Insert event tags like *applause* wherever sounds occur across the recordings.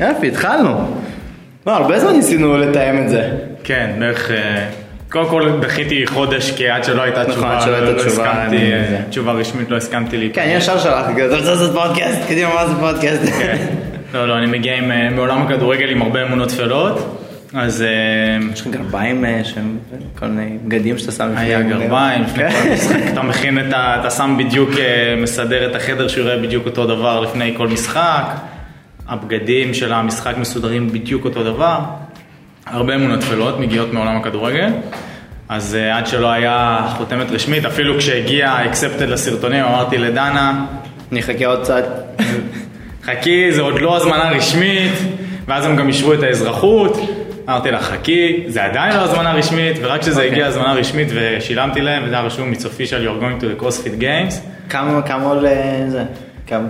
יופי, התחלנו. לא, הרבה זמן ניסינו לתאם את זה. כן, בערך... אה, קודם כל דחיתי חודש כי עד שלא הייתה נכון, תשובה, עד שלא הייתה לא תשובה, הסכמתי, אני- אה. תשובה רשמית לא הסכמתי לי. כן, ישר שלחתי אתה רוצה לעשות פודקאסט? קדימה, מה זה פודקאסט? לא, לא, אני מגיע עם, אה, מעולם הכדורגל עם הרבה אמונות טפלות, אז יש לך גרביים שהם כל מיני בגדים שאתה שם היה לפני- גרביים, לפני כל משחק אתה מכין את ה... אתה שם בדיוק, מסדר את החדר שהוא יראה בדיוק אותו דבר לפני כל משחק, הבגדים של המשחק מסודרים בדיוק אותו דבר, הרבה אמונות טפלות מגיעות מעולם הכדורגל. אז אה, עד שלא היה חותמת רשמית, אפילו כשהגיע אקספטד לסרטונים, אמרתי לדנה, אני אחכה עוד קצת. חכי, זה עוד לא הזמנה רשמית, ואז הם גם אישרו את האזרחות. אמרתי לה, חכי, זה עדיין לא הזמנה רשמית, ורק כשזה אוקיי. הגיע הזמנה רשמית ושילמתי להם, וזה היה רשום, it's official, you're going to the CrossFit Games. כמה כמה עולה זה?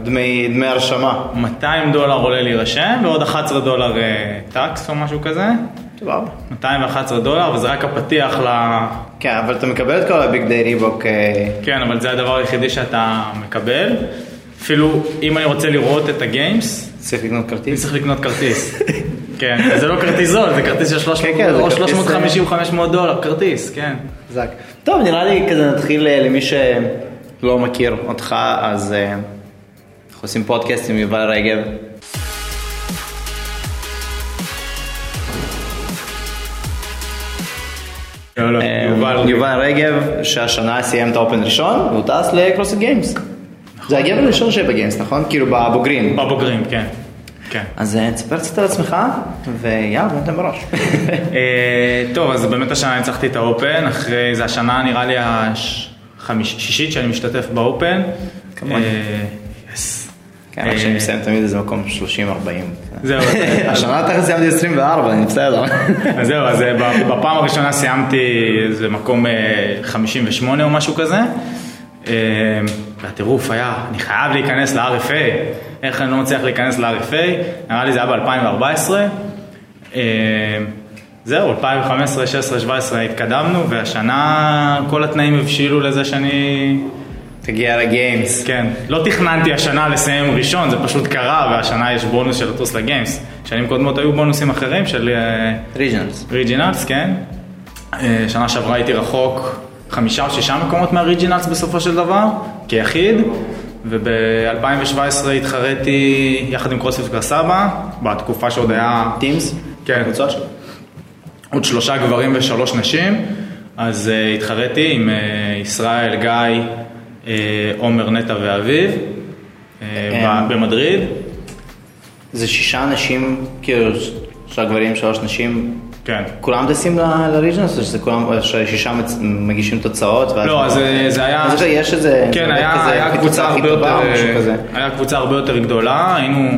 דמי דמי הרשמה? 200 דולר עולה להירשם, ועוד 11 דולר אה, טקס או משהו כזה. סבבה. 211 דולר, וזה רק הפתיח ל... כן, אבל אתה מקבל את כל הביג דיי ריבוק. אה, כן, אבל זה הדבר היחידי שאתה מקבל. אפילו אם אני רוצה לראות את הגיימס, צריך לקנות אני כרטיס? צריך לקנות כרטיס. *laughs* כן, זה לא כרטיס זול, זה כרטיס של 300 כן, כן, זה או כרטיס, 350 או 500 דולר, כרטיס, כן. חזק. טוב, נראה לי כזה נתחיל אה, למי שלא מכיר אותך, אז אה, אנחנו עושים פודקאסט עם יובל רגב. אה, יובל, רגב, שהשנה סיים את האופן ראשון, והוא טס לקרוסט גיימס. זה הגבר הראשון שיהיה בגיימס, נכון? כאילו בבוגרים. בבוגרים, כן. כן. אז אה, תספר קצת על עצמך, ויאללה, בוא ניתן בראש. *laughs* אה, טוב, אז באמת השנה ניצחתי את האופן, אחרי, זה השנה נראה לי השישית שאני משתתף באופן. כמוני. אה. כן, רק שאני מסיים תמיד איזה מקום 30-40. זהו, *laughs* השנה תכף סיימתי 24, אני בסדר. אז זהו, אז אה, בפעם הראשונה סיימתי איזה מקום אה, 58 או משהו כזה. אה, והטירוף היה, אני חייב להיכנס ל-RFA, איך אני לא מצליח להיכנס ל-RFA, נראה לי זה היה ב-2014. אה, זהו, 2015, 16, 17 התקדמנו, והשנה כל התנאים הבשילו לזה שאני... תגיע ל Games. כן, לא תכננתי השנה לסיים ראשון, זה פשוט קרה, והשנה יש בונוס של לטוס ל Games. שנים קודמות היו בונוסים אחרים של... אה, Regionals. Regionals, כן. אה, שנה שעברה הייתי רחוק חמישה או שישה מקומות מה Regionals בסופו של דבר, כיחיד, וב-2017 התחרתי יחד עם קרוספיט כפר סבא, בתקופה שעוד היה טימס? כן. קבוצות שלו? עוד שלושה גברים ושלוש נשים, אז uh, התחרתי עם uh, ישראל, גיא, עומר, נטע ואביב, uh, הם- במדריד. זה שישה אנשים, כאילו, שלושה גברים, שלוש נשים, כן. כולם טסים ל- לריג'נלס, או שזה כולם, ששישה מגישים תוצאות? לא, אז אה, זה היה... אני חושב שיש איזה... כן, היה, קבוצה הרבה יותר. היה קבוצה הרבה יותר גדולה, היינו,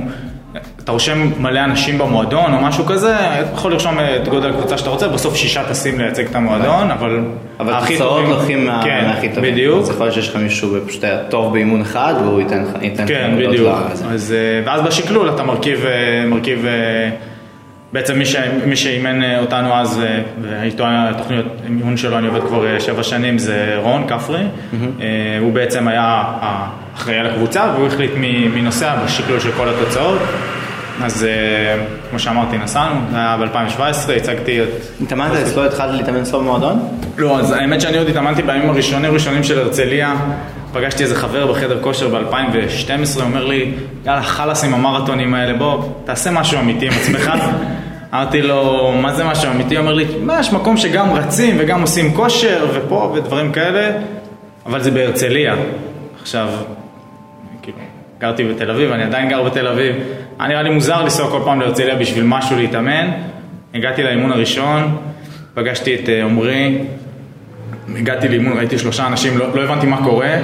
אתה רושם מלא אנשים במועדון או משהו כזה, אתה יכול לרשום את גודל הקבוצה שאתה רוצה, בסוף שישה טסים לייצג את המועדון, אבל אבל תוצאות לוקחים מה- כן, מהכי טובים. בדיוק, אז יכול להיות שיש לך מישהו פשוט היה טוב באימון אחד, והוא ייתן לך לך כן, נקודות בדיוק. אז, אה, ואז בשקלול אתה מרכיב, אה, אה, בעצם מי, שאימן אותנו אז, ואיתו התוכניות אימון שלו, אני עובד כבר שבע שנים, זה רון כפרי. הוא בעצם היה האחראי על הקבוצה, והוא החליט מי נוסע בשקלול של כל התוצאות. אז אה, כמו שאמרתי, נסענו, זה היה ב-2017, הצגתי את... התאמנת אצלו, התחלת להתאמן אצלו במועדון? לא, אז האמת שאני עוד התאמנתי בימים הראשונים ראשונים של הרצליה. פגשתי איזה חבר בחדר כושר ב-2012, הוא אומר לי, יאללה, חלאס עם המרתונים האלה, בוא, תעשה משהו אמיתי עם עצמך. *laughs* אמרתי לו, מה זה משהו אמיתי? הוא אומר לי, מה, יש מקום שגם רצים וגם עושים כושר ופה ודברים כאלה, אבל זה בהרצליה. עכשיו, כאילו, גרתי בתל אביב, אני עדיין גר בתל אביב. היה נראה לי מוזר לנסוע כל פעם להרצליה בשביל משהו להתאמן. הגעתי לאימון הראשון, פגשתי את אה, עמרי, הגעתי לאימון, ראיתי שלושה אנשים, לא, לא הבנתי מה קורה,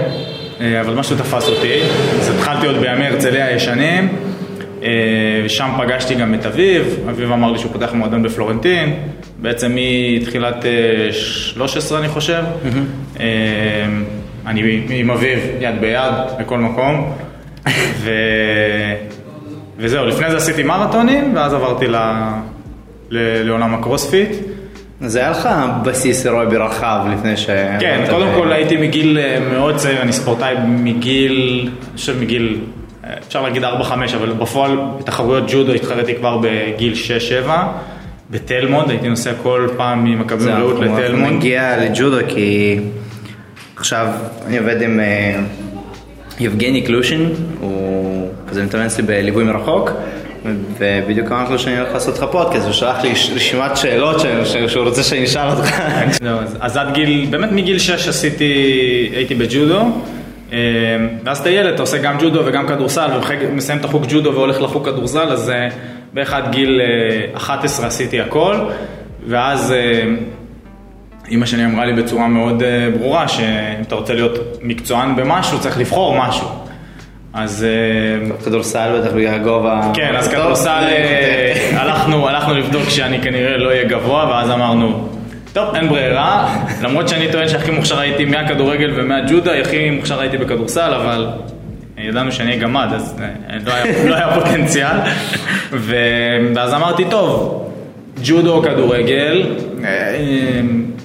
אה, אבל משהו תפס אותי. אז התחלתי עוד בימי הרצליה הישנים, אה, ושם פגשתי גם את אביב, אביב אמר לי שהוא פותח מועדון בפלורנטין, בעצם מתחילת אה, 13 אני חושב. אני עם אביב יד ביד בכל מקום, *laughs* ו... וזהו, לפני זה עשיתי מרתונים, ואז עברתי ל... ל... לעולם הקרוספיט. אז היה לך בסיס אירובי רחב לפני ש... כן, קודם כל הייתי מגיל אה, מאוד צעיר, אני ספורטאי מגיל, אני חושב מגיל אה, אפשר להגיד 4-5, אבל בפועל בתחרויות ג'ודו התחרתי כבר בגיל 6-7. בתלמונד, הייתי נוסע כל פעם ממכבי זהו, רעות אנחנו לתלמונד. נגיע לג'ודו כי עכשיו אני עובד עם אה, יבגני קלושין, הוא כזה מתאמן אצלי בליווי מרחוק, ובדיוק אמרתי לו שאני הולך לעשות לך פודקאסט, הוא שלח לי רשימת שאלות שהוא רוצה שאני אשאל אותך. *laughs* אז- עד גיל, באמת מגיל 6 עשיתי, הייתי בג'ודו. אה, ואז אתה ילד, אתה עושה גם ג'ודו וגם כדורסל, ומסיים את החוג ג'ודו והולך לחוג כדורסל, אז אה, בערך גיל אה, 11 עשיתי הכל, ואז אה, אימא שלי אמרה לי בצורה מאוד אה, ברורה, שאם אתה רוצה להיות מקצוען במשהו, צריך לבחור משהו. אז אה, כדורסל בטח בגלל הגובה. כן, אז כדורסל, אה, *laughs* הלכנו, הלכנו לבדוק שאני כנראה לא אהיה גבוה, ואז אמרנו, טוב, אין ברירה, למרות שאני טוען שהכי מוכשר הייתי מהכדורגל ומהג'ודה, הכי מוכשר הייתי בכדורסל, אבל ידענו שאני אהיה גמד, אז לא היה, לא היה פוטנציאל. *laughs* ואז אמרתי, טוב, ג'ודו או כדורגל, אה,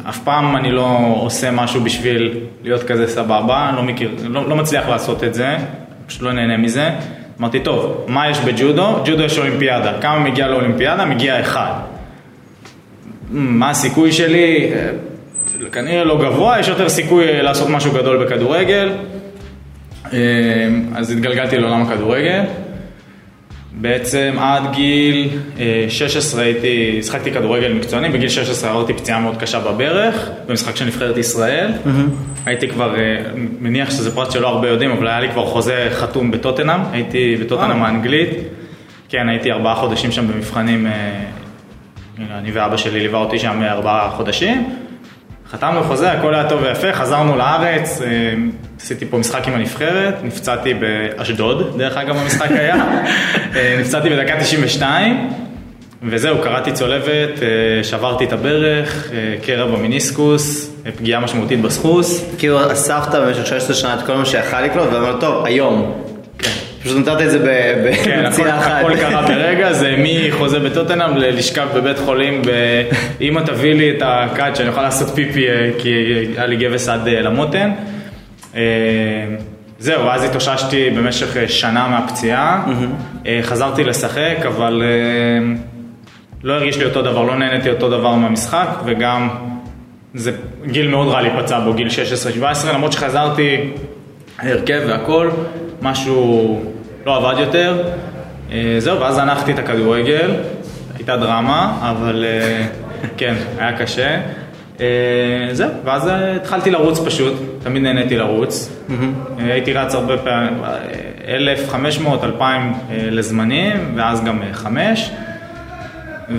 אף פעם אני לא עושה משהו בשביל להיות כזה סבבה, לא, מכיר, לא, לא מצליח לעשות את זה, פשוט לא נהנה מזה. אמרתי, טוב, מה יש בג'ודו? ג'ודו יש אולימפיאדה. כמה מגיע לאולימפיאדה? מגיע אחד. מה הסיכוי שלי? אה, כנראה לא גבוה, יש יותר סיכוי אה, לעשות משהו גדול בכדורגל. אה, אז התגלגלתי לעולם הכדורגל. בעצם עד גיל אה, 16 הייתי, שחקתי כדורגל מקצועני, בגיל 16 עברתי פציעה מאוד קשה בברך, במשחק של נבחרת ישראל. הייתי כבר, אה, מניח שזה פרט שלא הרבה יודעים, אבל היה לי כבר חוזה חתום בטוטנאם, הייתי בטוטנאם אה. האנגלית. כן, הייתי ארבעה חודשים שם במבחנים, אה, אני ואבא שלי ליווה אותי שם ארבעה חודשים. חתמנו חוזה, הכל היה טוב ויפה, חזרנו לארץ, אה, עשיתי פה משחק עם הנבחרת, נפצעתי באשדוד, דרך אגב המשחק היה, *laughs* אה, נפצעתי בדקה 92, וזהו, קראתי צולבת, אה, שברתי את הברך, קרע במיניסקוס, פגיעה משמעותית בסחוס. כאילו אספת במשך 16 שנה את כל מה שיכל לקלוט, ואמרת, טוב, היום. פשוט נתת את זה ב- כן, במציאה אחת. הכל קרה ברגע, זה מחוזה בטוטנאם ללשכב בבית חולים, ואמא תביא לי את הכת שאני אוכל לעשות פיפי, כי היה לי גבס עד אה, למותן. אה, זהו, אז התאוששתי במשך אה, שנה מהפציעה, חזרתי לשחק, אבל לא הרגיש לי אותו דבר, לא נהניתי אותו דבר מהמשחק, וגם זה גיל מאוד רע להיפצע בו, גיל 16-17, למרות שחזרתי הרכב והכל, משהו לא עבד יותר. אה, זהו, ואז זנחתי את הכדורגל, הייתה דרמה, אבל אה, *laughs* כן, היה קשה. אה, זהו, ואז התחלתי לרוץ פשוט, תמיד נהניתי לרוץ. הייתי רץ הרבה פעמים, אה, 1,500, 2,000 אה, לזמנים, ואז גם אה, חמש.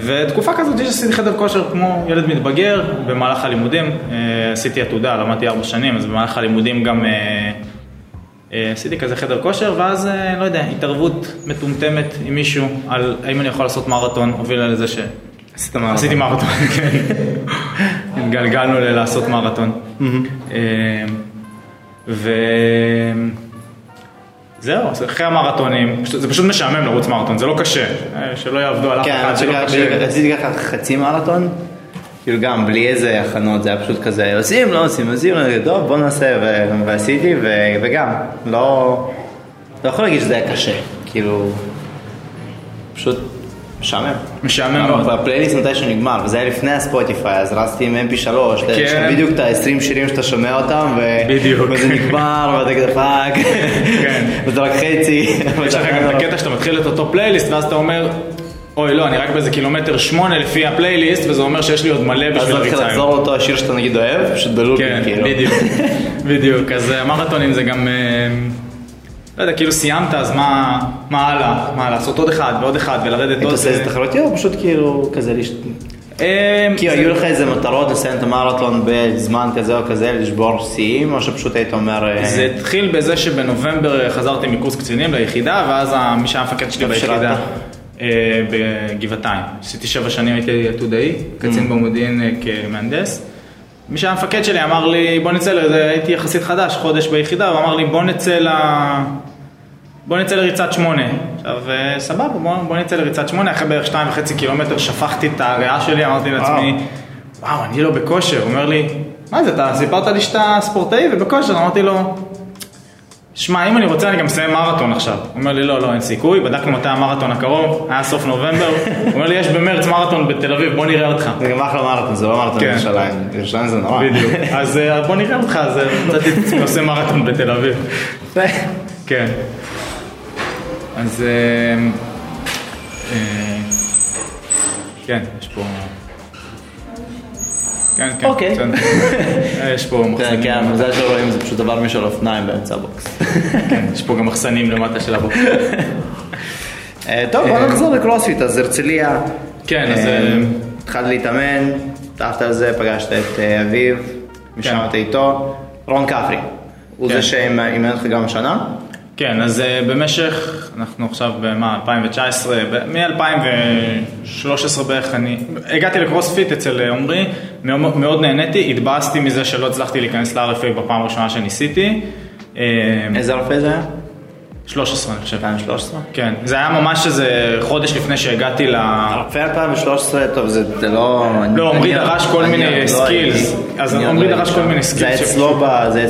ותקופה כזאת שעשיתי חדר כושר כמו ילד מתבגר במהלך הלימודים, עשיתי עתודה, למדתי ארבע שנים, אז במהלך הלימודים גם עשיתי כזה חדר כושר, ואז, אה, לא יודע, התערבות מטומטמת עם מישהו על האם אני יכול לעשות מרתון, הובילה לזה ש... עשית מרתון. עשיתי מרתון, *laughs* כן. התגלגלנו ללעשות מרתון. אה, ו... זהו, אחרי המרתונים, זה פשוט משעמם לרוץ מרתון, זה לא קשה, אה, שלא יעבדו על אף כן, אחד. בגלל- רציתי ככה חצי מרתון, כאילו גם בלי איזה הכנות, זה היה פשוט כזה, עושים, לא עושים, עושים, טוב בוא נעשה, ו- ועשיתי, ו- וגם, לא, לא יכול להגיד שזה היה קשה, כאילו, פשוט משעמם. משעמם מאוד. והפלייליסט מתי שהוא נגמר, וזה היה לפני הספוטיפיי, אז רצתי עם mp3, יש לך כן. בדיוק את ה-20 שירים שאתה שומע אותם. וזה נגמר, ואתה כזה fuck, כן. *laughs* וזה רק חצי, יש לך גם את הקטע שאתה מתחיל את אותו פלייליסט, ואז אתה אומר, אוי לא, אני רק באיזה קילומטר שמונה לפי הפלייליסט, וזה אומר שיש לי עוד מלא אז בשביל אתה מתחיל הריצה לחזור. לאותו השיר שאתה נגיד אוהב, פשוט בלופים, כן, כאילו. בדיוק, *laughs* בדיוק. אז אה, מרתונים זה גם, אה, לא יודע, כאילו סיימת, אז מה מה הלאה? מה, לעשות עוד אחד ועוד אחד ולרדת היית עוד... עושה איזה תחרות יום, פשוט כאילו כזה, אה, זה- היו לך איזה מטרות לסיים את המרתון בזמן כזה או כזה, לשבור שיאים, או שפשוט היית אומר... אה, זה התחיל בזה שבנובמבר אה, חזרתי מקורס קצינים ליחידה, ואז מי שהיה המפקד שלי ביחידה? אה, בגבעתיים. עשיתי שבע שנים, הייתי עתודאי, קצין Mm. במודיעין אה, כמהנדס. מי שהיה המפקד שלי אמר לי, בוא נצא, הייתי יחסית חדש, חודש ביחידה, הוא אמר לי, בוא נצא ל... בוא נצא לריצת שמונה. עכשיו, אה, סבבה, בוא, בוא נצא לריצת שמונה, אחרי בערך שתיים וחצי קילומטר שפכתי את הריאה שלי, אמרתי לעצמי, וואו, אני לא בכושר. הוא אומר לי, מה זה, אתה סיפרת לי שאתה ספורטאי ובכושר? אמרתי לו, שמע, אם אני רוצה אני גם מסיים מרתון עכשיו. הוא אומר לי, לא, לא, אין סיכוי, בדקנו מתי המרתון הקרוב, היה סוף נובמבר. *laughs* הוא אומר לי, יש במרץ מרתון בתל אביב, בוא נראה אותך. זה גם אחלה מרתון, זה לא מרתון כן. בירושלים. ירושלים זה נורא. בדיוק. *laughs* אז אה, בוא נראה אותך, אז אה, מצאתי את עצמי עושה מרתון בתל אביב. כן. אז... אה, אה, כן, יש פה... כן, כן. אוקיי. *laughs* אה, יש פה כן, מחסנים. כן, המזל שלא רואים זה פשוט עבר משל אופניים באמצע הבוקס. כן, יש פה גם מחסנים למטה של הבוקר. *laughs* אה, טוב, בוא נחזור לקרוספיט, אז הרצליה. כן, אז, אה, אה, התחלת להתאמן, פתחת על זה, פגשת את אה, אביב, משם כן. אתה איתו. רון כפרי. הוא כן. זה שאימן אותך גם השנה? כן, אז אה, במשך, אנחנו עכשיו במה, 2019, מ-2013 בערך אני, הגעתי לקרוספיט אצל אה, עמרי, מאוד, מאוד נהניתי, התבאסתי מזה שלא הצלחתי להיכנס ל-RFA בפעם הראשונה שניסיתי. אה, איזה רופא זה היה? 13 אני חושב. 2013? כן, זה היה ממש איזה חודש לפני שהגעתי ל... רופא 2013, טוב, זה לא... לא, עמרי אני- דרש כל מיני לא. הייתי. אז עמרי לא דרש כל מיני skills זה אצלו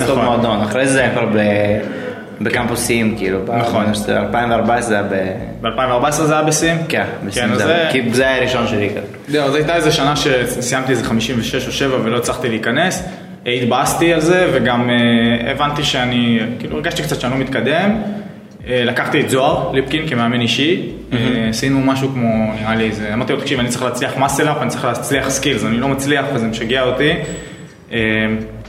נכון. במועדון, אחרי זה כבר ב- בקמפוסים, כאילו. נכון. ב- 2014 זה היה ב... ב-2014 זה היה בסין? כן, בסין אז זה זה... היה- כי זה היה הראשון שלי כזה. זהו, אז הייתה איזה שנה שסיימתי איזה 56 או 7 ולא הצלחתי להיכנס. התבאסתי על זה וגם אה, הבנתי שאני, כאילו הרגשתי קצת שאני לא מתקדם. אה, לקחתי את זוהר ליפקין כמאמן אישי, אה, עשינו משהו כמו, נראה לי איזה, אמרתי לו, תקשיב, אני צריך להצליח muscle-up, אני צריך להצליח skills, אני לא מצליח וזה משגע אותי.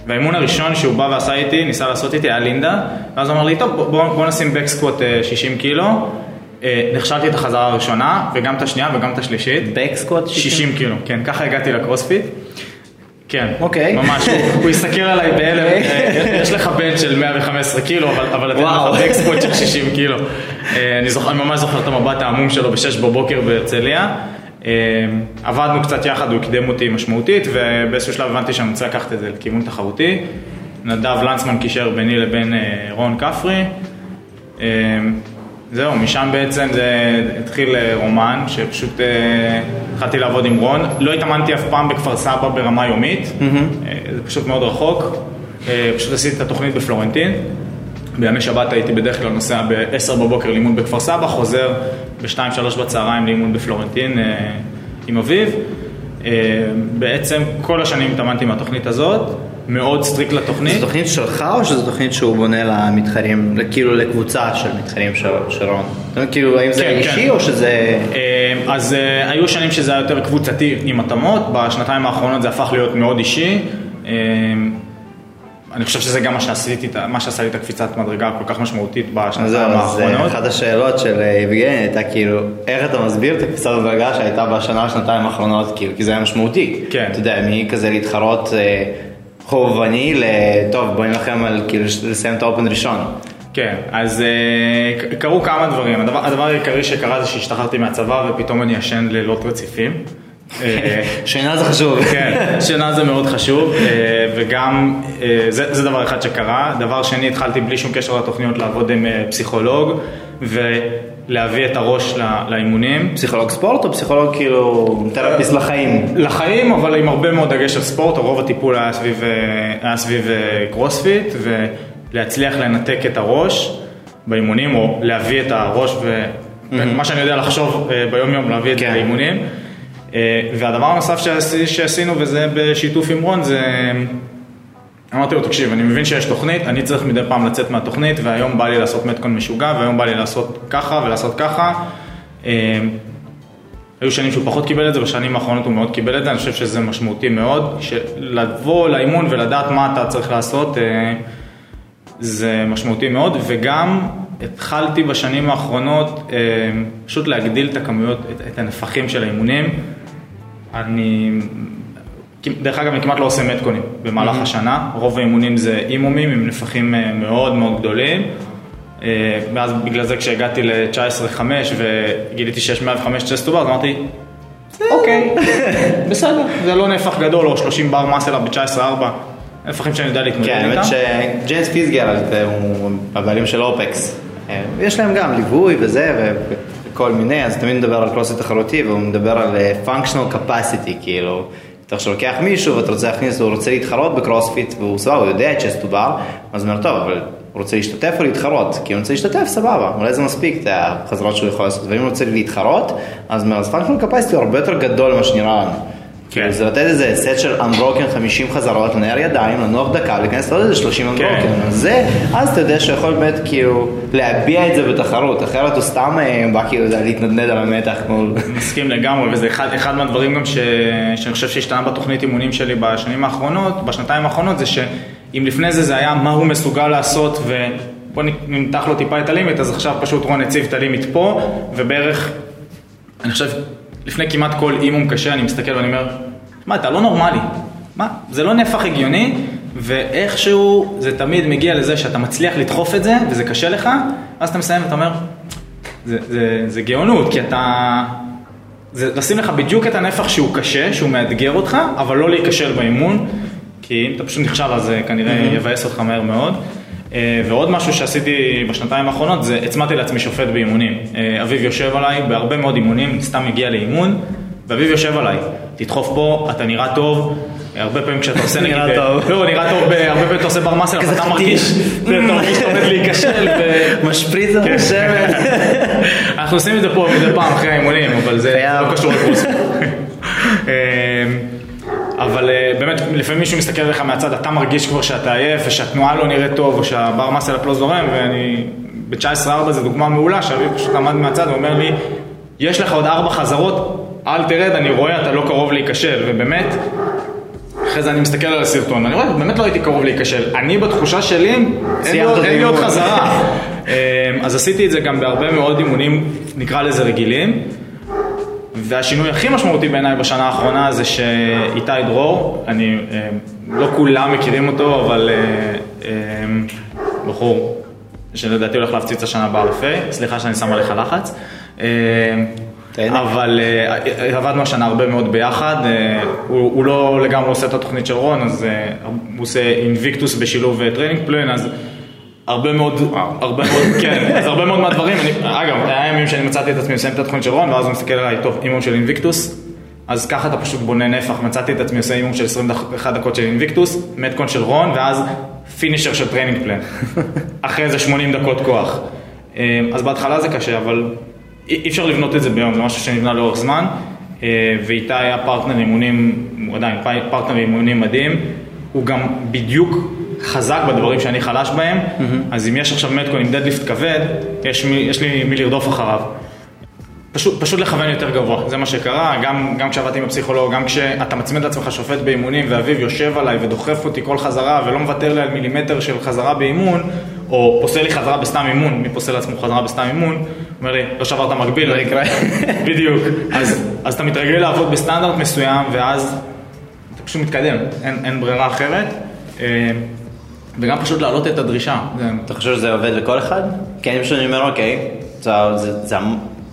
והאימון הראשון שהוא בא ועשה איתי, ניסה לעשות איתי, היה לינדה, ואז הוא אמר לי, טוב, בוא, בוא, נשים בק סקווט 60 קילו. אה, נכשלתי את החזרה הראשונה, וגם את השנייה וגם את השלישית. בק סקווט 60 קילו, כן, ככה הגעתי לקרוספיט. כן, אוקיי. ממש, הוא, הוא הסתכל עליי בהלם, אה, יש לך בן של 115 קילו, אבל, אבל אתן. לך בקספוט של 60 קילו. אה, אני ממש זוכר את המבט העמום שלו ב-6 בבוקר בהרצליה. אה, עבדנו קצת יחד, הוא הקדם אותי משמעותית, ובאיזשהו שלב הבנתי שאני רוצה לקחת את זה לכיוון תחרותי. נדב לנצמן קישר ביני לבין אה, רון כפרי. אה, זהו, משם בעצם זה התחיל אה, רומן, שפשוט אה, התחלתי לעבוד עם רון. לא התאמנתי אף פעם בכפר סבא ברמה יומית, אה, זה פשוט מאוד רחוק. פשוט עשיתי את התוכנית בפלורנטין. בימי שבת הייתי בדרך כלל נוסע ב-10 בבוקר לאימון בכפר סבא, חוזר ב-2-3 בצהריים לאימון בפלורנטין אה, עם אביו. אה, בעצם כל השנים התאמנתי מהתוכנית הזאת, מאוד סטריק לתוכנית. זו תוכנית שלך או שזו תוכנית שהוא בונה למתחרים, כאילו לקבוצה של מתחרים של של רון? אתה יודע, כאילו, האם זה כן, אישי כן. או שזה... אה, אז היו שנים שזה היה יותר קבוצתי עם התאמות, בשנתיים האחרונות זה הפך להיות מאוד אישי. אני חושב שזה גם מה שעשיתי, מה שעשה לי את הקפיצת מדרגה הכל כך משמעותית אז בשנתיים אז אה, האחרונות. אחת השאלות של אה, יבגני הייתה כאילו, איך אתה מסביר את הקפיצת הדרגה שהייתה בשנה, שנתיים האחרונות, כאילו, כי זה היה משמעותי. כן. אתה יודע, מכזה להתחרות אה, חובבני לטוב, בוא נלחם על כאילו לסיים את האופן ראשון. כן, אז קרו כמה דברים. הדבר, הדבר העיקרי שקרה זה שהשתחררתי מהצבא ופתאום אני ישן לילות רציפים. אה, שינה זה חשוב. כן, שינה זה מאוד חשוב, אה, וגם אה, זה, זה דבר אחד שקרה. דבר שני, התחלתי בלי שום קשר לתוכניות לעבוד עם פסיכולוג ולהביא את הראש לאימונים. פסיכולוג ספורט או פסיכולוג כאילו תרפיסט לחיים? לחיים, אבל עם הרבה מאוד דגש על ספורט, רוב הטיפול היה סביב, היה סביב קרוספיט, ולהצליח לנתק את הראש באימונים, או להביא את הראש, ומה שאני יודע לחשוב ביום יום, להביא את זה כן. לאימונים. אה, והדבר הנוסף שעשי- שעשינו, וזה בשיתוף עם רון, זה... אמרתי לו, תקשיב, אני מבין שיש תוכנית, אני צריך מדי פעם לצאת מהתוכנית, והיום בא לי לעשות מתכון משוגע, והיום בא לי לעשות ככה ולעשות ככה. אה, היו שנים שהוא פחות קיבל את זה, בשנים האחרונות הוא מאוד קיבל את זה, אני חושב שזה משמעותי מאוד, לבוא לאימון ולדעת מה אתה צריך לעשות, אה, זה משמעותי מאוד, וגם התחלתי בשנים האחרונות פשוט להגדיל את הכמויות, את הנפחים של האימונים. אני, דרך אגב, אני כמעט לא עושה מתקונים במהלך השנה, רוב האימונים זה אימומים עם נפחים אה, מאוד מאוד גדולים. אה, ואז בגלל זה כשהגעתי ל-19.5 וגיליתי שיש 105 chest to bar, אז אמרתי, אוקיי, *laughs* בסדר, זה לא נפח גדול, או 30 בר מסלה ב-19.4, נפחים שאני יודע להתמודד כן, איתם. האמת שג'יימס פיסגר הוא הבעלים של OPEX. אה, יש להם גם ליווי וזה וכל מיני, אז תמיד מדבר על קרוספיט תחרותי והוא מדבר על אה, functional capacity, כאילו. אתה עכשיו לוקח מישהו ואתה רוצה להכניס, הוא רוצה להתחרות בקרוספיט והוא סבבה, הוא יודע chest to bar, אז הוא אומר, טוב, אבל הוא רוצה להשתתף או להתחרות? כי הוא רוצה להשתתף, סבבה, אולי זה מספיק, את החזרות שהוא יכול לעשות, ואם הוא רוצה להתחרות, אז אז functional capacity הוא הרבה יותר גדול ממה שנראה לנו. כאילו זה לתת איזה סט של unbroken 50 חזרות, לנער ידיים, לנוח דקה, להיכנס לעוד איזה 30 כן. unbroken. אז זה, אז אתה יודע שיכול באמת כאילו להביע את זה בתחרות, אחרת הוא סתם אה, בא כאילו להתנדנד על המתח. מסכים לגמרי, וזה אחד, אחד מהדברים גם ש, שאני חושב שהשתנה בתוכנית אימונים שלי בשנים האחרונות, בשנתיים האחרונות, זה שאם לפני זה זה היה מה הוא מסוגל לעשות ובוא נמתח לו טיפה את הלימיט, אז עכשיו פשוט רון הציב את הלימיט פה, ובערך, אני חושב, לפני כמעט כל אימום קשה אני מסתכל ואני אומר, מה, אתה לא נורמלי, מה, זה לא נפח הגיוני, ואיכשהו זה תמיד מגיע לזה שאתה מצליח לדחוף את זה, וזה קשה לך, ואז אתה מסיים ואתה אומר, זה, זה, זה גאונות, כי אתה... זה לשים לך בדיוק את הנפח שהוא קשה, שהוא מאתגר אותך, אבל לא להיכשל באימון, כי אם אתה פשוט נכשל אז זה כנראה יבאס אותך מהר מאוד. אה, ועוד משהו שעשיתי בשנתיים האחרונות זה הצמדתי לעצמי שופט באימונים. אה, אביב יושב עליי בהרבה מאוד אימונים, סתם מגיע לאימון, ואביב יושב עליי, תדחוף פה, אתה נראה טוב. הרבה פעמים כשאתה עושה *laughs* נגיד, נראה טוב. לא, נראה טוב, הרבה פעמים אתה עושה בר מסל, אתה. מרגיש, אתה *laughs* מרגיש שאתה עומד להיכשל, משפריץ על השמן. *laughs* אנחנו עושים את זה פה מדי פעם אחרי האימונים, אבל זה. לא קשור לקורס. אבל אה, באמת, לפעמים מישהו מסתכל עליך מהצד, אתה מרגיש כבר שאתה עייף, ושהתנועה לא נראית טוב, או שהבר מסל אפ לא זורם, ואני, ב-19-4 זו דוגמה מעולה, שאביב פשוט עמד מהצד ואומר לי, יש לך עוד ארבע חזרות, אל תרד, אני רואה, אתה לא קרוב להיכשל, ובאמת, אחרי זה אני מסתכל על הסרטון, ואני רואה, באמת לא הייתי קרוב להיכשל. אני בתחושה שלי, אין לי עוד-. חזרה. *laughs* אמ, אז עשיתי את זה גם בהרבה מאוד אימונים, נקרא לזה רגילים. והשינוי הכי משמעותי בעיניי בשנה האחרונה זה שאיתי דרור, אני, אמ, לא כולם מכירים אותו, אבל אה, אמ, בחור שלדעתי הולך להפציץ השנה ב-RFA, סליחה שאני שם עליך לחץ. אבל אה, עבדנו השנה הרבה מאוד ביחד, אה, הוא, הוא לא לגמרי עושה את התוכנית של רון, אז אה, הוא עושה Invictus בשילוב training plan, אז הרבה מאוד, הרבה מאוד, כן, אז הרבה מאוד מהדברים, אני, אגב, היה ימים שאני מצאתי את עצמי מסיים את התוכנית של רון, ואז הוא מסתכל עליי, טוב, אימון של Invictus, אז ככה אתה פשוט בונה נפח, מצאתי את עצמי עושה אימון של 21 דקות של Invictus, metcon של רון, ואז finisher של training plan, *laughs* אחרי איזה 80 דקות כוח. אה, אז בהתחלה זה קשה, אבל אי אפשר לבנות את זה ביום, זה משהו שנבנה לאורך זמן, אה, ואיתי היה פרטנר אימונים, הוא עדיין פרטנר אימונים מדהים, הוא גם בדיוק חזק בדברים שאני חלש בהם, אז אם יש עכשיו metcon עם deadlift כבד, יש, מי, יש לי מי לרדוף אחריו. פשוט, פשוט לכוון יותר גבוה, זה מה שקרה, גם, גם כשעבדתי עם הפסיכולוג, גם כשאתה מצמיד לעצמך שופט באימונים ואביב יושב עליי ודוחף אותי כל חזרה ולא מוותר לי על מילימטר של חזרה באימון, או פוסל לי חזרה בסתם אימון, מי פוסל לעצמו חזרה בסתם אימון, אומר לי, לא שברת מקביל, לא יקרה. *laughs* בדיוק, אז, אז אתה מתרגל לעבוד בסטנדרט מסוים ואז אתה פשוט מתקדם, אין, אין ברירה אחרת, אה, וגם פשוט להעלות את הדרישה, זה, אתה חושב שזה עובד לכל אחד? כי אני פשוט אומר, אוקיי, זה, זה, זה,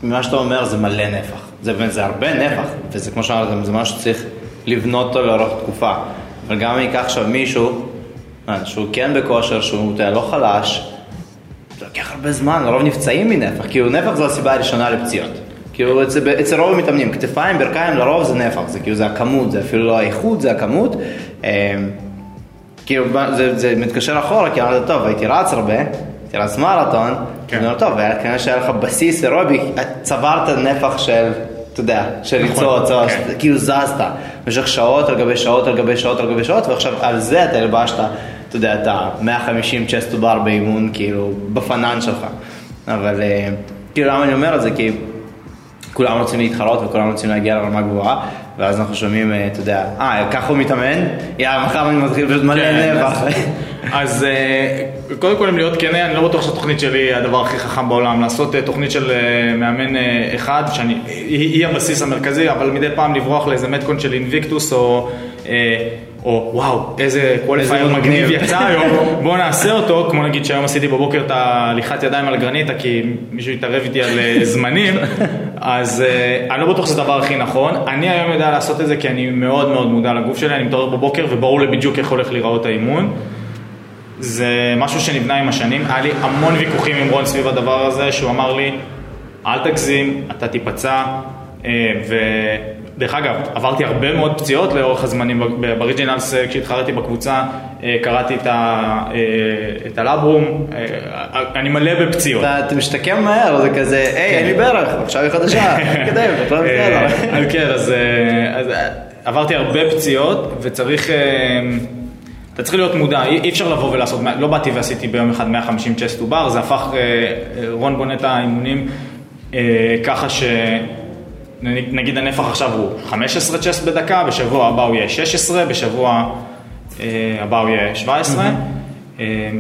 ממה שאתה אומר זה מלא נפח. זה הרבה נפח, וזה כמו שאמרתם, זה משהו שצריך לבנות אותו לאורך תקופה. אבל גם אם ייקח עכשיו מישהו, אה, שהוא כן בכושר, שהוא אתה לא חלש, זה לוקח הרבה זמן, לרוב נפצעים מנפח, כאילו נפח זו הסיבה הראשונה לפציעות. כאילו אצל, אצל רוב המתאמנים, כתפיים, ברכיים, לרוב זה נפח, זה כאילו זה הכמות, זה אפילו לא האיכות, זה הכמות. כאילו זה, זה מתקשר אחורה, כי אמרת, טוב, הייתי רץ הרבה, הייתי רץ מרתון, כן. אומר, טוב, היה כנראה שהיה לך בסיס אירובי, צברת נפח של, אתה יודע, של נכון, ריצות, או- כן. כאילו זזת במשך שעות על גבי שעות על גבי שעות על גבי שעות, ועכשיו על זה אתה הלבשת, אתה יודע, את ה-150 צ'סט בר באימון, כאילו, בפנן שלך. אבל אה, כאילו, למה אני אומר את זה? כי כולם רוצים להתחרות וכולם רוצים להגיע לרמה גבוהה, ואז אנחנו שומעים, אה, אתה יודע, אה, ככה הוא מתאמן? יאללה, מחר אני מתחיל פשוט מלא כן, נפח. אז- אה, קודם כל, אם להיות כן, אני לא בטוח שהתוכנית שלי היא הדבר הכי חכם בעולם. לעשות אה, תוכנית של אה, מאמן אה, אחד, שאני, היא, היא הבסיס המרכזי, אבל מדי פעם לברוח לאיזה מתקון של אינביקטוס, או, אה, או וואו, איזה קואליפייר מגניב. יצא היום, *laughs* בוא נעשה אותו, כמו נגיד שהיום עשיתי בבוקר את ההליכת ידיים על הגרניטה, כי מישהו התערב איתי על אה, זמנים, *laughs* אז אה, אני לא בטוח שזה הדבר הכי נכון. אני היום יודע לעשות את זה כי אני מאוד מאוד מודע לגוף שלי, אני מתעורר בבוקר וברור לי בדיוק איך הולך להיראות האימון. זה משהו שנבנה עם השנים, היה לי המון ויכוחים עם רון סביב הדבר הזה, שהוא אמר לי, אל תגזים, אתה תיפצע, אה, דרך אגב, עברתי הרבה מאוד פציעות לאורך הזמנים. בריג'ינלס, אה, כשהתחרתי בקבוצה, אה, קראתי את, ה, אה, את הלאברום, אני מלא בפציעות. אתה אתה משתקם מהר, זה כזה, היי, אין לי ברך, עכשיו היא חדשה, *laughs* תתקדם, אה, בסדר. אז כן, אז עברתי הרבה פציעות, וצריך... אתה צריך להיות מודע, אי אפשר לבוא ולעשות, לא באתי ועשיתי ביום אחד 150 צ'סט עובר, זה הפך, רון בונה את האימונים ככה ש... נגיד הנפח עכשיו הוא 15 צ'סט בדקה, בשבוע הבא הוא יהיה 16, בשבוע אה, הבא הוא יהיה 17. אה,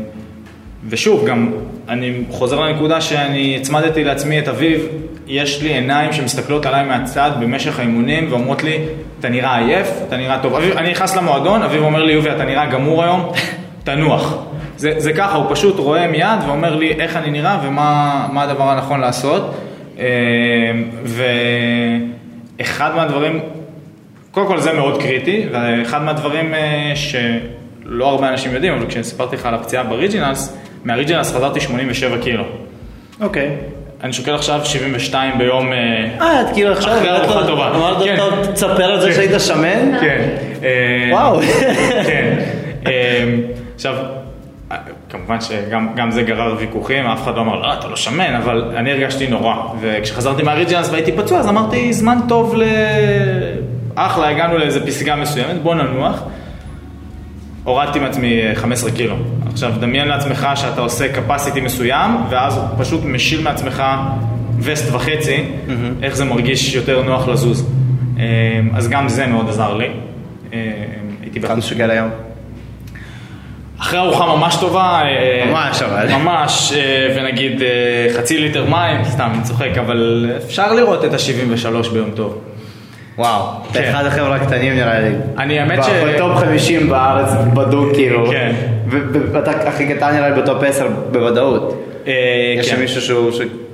ושוב, גם אני חוזר לנקודה שאני הצמדתי לעצמי את אביב, יש לי עיניים שמסתכלות עליי מהצד במשך האימונים ואומרות לי, אתה נראה עייף, אתה נראה טוב. אביב, אני נכנס למועדון, אביב אומר לי, יובי, אתה נראה גמור היום, *laughs* תנוח. זה, זה ככה, הוא פשוט רואה מיד ואומר לי איך אני נראה ומה מה הדבר הנכון לעשות. אה, ואחד מהדברים, קודם כל זה מאוד קריטי, ואחד מהדברים אה, שלא הרבה אנשים יודעים, אבל כשסיפרתי לך על הפציעה בריג'ינלס, מהריג'ינלס חזרתי 87 קילו. אוקיי. אני שוקל עכשיו 72 ביום... אה, אה, את כאילו עכשיו, אחרי אמרת ארוחה טובה. אמרת כן. לו, תספר על זה כן. שהיית שמן? כן. וואו. כן. אה, עכשיו, כמובן שגם גם זה גרר ויכוחים, אף אחד לא אמר, לא, אתה לא שמן, אבל אני הרגשתי נורא. וכשחזרתי מהריג'נס והייתי פצוע, אז אמרתי, זמן טוב ל... אחלה, הגענו לאיזה פסגה מסוימת, בוא ננוח. הורדתי מעצמי אה, 15 קילו. עכשיו, דמיין לעצמך שאתה עושה capacity מסוים, ואז פשוט משיל מעצמך וסט וחצי, איך זה מרגיש יותר נוח לזוז. אה, אז גם זה מאוד עזר לי. אה, הייתי כמה. שוקל היום? אחרי ארוחה ממש טובה, אה, ממש, אבל. ממש, אה, ונגיד אה, חצי ליטר מים, סתם, אני צוחק, אבל אפשר לראות את ה-73 ביום טוב. וואו. אתה כן. אחד החבר'ה הקטנים נראה לי. אני, האמת ש- ב top 50 בארץ בדוק כאילו. כן. ואתה הכי קטן נראה לי ב top 10 בוודאות. אה, יש כן. מישהו שהוא...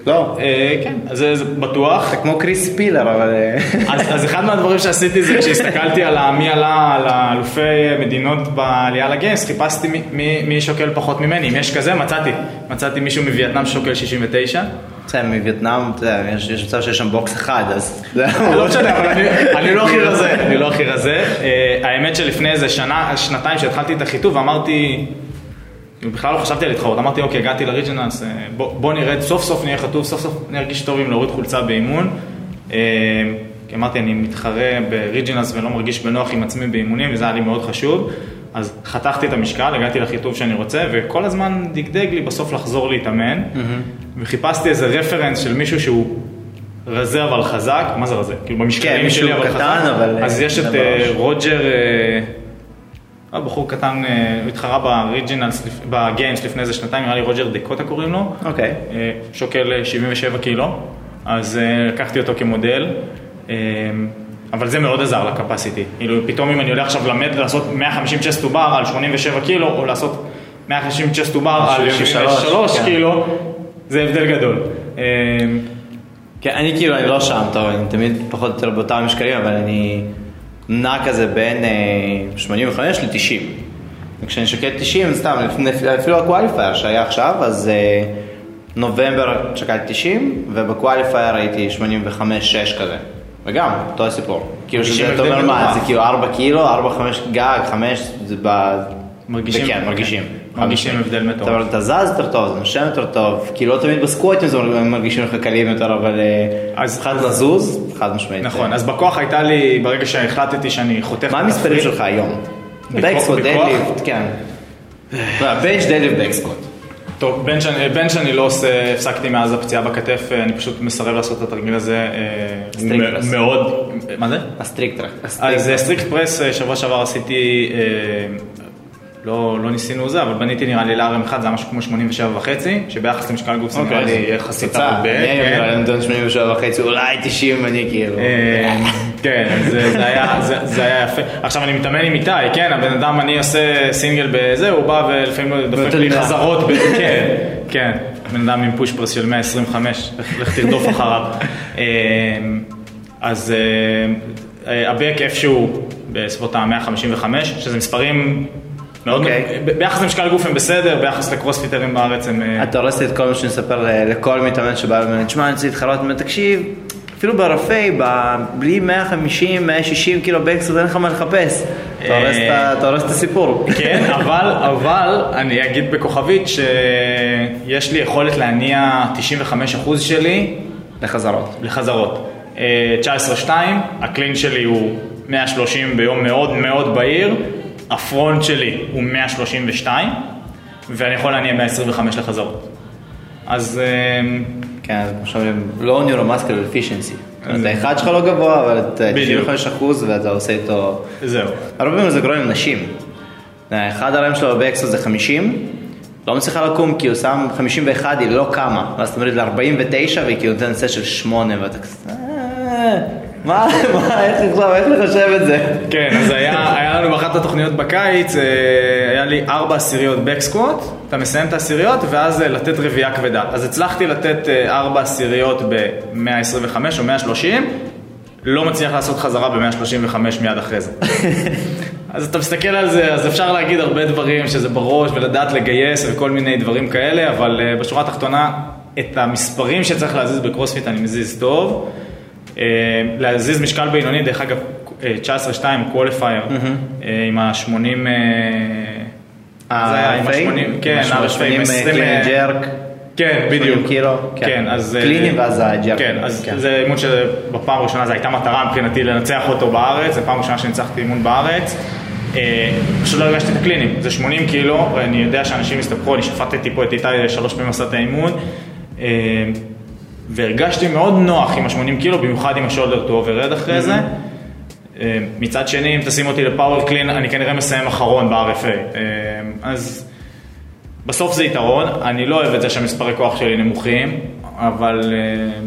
לא. אה, כן, אז זה בטוח. אתה כמו קריס ספילר, אבל... אה, *laughs* אז, אחד מהדברים שעשיתי זה כשהסתכלתי על מי עלה, על האלופי מדינות בעלייה ל Games, חיפשתי מי, שוקל פחות ממני, אם יש כזה מצאתי, מצאתי מישהו מווייטנאם ששוקל 69, בסדר, מווייטנאם, אתה יודע, יש מצב שיש שם box אחד, אז... לא *laughs* משנה, אבל אני, אני לא הכי רזה, אני לא הכי רזה, אה, האמת שלפני איזה שנה, שנתיים שהתחלתי את החיטוב אמרתי, בכלל לא חשבתי על להתחרות, אמרתי אוקיי הגעתי לריג'נלס, אה, בוא, בוא נרד, סוף סוף נהיה חטוב, סוף סוף נרגיש טוב עם להוריד חולצה באימון. אה, כי אמרתי, אני מתחרה בריג'ינלס ולא מרגיש בנוח עם עצמי באימונים, וזה היה לי מאוד חשוב. אז חתכתי את המשקל, הגעתי לחיטוב שאני רוצה, וכל הזמן דגדג לי בסוף לחזור להתאמן. וחיפשתי איזה רפרנס של מישהו שהוא רזה אבל חזק, מה זה רזה? כאילו במשקלים כן, שלי אבל קטן, חזק. אבל, אז אה, יש את. רוג'ר, אה, בחור קטן, אה, הוא התחרה ב Regionals, ב Games לפני איזה שנתיים, נראה לי רוג'ר דקוטה קוראים לו. אוקיי. אה, שוקל אה, 77 קילו, אז אה, לקחתי אותו כמודל, אה, אבל זה מאוד עזר ל capacity. כאילו, פתאום אם אני הולך עכשיו למתח לעשות 150 chest to bar על 87 קילו, או לעשות 150 chest to bar על 73, 73 כן. קילו, זה הבדל גדול. אה, כן, אני כאילו, אני לא שם, טוב, אני תמיד פחות או יותר באותם משקלים, אבל אני נע כזה בין אה, 85 ל-90. וכשאני שוקל 90, סתם, אפילו ה qualifier שהיה עכשיו, אז אה, נובמבר שקלתי 90, וב qualifier הייתי 85-6 כזה. וגם, אותו הסיפור. כאילו 90 שזה, אתה אומר מה. זה כאילו 4 קילו, 4-5 גג, 5, זה ב... מרגישים- זה כן, מרגישים. כן. מרגישים חד משמעית. הבדל מטורף. אתה אומר, אתה זז יותר טוב, זה נושם יותר טוב, כאילו לא תמיד בסקווטים זה מרגישים לך קלים יותר, אבל אה, אז- מבחינת לזוז, חד משמעית. נכון, אז בכוח הייתה לי, ברגע שהחלטתי שאני חותך... מה המספרים שלך היום? back squat? deadlift, כן. bench deadlift back squat. טוב, bench אני, לא עושה, הפסקתי מאז הפציעה בכתף, אני פשוט מסרב לעשות את התרגיל הזה. אה, press. מאוד, מה זה? ה strict press. אז אה, strict press, אה, שבוע שעבר עשיתי, אה, לא, לא ניסינו זה, אבל בניתי נראה לי ל RM אחד, זה היה משהו כמו 87 וחצי, שביחס למשקל גוף זה נראה לי יחסית הרבה. אני נותן 87 וחצי, אולי 90 אני כאילו. אה, כן, זה, היה, יפה. עכשיו אני מתאמן עם איתי, כן, הבן אדם, אני עושה סינגל בזה, הוא בא ולפעמים דופק לי. חזרות, כן, כן, בן אדם עם פוש פרס של 125, לך- תרדוף אחריו. אה, אז אה, הבק איפשהו בסביבות ה-155, שזה מספרים אוקיי. ביחס למשקל גוף הם בסדר, ביחס לפטרים בארץ הם... אה, אתה הורס לי את כל מה שאני אספר לכל מתאמן שבא ואומר, תשמע, אני רוצה להתחרות, אני אומר, תקשיב, אפילו ברפי, בלי 150, 160 קילו בקסט, אין לך מה לחפש. אתה הורס את ה- אתה הורס את הסיפור. כן, *laughs* אבל, אבל אני אגיד בכוכבית שיש לי יכולת להניע 95% שלי לחזרות. לחזרות. אה, 19-2, הקלין שלי הוא 130 ביום מאוד מאוד בהיר, הפרונט שלי הוא 132, ואני יכול להניע 125 לחזרות. אז אה, כן, אז כמו שאומרים, לא נוירומסקל אפישנסי. זה- האחד שלך לא גבוה, אבל אתה בדיוק. 95 אחוז ואתה עושה איתו... זהו. הרבה פעמים זה קורה לנשים. אחד הרעיון שלו בבקסו זה 50, לא מצליחה לקום כי הוא שם 51, היא לא קמה. ואז אתה מוריד ל-49 והיא כאילו נותנת סט של 8 ואתה כזה... "אה, מה, מה, איך לחשב את זה? כן, אז היה, לנו באחת התוכניות בקיץ, אה, היה לי ארבע עשיריות back squat, אתה מסיים את העשיריות, ואז אה, לתת רביעייה כבדה. אז הצלחתי לתת אה, ארבע עשיריות ב-125 או 130, לא מצליח לעשות חזרה ב-135 מיד אחרי זה. *laughs* אז אתה מסתכל על זה, אז אפשר להגיד הרבה דברים שזה בראש ולדעת לגייס וכל מיני דברים כאלה, אבל בשורה התחתונה, את המספרים שצריך להזיז בקרוספיט אני מזיז טוב. אה, להזיז משקל בינוני, דרך אגב, אה, 19-2 qualifier, אה, עם ה-80... אה, זה היה עם RFA? ה-80, כן, עם ה- ה-80, 80 עם 20... clean jerk. כן, בדיוק. 80 קילו, כן. כן, אז... אה, clean ואז ה jerk. כן, אז כן. זה אימון שבפעם הראשונה זו הייתה מטרה מבחינתי לנצח אותו בארץ, זו פעם ראשונה שניצחתי אימון בארץ. אה, פשוט לא הרגשתי את הקלינים, זה 80 קילו, ואני יודע שאנשים הסתבכו, אני שפטתי פה את איתי שלוש פעמים עשה את האימון. והרגשתי מאוד נוח עם ה-80 קילו, במיוחד עם ה shoulder to overhead אחרי זה. אה, מצד שני, אם תשים אותי ל power clean, אני כנראה מסיים אחרון ב-RFA. אה, אז בסוף זה יתרון, אני לא אוהב את זה שהמספרי כוח שלי נמוכים, אבל אה,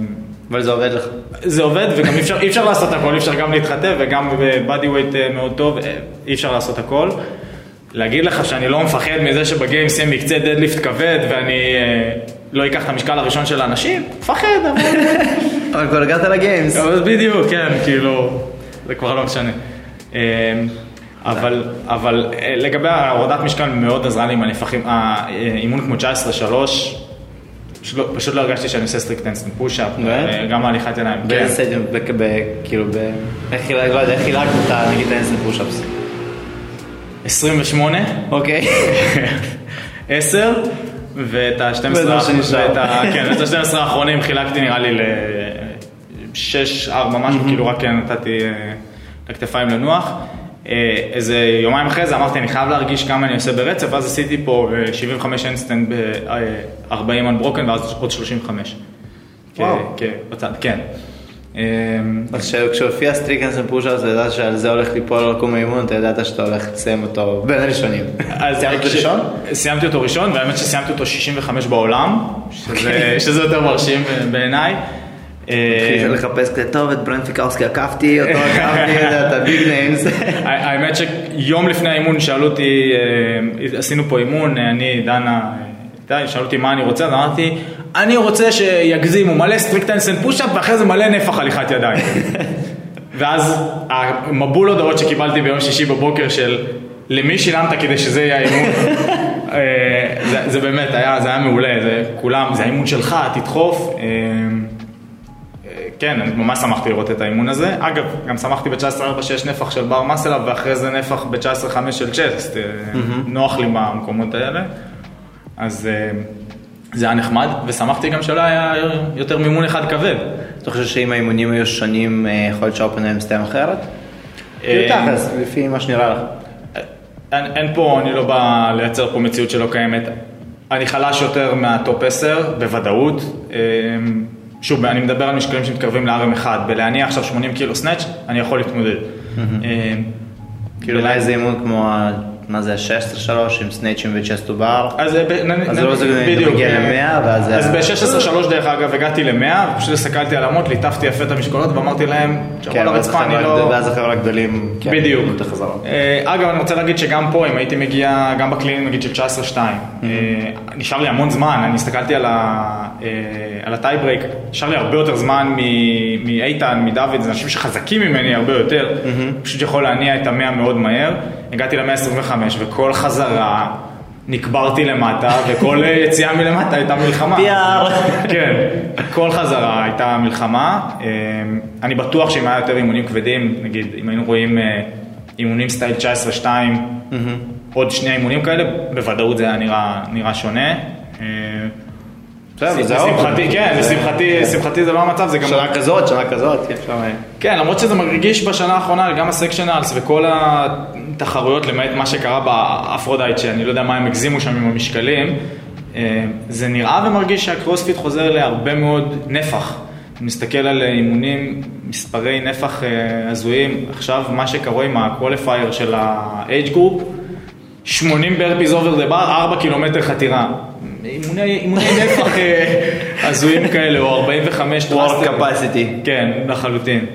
אבל זה עובד לך. זה עובד וגם אי אפשר, אי אפשר לעשות הכל, אי אפשר גם להתחתב וגם ב bodyweight מאוד טוב, אי אפשר לעשות הכל. להגיד לך שאני לא מפחד מזה שב Games יהיה מקצה deadlift כבד ואני לא אקח את המשקל הראשון של האנשים? מפחד, אבל... אבל כבר הגעת ל Games. בדיוק, כן, כאילו, זה כבר לא משנה. אה, אבל, אבל אה, לגבי ההורדת משקל מאוד עזרה לי עם הנפחים, האימון כמו 19-3, פשוט לא- פשוט לא הרגשתי שאני עושה strict handstand push-up? אה, גם הליכת ידיים. באיזה ב- כאילו, איך לא איך חילקת את נגיד את ה handstand push-ups. 28, אוקיי. *laughs* 10, ואת ה-12 וזה מה שנשאר. ואת ה- כן, את ה-12 האחרונים חילקתי נראה לי ל-6, 4 משהו, כאילו רק נתתי אה, לכתפיים לנוח. אה, איזה יומיים אחרי זה אמרתי, אני חייב להרגיש כמה אני עושה ברצף, ואז עשיתי פה אה, 75 handstand ב-40 unbroken ואז עוד 35. כ- וואו. כ- בצד, כן. אה, אז כשהופיע strict handstand push-ups, אתה ידעת שעל זה הולך ליפול על לקום האימון, אתה ידעת שאתה הולך לסיים אותו בין הראשונים. אז סיימת כש- ראשון? סיימתי אותו ראשון, והאמת שסיימתי אותו 65 בעולם, שזה, שזה יותר מרשים בעיניי. אה, התחיל לחפש כזה, טוב, את ברנט פיקובסקי עקפתי, אותו *laughs* עקפתי, את ה big names. *laughs* האמת שיום לפני האימון שאלו אותי, אה, עשינו פה אימון, אה, אני, דנה, אה, איתי, שאלו אותי מה אני רוצה, אז אמרתי, אני רוצה שיגזימו מלא strict handstand pushup ואחרי זה מלא נפח הליכת ידיים. *laughs* ואז המבול הודעות שקיבלתי ביום שישי בבוקר של למי שילמת כדי שזה יהיה האימון, *laughs* אה, זה, זה באמת היה, זה היה מעולה, זה כולם, זה האימון שלך, תדחוף. אה, כן, אני ממש שמחתי לראות את האימון הזה. אגב, גם שמחתי ב-19.4 שיש נפח של בר מסלאב, ואחרי זה נפח ב-19.5 של צ'סט. אה, נוח לי במקומות האלה. אז אה, זה היה נחמד, ושמחתי גם שלא היה יותר מימון אחד כבד. אתה חושב שאם האימונים היו שונים, אה, יכול להיות שהאופן היה מסתיים אחרת? כאילו אה, תכלס, לפי מה שנראה לך. אין, פה, אני לא בא לייצר פה מציאות שלא קיימת. אני חלש יותר מהטופ 10, בוודאות. שוב, אני מדבר על משקלים שמתקרבים ל-RM1. בלהניע עכשיו 80 קילו סנאץ', אני יכול להתמודד. כאילו, אולי זה אימון כמו, מה זה, ה-16-3 עם סנייצ'ים וצ'סטו בר? אז ב- נ- אז נ- לא זה. מגיע ל-100, ואז זה- אז ב-16-3 דרך אגב הגעתי ל-100, פשוט הסתכלתי על המוט, ליטפתי יפה את המשקולות ואמרתי להם, תשארו כן, על ואז הרצפה, אני לא... ואז החבר'ה הגדולים, כן, בדיוק. אה, אגב, אני רוצה להגיד שגם פה, אם הייתי מגיע, גם ב clean ים נגיד של 19-2, אה, נשאר לי המון זמן, אני הסתכלתי על אה, ה tiebreak, נשאר לי הרבה יותר זמן מאיתן, מדוד, זה אנשים שחזקים ממני הרבה יותר, פשוט יכול להניע את המאה מאוד מהר. הגעתי ל-125, וכל חזרה נקברתי למטה, וכל יציאה מלמטה הייתה מלחמה. PR. כן, כל חזרה הייתה מלחמה. אה, אני בטוח שאם היה יותר אימונים כבדים, נגיד, אם היינו רואים אה, אימונים סטייל 19-2, עוד שני אימונים כאלה, בוודאות זה היה נראה, נראה שונה. אה. לשמחתי, כן, לשמחתי, זה לא המצב, זה גם... שנה כזאת, שנה כזאת, כן. כן, למרות שזה מרגיש בשנה האחרונה, גם הסקשנלס וכל התחרויות, למעט מה שקרה באפרודייט, שאני לא יודע מה הם הגזימו שם עם המשקלים, אה, זה נראה ומרגיש שהקרוספיט חוזר להרבה מאוד נפח. מסתכל על אימונים, מספרי נפח אה, הזויים, עכשיו מה שקורה עם ה qualifier של ה-age group, 80 burpees over the bar, 4 קילומטר חתירה. אימוני, אימוני *laughs* נפח אה, הזויים כאלה, או 45 Work thruster. capacity. כן, לחלוטין.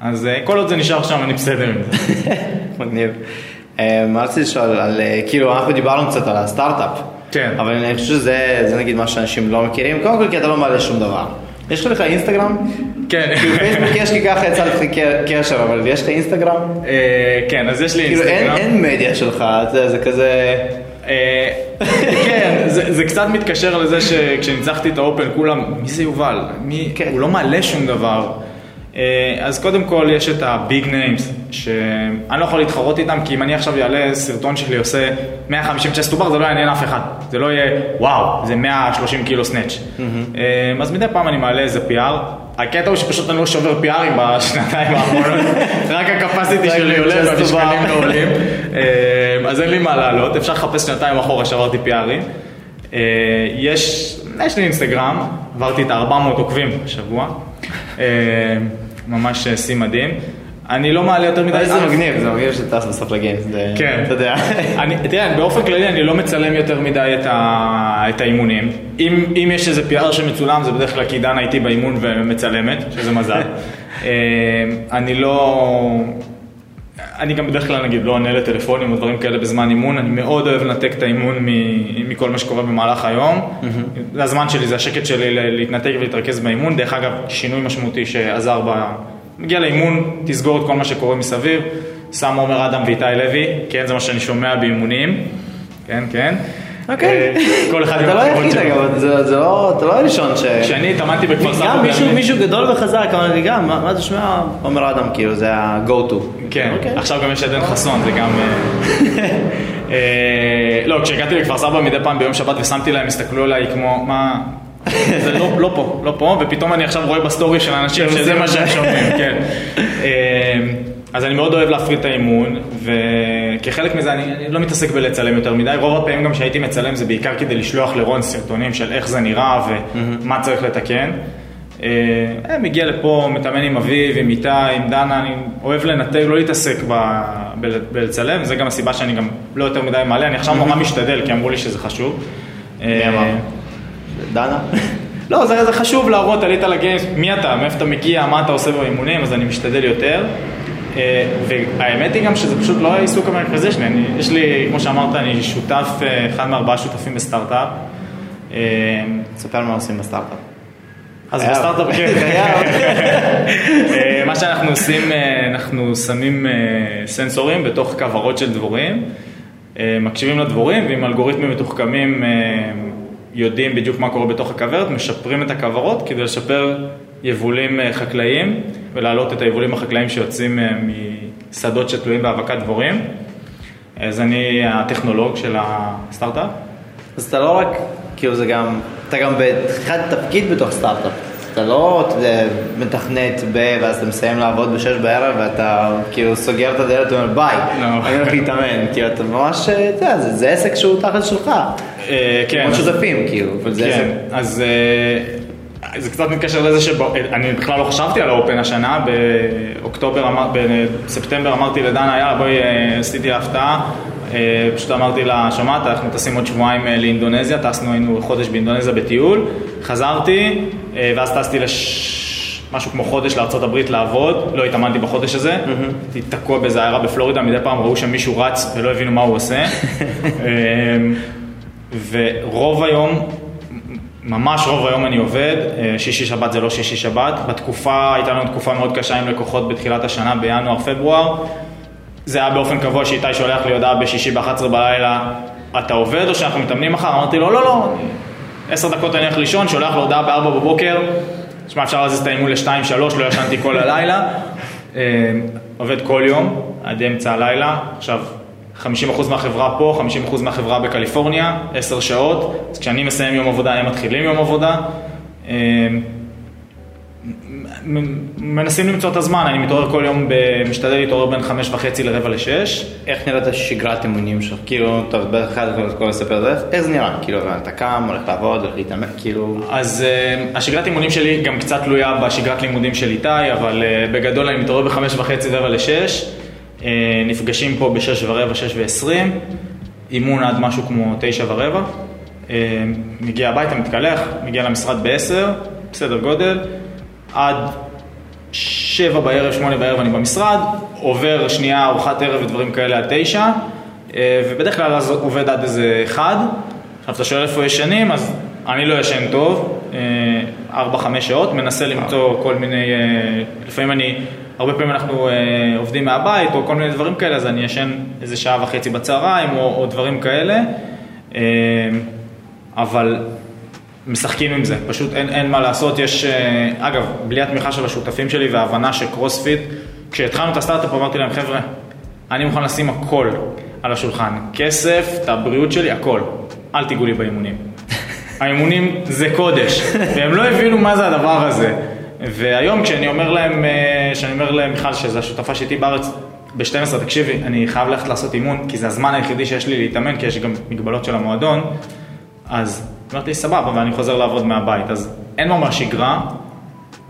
אז כל עוד זה נשאר שם, אני בסדר עם זה. *laughs* מגניב. אה, מה רציתי לשאול על, אה, כאילו אנחנו דיברנו קצת על הסטארט-אפ. כן. אבל אני חושב שזה זה נגיד מה שאנשים לא מכירים. קודם כל כי אתה לא מעלה שום דבר. יש לך אינסטגרם? כן. כאילו פייסבוק יש לי ככה יצא לך קשר, אבל יש לך אינסטגרם? אה, כן, אז יש לי כאילו אין, אינסטגרם. אין מדיה שלך, זה כזה... כן, זה, זה קצת מתקשר לזה שכשניצחתי את האופן כולם, מי זה יובל? מי, כן. הוא לא מעלה שום דבר. אה, אז קודם כל יש את ה big names, שאני לא יכול להתחרות איתם, כי אם אני עכשיו אעלה סרטון שלי עושה 150 chest to bar, זה לא יעניין אף אחד. זה לא יהיה, וואו, זה 130 קילו snatch. אה, אז מדי פעם אני מעלה איזה PR. הקטע הוא שפשוט אני לא שובר PR ים בשנתיים האחרונות, *laughs* רק ה capacity שלי עולה והמשקלים. לא עולים. *laughs* אה, אז אין לי מה לעלות, אפשר לחפש שנתיים אחורה ששברתי PR ים. יש, יש לי אינסטגרם, עברתי את ה-400 עוקבים השבוע, ממש אה, שיא מדהים. אני לא מעלה יותר מדי... זה מגניב, זה מגניב שטס בסוף לגיימס, כן. אתה יודע. *laughs* תראה, באופן כללי אני לא מצלם יותר מדי את, האימונים. אם, אם יש איזה PR שמצולם, זה בדרך כלל כי דנה איתי באימון ומצלמת, שזה מזל. *laughs* אה, אני לא... אני גם בדרך כלל נגיד לא עונה לטלפונים או דברים כאלה בזמן אימון, אני מאוד אוהב לנתק את האימון מכל מה שקורה במהלך היום. זה הזמן שלי, זה השקט שלי להתנתק ולהתרכז באימון. דרך אגב, שינוי משמעותי שעזר ב... מגיע לאימון, תסגור את כל מה שקורה מסביב. שם עומר אדם ואיתי לוי, כן, זה מה שאני שומע באימונים. כן, כן. אוקיי. אה, כל אחד אתה לא היחיד. אגב, זה זה לא, אתה לא הראשון ש... כשאני התאמנתי בכפר סבא, גם מישהו, מישהו גדול וחזק, אמר לי גם, מה אתה שומע? עומר אדם, כאילו, זה ה-go to. כן, אוקיי. עכשיו גם יש עדן חסון, זה גם... אה, *laughs* אה, לא, כשהגעתי לכפר סבא מדי פעם ביום שבת ושמתי להם, הסתכלו עליי כמו, מה... *laughs* זה לא, לא פה, לא פה, ופתאום אני עכשיו רואה בסטורי של אנשים שהם שזה מה זה. שהם שומעים, כן. *laughs* אז אני מאוד אוהב להפריד את האימון, וכחלק מזה אני, אני לא מתעסק בלצלם יותר מדי, רוב הפעמים גם שהייתי מצלם זה בעיקר כדי לשלוח לרון סרטונים של איך זה נראה ומה צריך לתקן. אה, אה, מגיע לפה, מתאמן עם אביב, עם איתי, עם דנה, אני אוהב לנתק, לא להתעסק ב, ב, בלצלם, זה גם הסיבה שאני גם לא יותר מדי מעלה, אני עכשיו נורא משתדל, כי אמרו לי שזה חשוב. מי אה, אמר? דנה? *laughs* לא, זה, זה חשוב להראות, עלית לגיימס, מי אתה, מאיפה אתה מגיע, מה אתה עושה באימונים, אז אני משתדל יותר. אה, והאמת היא גם שזה פשוט לא העיסוק המרכזי שלי, אני, יש לי, כמו שאמרת, אני שותף, אה, אחד מארבעה שותפים בסטארט-אפ. אה, ספר מה עושים בסטארט-אפ. אז. בסטארט-אפ, כן. *laughs* *laughs* מה שאנחנו עושים, אנחנו שמים סנסורים בתוך כוורות של דבורים, מקשיבים לדבורים ועם אלגוריתמים מתוחכמים יודעים בדיוק מה קורה בתוך הכוורת, משפרים את הכוורות כדי לשפר יבולים חקלאיים ולהעלות את היבולים החקלאיים שיוצאים אה, משדות שתלויים בהאבקת דבורים. אז אני הטכנולוג של הסטארט-אפ. אז אתה לא רק, כאילו זה גם, אתה גם בתחילת תפקיד בתוך סטארט-אפ. אתה לא, מתכנת ב... ואז אתה מסיים לעבוד בשש בערב ואתה כאילו סוגר את הדלת ואומר ביי, לא. אני הולך להתאמן. כאילו אתה ממש, אתה יודע, זה- עסק שהוא תחת שלך. אה, כן. כמו שותפים, כאילו, אבל זה כן. אז אה, זה קצת מתקשר לזה שאני בכלל לא חשבתי על האופן השנה, באוקטובר, אמר- בספטמבר אמרתי לדנה, יאללה בואי, אה, עשיתי הפתעה, אה, פשוט אמרתי לה, שמעת, אנחנו טסים עוד שבועיים אה, לאינדונזיה, טסנו, היינו חודש באינדונזיה בטיול, חזרתי, ואז טסתי לש... משהו כמו חודש לארה"ב לעבוד, לא התאמנתי בחודש הזה, הייתי תקוע באיזה עיירה בפלורידה, מדי פעם ראו שם מישהו רץ ולא הבינו מה הוא עושה. *laughs* ורוב היום, ממש רוב היום אני עובד, אה, שישי שבת זה לא שישי שבת, בתקופה, הייתה לנו תקופה מאוד קשה עם לקוחות בתחילת השנה, בינואר-פברואר, זה היה באופן קבוע שאיתי שולח לי הודעה בשישי ב-11 בלילה, אתה עובד או שאנחנו מתאמנים מחר? אמרתי לו, לא, לא, עשר דקות אני הולך לישון, שולח לו הודעה בארבע בבוקר, תשמע, אפשר להזיז את האימון לשתיים, שלוש, לא ישנתי כל הלילה. אה, עובד כל יום, עד אמצע הלילה, עכשיו 50% מהחברה פה, 50% מהחברה בקליפורניה, 10 שעות, אז כשאני מסיים יום עבודה הם מתחילים יום עבודה. אה, מנסים למצוא את הזמן, אני מתעורר כל יום, משתדל להתעורר בין חמש וחצי לרבע לשש. איך נראית שגרת אימונים שלך? כאילו, טוב, בטח אחד יכול לספר את זה, איך זה נראה? כאילו, אתה קם, הולך לעבוד, הולך להתאמן, כאילו... אז uh, השגרת אימונים שלי גם קצת תלויה בשגרת לימודים של איתי, אבל uh, בגדול אני מתעורר בחמש וחצי, רבע לשש. Uh, נפגשים פה בשש ורבע, שש ועשרים. אימון עד משהו כמו תשע ורבע. Uh, מגיע הביתה, מתקלח, מגיע למשרד בעשר, בסדר גודל. עד שבע בערב, שמונה בערב אני במשרד, עובר שנייה ארוחת ערב ודברים כאלה עד תשע, אה, ובדרך כלל אז עובד עד איזה אחד. עכשיו אתה שואל איפה ישנים, אז אני לא ישן טוב, אה, ארבע, חמש שעות, מנסה למצוא כל מיני, אה, לפעמים אני, הרבה פעמים אנחנו עובדים מהבית או כל מיני דברים כאלה, אז אני ישן איזה שעה וחצי בצהריים או, או דברים כאלה, אבל משחקים עם זה, פשוט אין, אין מה לעשות, יש, אה, אגב, בלי התמיכה של השותפים שלי וההבנה שקרוספיט, כשהתחלנו את הסטארט-אפ אמרתי להם, חבר'ה, אני מוכן לשים הכל על השולחן, כסף, את הבריאות שלי, הכל, אל תיגעו לי באימונים. *laughs* האימונים זה קודש, והם לא הבינו מה זה הדבר הזה. והיום כשאני אומר להם, אה, כשאני אומר למיכל, שזו השותפה שאיתי בארץ, ב-12, תקשיבי, אני חייב ללכת לעשות אימון, כי זה הזמן היחידי שיש לי להתאמן, כי יש גם מגבלות של המועדון, אז אמרתי, סבבה, ואני חוזר לעבוד מהבית, אז אין ממש שגרה,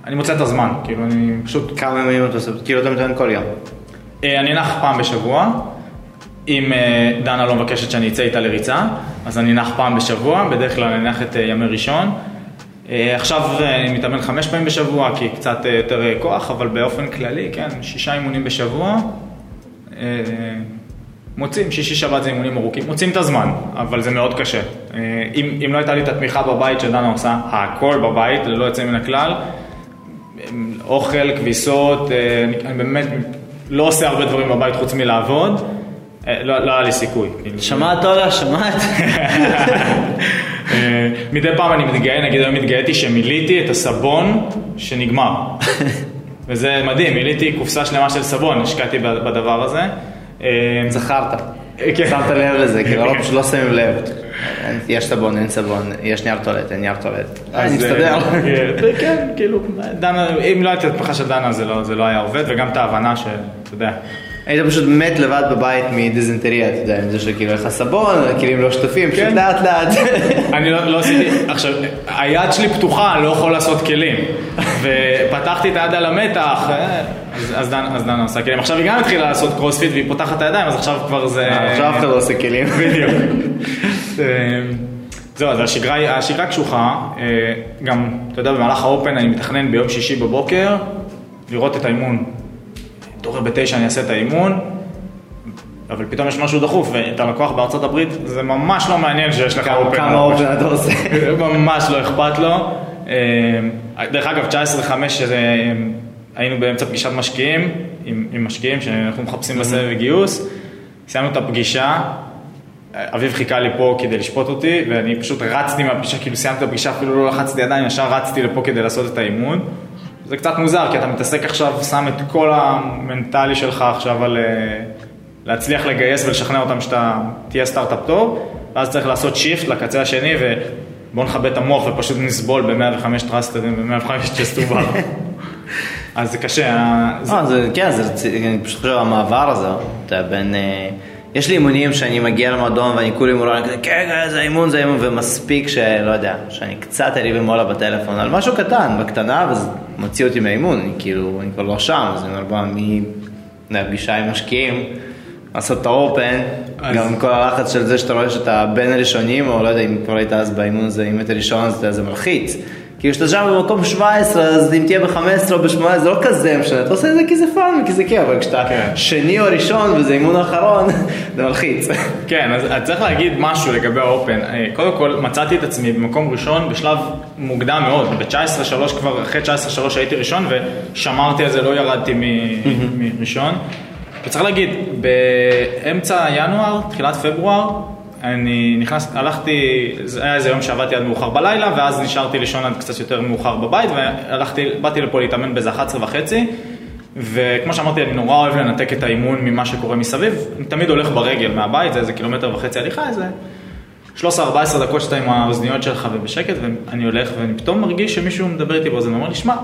אני מוצא את הזמן, כאילו, אני פשוט... כמה ימים אתה עושה? כאילו אתה מתאמן כל יום. אה, אני נח פעם בשבוע, אם אה, דנה לא מבקשת שאני אצא איתה לריצה, אז אני נח פעם בשבוע, בדרך כלל אני נח את ימי ראשון. עכשיו אני מתאמן חמש פעמים בשבוע, כי קצת יותר כוח, אבל באופן כללי, כן, שישה אימונים בשבוע. מוצאים, שישי שבת זה אימונים ארוכים, מוצאים את הזמן, אבל זה מאוד קשה. אה, אם, אם לא הייתה לי את התמיכה בבית שדנה עושה הכל בבית, ללא יוצא מן הכלל, אוכל, כביסות, אה, אני, אני באמת לא עושה הרבה דברים בבית חוץ מלעבוד, אה, לא, לא היה לי סיכוי. שמעת אולה, שמעת? *laughs* מדי פעם אני מתגאה, נגיד היום התגאיתי שמילאתי את הסבון שנגמר. *laughs* וזה מדהים, מילאתי קופסה שלמה של סבון, השקעתי בדבר הזה. אמ, זכרת, כן. שמת לב לזה, כי הרוב פשוט *laughs* לא שמים לב. יש סבון, אין סבון, יש נייר טולט, אין נייר טולט. אני מסתדר. אה, כן, כן, כאילו, אם לא הייתה התפחה של דנה לא- זה לא היה עובד, וגם את ההבנה שאתה יודע. היית פשוט מת לבד בבית מדיזנטריה, אתה יודע, עם זה שכאילו לך סבון, הכלים לא שטופים, פשוט כן. לאט לאט. *laughs* אני לא, לא עשיתי, *laughs* עכשיו, היד שלי פתוחה, אני לא יכול לעשות כלים. ופתחתי את היד על המתח, אה, אז דנה עושה כלים. עכשיו היא גם התחילה לעשות קרוספיט והיא פותחת את הידיים, אז עכשיו כבר זה... אה, עכשיו אף אחד לא עושה כלים. *laughs* בדיוק. אה, זהו, אז השגרה קשוחה, גם, אתה יודע, במהלך האופן אני מתכנן ביום שישי בבוקר לראות את האימון תעורר בתשע, אני אעשה את האימון, אבל פתאום יש משהו דחוף, ואת הלקוח בארצות הברית, זה ממש לא מעניין שיש לך אופן. כמה אופן אתה עושה. ממש לא אכפת לו. אה, דרך אגב, 19-5 היינו באמצע פגישת משקיעים, עם, עם משקיעים שאנחנו מחפשים בסבב גיוס, סיימנו את הפגישה, אביב חיכה לי פה כדי לשפוט אותי, ואני פשוט רצתי מהפגישה, כאילו סיימתי את הפגישה, אפילו לא לחצתי ידיים, ישר רצתי לפה כדי לעשות את האימון. זה קצת מוזר, כי אתה מתעסק עכשיו, שם את כל המנטלי שלך עכשיו על אה, להצליח לגייס ולשכנע אותם שאתה תהיה סטארט-אפ טוב, ואז צריך לעשות shift לקצה השני, ובוא נכבד את המוח ופשוט נסבול ב-105 thruster ים ו-105 chest to bar. *laughs* אז זה קשה. אה, זה... זה, כן, זה, אני פשוט חושב המעבר הזה, אתה בין... יש לי אימונים שאני מגיע למועדון ואני כולי מולו, אני כזה, כן, כן, זה אימון, זה אימון, ומספיק שלא יודע, שאני קצת אלי ומולה בטלפון על משהו קטן, בקטנה, וזה מוציא אותי מהאימון, אני כאילו, אני כבר לא שם, אז אני אומר, בוא, מפגישה עם משקיעים, לעשות את ה Open, אז... גם כל הלחץ של זה שאתה רואה שאתה בין הראשונים, או לא יודע אם כבר היית אז באימון הזה, אם היית ראשון, אז זה מלחיץ. כאילו כשאתה שם במקום 17, אז אם תהיה ב-15 או ב-18, זה לא כזה משנה, אתה עושה את זה כי זה fun וכי זה כיף, אבל כשאתה כן. שני או ראשון וזה אימון אחרון, *laughs* זה מלחיץ. כן, אז צריך להגיד משהו לגבי ה Open. אה, קודם כל, מצאתי את עצמי במקום ראשון בשלב מוקדם מאוד, ב-19-3 כבר, אחרי 19-3 הייתי ראשון ושמרתי על זה, לא ירדתי מראשון. וצריך להגיד, באמצע ינואר, תחילת פברואר, אני נכנס, הלכתי, זה היה איזה יום שעבדתי עד מאוחר בלילה, ואז נשארתי לישון עד קצת יותר מאוחר בבית, והלכתי, באתי לפה להתאמן באיזה 11 וחצי, וכמו שאמרתי, אני נורא אוהב לנתק את האימון ממה שקורה מסביב, אני תמיד הולך ברגל מהבית, זה איזה קילומטר וחצי הליכה, איזה 13-14 דקות שאתה עם האוזניות שלך ובשקט, ואני הולך, ואני פתאום מרגיש שמישהו מדבר איתי באוזן, ואומר לי, שמע,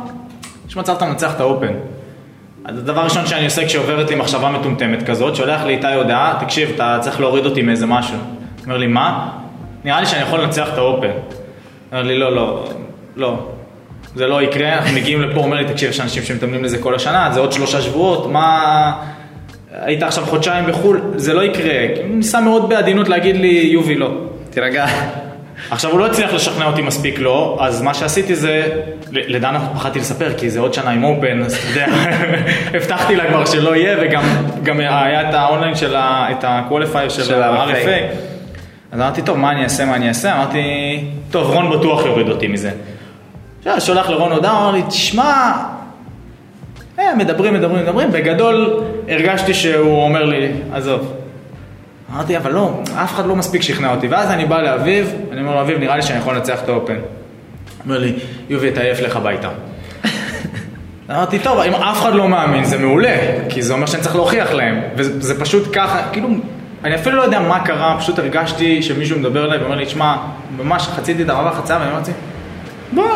יש מצב אתה מנצח את האופן. אז הדבר הראשון שאני עושה כשעוברת לי מחשבה מטומטמת כזאת, שולח לי איתי הודעה, תקשיב, אתה צריך להוריד אותי מאיזה משהו. אומר לי, מה? נראה לי שאני יכול לנצח את האופן. אומר לי, לא, לא, לא. זה לא יקרה, אנחנו מגיעים לפה, אומר לי, תקשיב, יש אנשים שמתאמנים לזה כל השנה, זה עוד שלושה שבועות, מה... היית עכשיו חודשיים בחו"ל, זה לא יקרה. הוא ניסה מאוד בעדינות להגיד לי, יובי, לא. תירגע. עכשיו הוא לא הצליח לשכנע אותי מספיק לא, אז מה שעשיתי זה, לדנה פחדתי לספר כי זה עוד שנה עם אופן, אז אתה יודע, *laughs* הבטחתי לה כבר שלא יהיה וגם היה את האונליין של ה... את ה-qualifier של של ה-RFA. אז אמרתי, טוב, מה אני אעשה, מה אני אעשה? אמרתי, טוב, רון בטוח יוריד אותי מזה. עכשיו, שולח לרון הודעה, אמר לי, תשמע, אה, מדברים, מדברים, מדברים, בגדול הרגשתי שהוא אומר לי, עזוב. אמרתי, אבל לא, אף אחד לא מספיק שכנע אותי. ואז אני בא לאביב, אני אומר לו, אביב, נראה לי שאני יכול לנצח את האופן. אומר לי, יובי, תעייף לך הביתה. *laughs* אמרתי, טוב, אם אף אחד לא מאמין, זה מעולה, כי זה אומר שאני צריך להוכיח להם. וזה פשוט ככה, כאילו, אני אפילו לא יודע מה קרה, פשוט הרגשתי שמישהו מדבר אליי ואומר לי, שמע, ממש חציתי את הרב החציה, ואני אמרתי,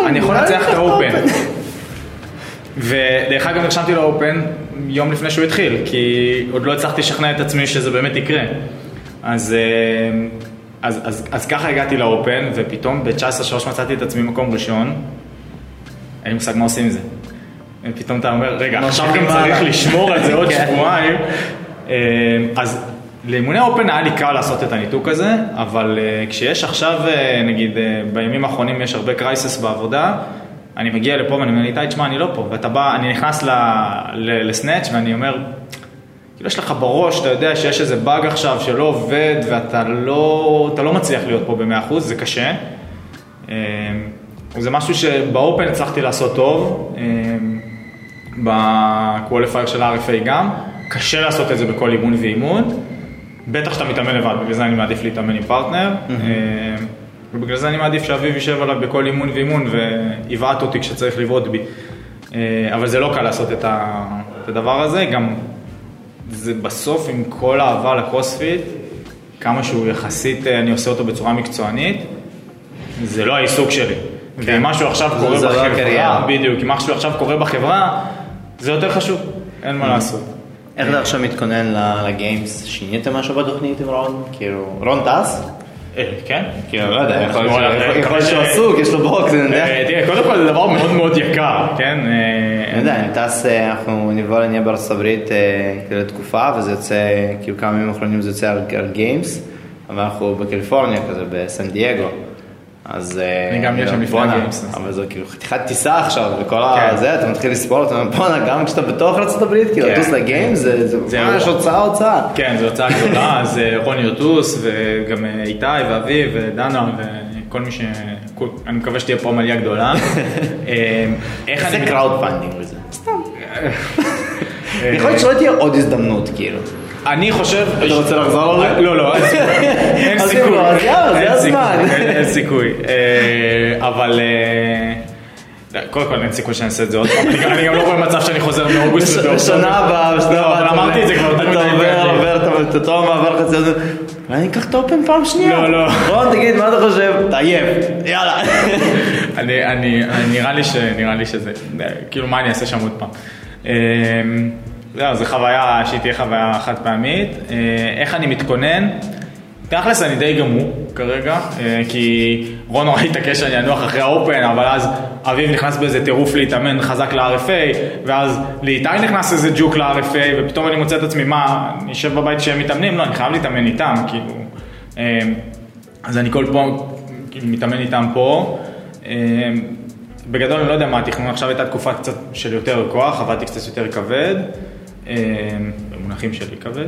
אני יכול לנצח את האופן. ודרך אגב נרשמתי לאופן יום לפני שהוא התחיל, כי עוד לא הצלחתי לשכנע את עצמי שזה באמת יקרה. אז, אה, אז, אז, אז ככה הגעתי לאופן, ופתאום ב-19-3 מצאתי את עצמי מקום ראשון. אין לי מושג מה עושים עם זה. ופתאום אתה אומר, רגע, עכשיו גם צריך הלאה." לשמור על זה עוד *laughs* כן. שבועיים. אה, אז לאימוני אופן היה לי קל לעשות את הניתוק הזה, אבל אה, כשיש עכשיו, אה, נגיד, אה, בימים האחרונים יש הרבה קרייסס בעבודה, אני מגיע לפה ואני אומר, איתי, תשמע, אני לא פה. ואתה בא, אני נכנס ל- ל- ל snatch ואני אומר, כאילו יש לך בראש, אתה יודע שיש איזה באג עכשיו שלא עובד ואתה לא, לא מצליח להיות פה ב-100%, זה קשה. אה, זה משהו שב Open הצלחתי לעשות טוב, אה, ב qualifier של ה-RFA גם, קשה לעשות את זה בכל אימון ואימון, בטח שאתה מתאמן לבד, בגלל זה אני מעדיף להתאמן עם פרטנר, אה, ובגלל זה אני מעדיף שאביב יישב עליו בכל אימון ואימון ויבעט אותי כשצריך לבעוט בי. אה, אבל זה לא קל לעשות את ה- את הדבר הזה, גם זה בסוף עם כל האהבה לקרוספיט, כמה שהוא יחסית, אה, אני עושה אותו בצורה מקצוענית, זה לא העיסוק שלי. ואם משהו עכשיו קורה בחברה. בדיוק, אם משהו עכשיו קורה בחברה, זה יותר חשוב, אין מה לעשות. איך אתה עכשיו מתכונן לגיימס? שיניתם משהו בתוכנית עם רון? כאילו, רון טס? אה, כן? כאילו, לא יודע, יכול להיות וואלה, שהוא- עסוק, יש לו box, אני יודע. אה, תראה, קודם כל זה דבר מאוד מאוד יקר, כן? אה, אני יודע, אני טס, אה, אנחנו נבוא נהיה בארצות הברית אה, כאילו לתקופה, וזה יוצא, כאילו כמה ימים האחרונים זה יוצא על Games, אבל אנחנו בקליפורניה כזה, בסן דייגו. אז... אה, אני גם אהיה שם לפני ה Games, אבל זה כאילו חתיכת טיסה עכשיו, וכל כן. הזה, אתה מתחיל לספור, אתה אומר, בואנה, גם כשאתה בתוך ארצות הברית, כאילו, כן. לטוס ל Games, זה זה זה ממש. הוצאה הוצאה. כן, זו הוצאה גדולה, *laughs* אז אה, רוני יוטוס וגם אה, איתי ואביב ודנה וכל מי ש... אני מקווה שתהיה פה עלייה גדולה. *laughs* אה, איך אני... crowdfunding לזה. סתם. אה, *laughs* יכול להיות שלא תהיה עוד הזדמנות, כאילו. אני חושב... אתה רוצה לחזור על זה? לא, לא, אין סיכוי. *laughs* אין אז סיכוי. יאללה, זה אין הזמן. סיכוי, אין- אין סיכוי. אה, אבל... אה, קודם כל אין סיכוי שאני אעשה את זה עוד פעם, אני גם- לא רואה מצב שאני חוזר מאוגוסט ובאוקטובר. בשנה הבאה, בשנה לא, הבאה, אבל אתה אמרתי את זה כבר יותר אתה מדי עובר, פעמים. עובר את אותו מעבר חצי הזה. אולי אני אקח את האופן פעם שנייה. לא, לא. רון, תגיד, מה אתה חושב? יאללה. *laughs* אני, אני, אני, נראה לי ש... נראה לי שזה... כאילו, מה אני אעשה שם עוד פעם? זהו, זו חוויה שהיא תהיה חוויה חד פעמית. אה, איך אני מתכונן? תכלס אני די גמור כרגע, אה, כי רון נורא התעקש שאני אנוח אחרי האופן, אבל אז אביב נכנס באיזה טירוף להתאמן חזק ל-RFA, ואז לאיתי נכנס איזה ג'וק ל-RFA, ופתאום אני מוצא את עצמי, מה, אני אשב בבית כשהם מתאמנים? לא, אני חייב להתאמן איתם, כאילו. אה, אז אני כל פעם כאילו, מתאמן איתם פה. בגדול אני לא יודע מה התכנון, עכשיו הייתה תקופה קצת של יותר כוח, עבדתי קצת יותר כבד, במונחים שלי כבד,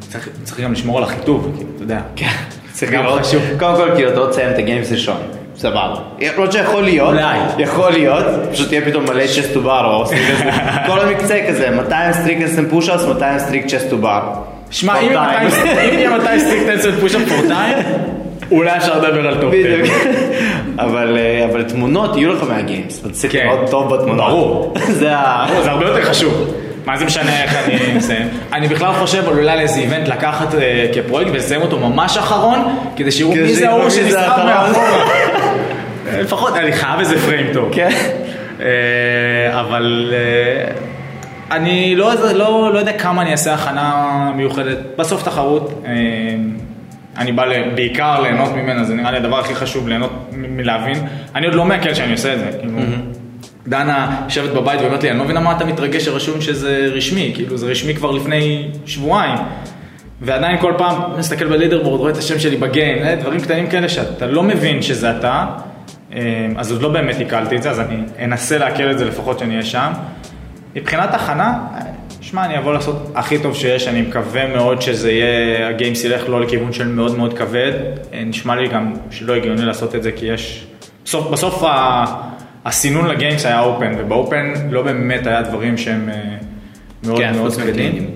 וצריך צריך גם לשמור על החיטוב, כאילו, אתה יודע. כן. *laughs* צריך גם חשוב. קודם כל, כאילו, אתה לא תסיים את ה Games ראשון. סבבה. למרות שיכול להיות, אולי. יכול להיות, פשוט יהיה פתאום מלא chest to bar או *laughs* כל המקצה כזה, 200 strict handstand pushups, 200 strict chest to bar. שמע, אם יהיה time. מתי- אם יהיה מתי strict handstand pushup for time, אולי אפשר לדבר על top 10. בדיוק. אבל אה, אבל תמונות יהיו לך מה Games. אתה צריך כן. לראות טוב בתמונות. ברור. *laughs* זה ה... זה הרבה יותר חשוב. מה זה משנה איך אני מסיים? אני בכלל חושב על אולי לאיזה event לקחת אה, כפרויקט ולסיים אותו ממש אחרון, כדי שיראו מי זה ההוא שנסחב. מאחורה. *laughs* לפחות אני חייב איזה פריים טוב. כן. אה, אבל אה, אני לא, לא, לא יודע כמה אני אעשה הכנה מיוחדת. בסוף תחרות, אני בא בעיקר ליהנות ממנה, זה נראה לי הדבר הכי חשוב, ליהנות מלהבין. אני עוד לא מעכל שאני עושה את זה. כאילו, דנה יושבת בבית ואומרת לי, אני לא מבינה מה אתה מתרגש שרשום שזה רשמי, כאילו זה רשמי כבר לפני שבועיים. ועדיין כל פעם מסתכל בלידרבורד, רואה את השם שלי בגיים, אה, דברים קטנים כאלה שאתה לא מבין שזה אתה, אה, אז עוד לא באמת עיכלתי את זה, אז אני אנסה לעכל את זה לפחות שאני אהיה שם. מבחינת הכנה, שמע, אני אבוא לעשות הכי טוב שיש, אני מקווה מאוד שזה יהיה, הגיימס ילך לא לכיוון של מאוד מאוד כבד, אה, נשמע לי גם שלא הגיוני לעשות את זה, כי יש, בסוף, בסוף ה... הסינון לגיימס היה אופן, ובאופן לא באמת היה דברים שהם אה, מאוד כן, מאוד כבדים.